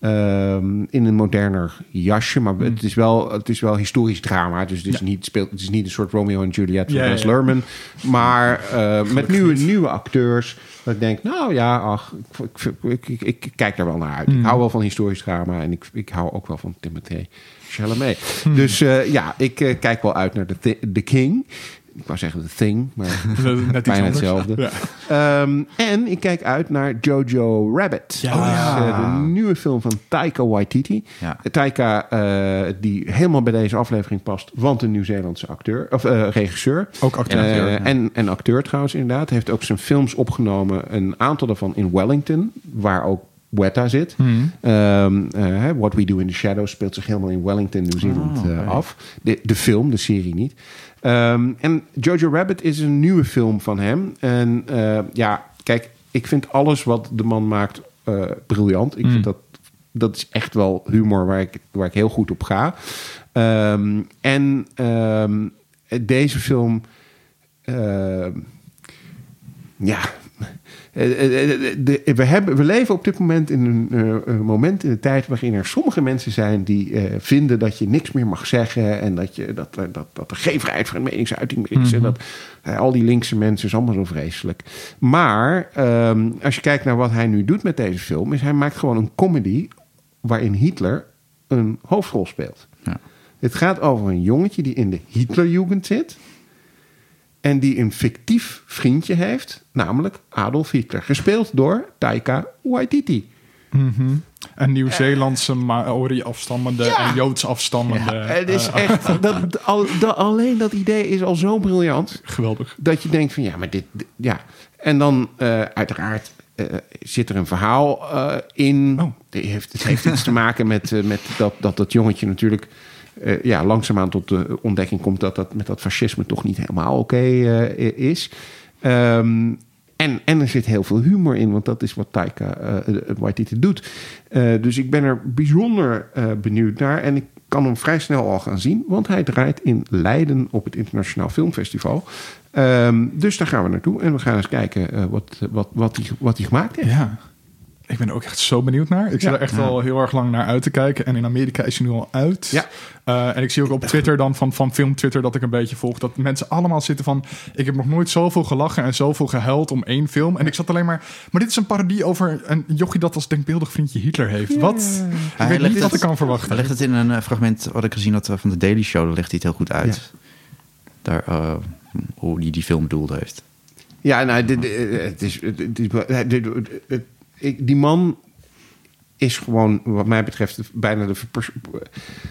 Ehm, in een moderner jasje, maar het, is wel, het is wel historisch drama. Dus het is, Hmm. Ja. niet, speelt, het is niet een soort Romeo en Juliet van Ja. Luhrmann. Maar eh, met nieuwe, niet. nieuwe acteurs. Dat ik denk, nou ja, ach, ik, ik, ik, ik kijk daar wel naar uit. Hmm. Ik hou wel van historisch drama en ik, ik hou ook wel van Timothée Chalamet. Hmm. Dus eh, ja, ik eh, kijk wel uit naar The King. Ik wou zeggen The Thing, maar Net iets bijna anders. hetzelfde. Ja. Ehm, en ik kijk uit naar Jojo Rabbit. Ja. Oh, eh, de nieuwe film van Taika Waititi. Ja. Taika, eh, die helemaal bij deze aflevering past, want een Nieuw-Zeelandse acteur, of eh, regisseur. Ook acteur. En acteur, Eh, ja. en, en acteur trouwens inderdaad. Heeft ook zijn films opgenomen. Een aantal daarvan in Wellington, waar ook Weta zit. Hmm. Ehm, eh, What We Do in the Shadows speelt zich helemaal in Wellington, Nieuw-Zeeland Oh, eh, af. De, de film, de serie niet. Ehm, en Jojo Rabbit is een nieuwe film van hem. En eh, ja, kijk, ik vind alles wat de man maakt eh, briljant. Ik Mm. vind dat, dat is echt wel humor waar ik, waar ik heel goed op ga. Ehm, en ehm, deze film... ja, de- we, hebben, we leven op dit moment in een eh, moment in de tijd waarin er sommige mensen zijn die eh, vinden dat je niks meer mag zeggen en dat, je, dat, er- dat, dat er geen vrijheid van meningsuiting meer is. En dat eh, al die linkse mensen is allemaal zo vreselijk. Maar ehm, als je kijkt naar wat hij nu doet met deze film, is hij maakt gewoon een comedy waarin Hitler een hoofdrol speelt. Ja. Het gaat over een jongetje die in de Hitlerjugend zit. En die een fictief vriendje heeft, namelijk Adolf Hitler. Gespeeld door Taika Waititi. Mhm. Een Nieuw-Zeelandse Maori afstammende Ja. en Joods afstammende. het is eh, echt, dat, al, dat- alleen dat idee is al zo briljant. geweldig. Dat je denkt van ja, maar dit, dit- ja. En dan eh, uiteraard eh, zit er een verhaal eh, in. Oh. Die heeft, het heeft iets te maken met, eh, met dat, dat dat jongetje natuurlijk... eh, ja, langzaamaan tot de ontdekking komt dat dat met dat fascisme toch niet helemaal oké eh, is. Ehm, en, en er zit heel veel humor in, want dat is wat Taika eh Waititi doet. Dus ik ben er bijzonder benieuwd naar. En ik kan hem vrij snel al gaan zien, want hij draait in Leiden op het Internationaal Filmfestival. Ehm, dus daar gaan we naartoe en we gaan eens kijken wat, wat, wat, hij, wat gemaakt heeft. Ja. Ik ben er ook echt zo benieuwd naar. Ik zit Ja. er echt wel heel erg lang naar uit te kijken. En in Amerika is hij nu al uit. Ja. Eh, en ik zie ook op Twitter dan van, van film Twitter dat ik een beetje volg. Dat mensen allemaal zitten van... Ik heb nog nooit zoveel gelachen en zoveel gehuild om één film. En ik zat alleen maar... Maar dit is een parodie over een jochie dat als denkbeeldig vriendje Hitler heeft. Wat? Ik Hij weet legt niet wat ik kan verwachten. Hij legt het in een eh, fragment wat ik gezien had eh, van de Daily Show. Daar legt hij het heel goed uit. Daar, eh, hoe hij die film bedoeld heeft. Ja, nou, dit, dit- het is, het ik- die man is gewoon, wat mij betreft, bijna de verpers-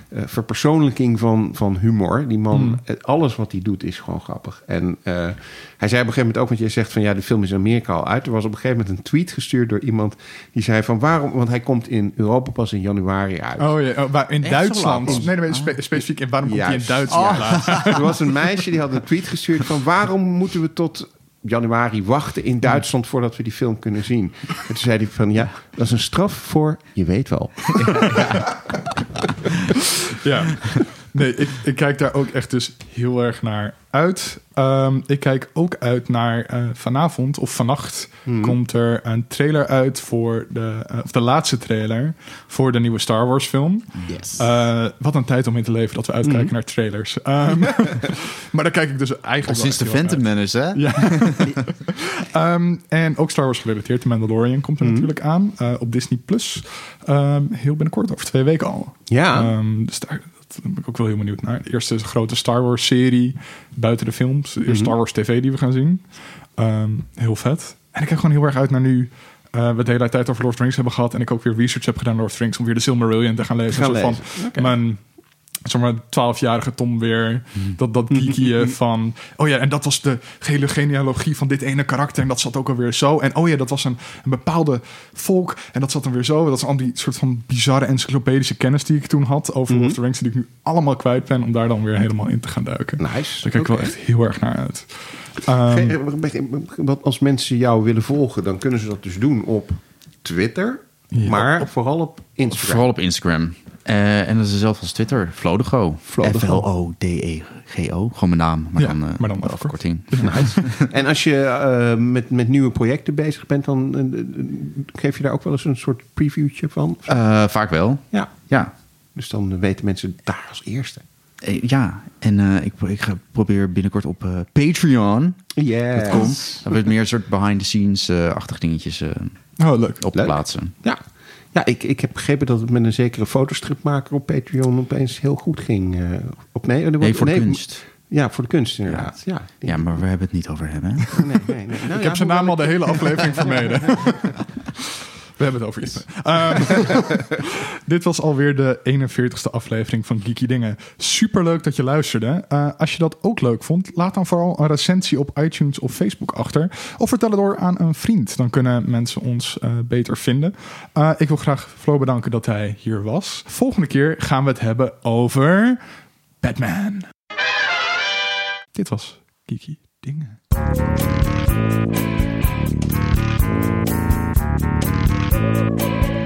eh, verpersoonlijking van, van humor. Die man, Hmm. eh, alles wat hij doet, is gewoon grappig. En eh, hij zei op een gegeven moment ook, want jij zegt van ja, de film is in Amerika al uit. Er was op een gegeven moment een tweet gestuurd door iemand die zei van waarom, want hij komt in Europa pas in januari uit. Oh ja, oh, waar- in Echt Duitsland. Nee, nee, spe- specifiek in waarom komt hij in. Duitsland? laat? Er was een meisje die had een tweet gestuurd van waarom moeten we tot januari wachten in Duitsland voordat we die film kunnen zien. En toen zei hij van ja, dat is een straf voor je weet wel. Ja. Nee, ik, ik kijk daar ook echt dus heel erg naar uit. Ehm, ik kijk ook uit naar eh, vanavond of vannacht Hmm. komt er een trailer uit voor de, eh, of de laatste trailer voor de nieuwe Star Wars film. Yes. Eh, wat een tijd om in te leven dat we uitkijken Hmm. naar trailers. Ehm, maar daar kijk ik dus Al eigenlijk sinds de Phantom Menace, hè? Ja. Ehm, en ook Star Wars gerelateerd. De Mandalorian komt er Mhm. natuurlijk aan eh, op Disney Plus. Ehm, heel binnenkort, over twee weken al. Ja. Ehm, dus daar dat ben ik ook wel heel benieuwd naar. De eerste grote Star Wars serie buiten de films. De eerste Mhm. Star Wars TV die we gaan zien. Ehm, heel vet. En ik kijk gewoon heel erg uit naar nu. eh, we de hele tijd over Lord of the Rings hebben gehad. En ik ook weer research heb gedaan Lord of the Rings. Om weer de Silmarillion te gaan lezen. Gaan lezen. van mijn zeg maar, 12-jarige Tom weer. Dat, dat geekie van... Oh ja, en dat was de hele genealogie van dit ene karakter. En dat zat ook alweer zo. En oh ja, dat was een, een bepaalde volk. En dat zat dan weer zo. Dat is al die soort van bizarre encyclopedische kennis die ik toen had... over Lord of the Rings. Die ik nu allemaal kwijt ben. Om daar dan weer helemaal in te gaan duiken. Nice. Daar kijk ik wel echt heel erg naar uit. Ehm, Ge- Want als mensen jou willen volgen, dan kunnen ze dat dus doen op Twitter. Ja. maar vooral op Instagram. Vooral op Instagram. Eh, en dat is dezelfde als Twitter. Flodego. Flodego. F-L-O-D-E-G-O. Gewoon mijn naam, maar Ja, dan, eh, maar afkorting. En als je eh, met, met nieuwe projecten bezig bent, dan geef je daar ook wel eens een soort previewtje van. Eh, vaak wel. Ja. Ja. Dus dan weten mensen daar als eerste. Ja, en eh, ik, ik ga probeer binnenkort op Patreon. Ja. Dat komt. Dan wordt meer een soort behind-the-scenes-achtig dingetjes eh, oh, leuk. op Leuk. plaatsen. Ja, ja ik, ik heb begrepen dat het met een zekere fotostripmaker op Patreon opeens heel goed ging. eh op, nee, Nee, voor de kunst. Ja, voor de kunst inderdaad. Ja, Ja, maar we hebben het niet over hem, hè? nee, nee, nee. Nou, Ik heb zijn naam al de hele aflevering vermeden. We hebben het over iets. Ehm, dit was alweer de 41ste aflevering van Geeky Dingen. Super leuk dat je luisterde. Eh, als je dat ook leuk vond, laat dan vooral een recensie op iTunes of Facebook achter. Of vertel het door aan een vriend. Dan kunnen mensen ons eh, beter vinden. Eh, ik wil graag Flo bedanken dat hij hier was. Volgende keer gaan we het hebben over Batman. Dit was Geeky Dingen. Música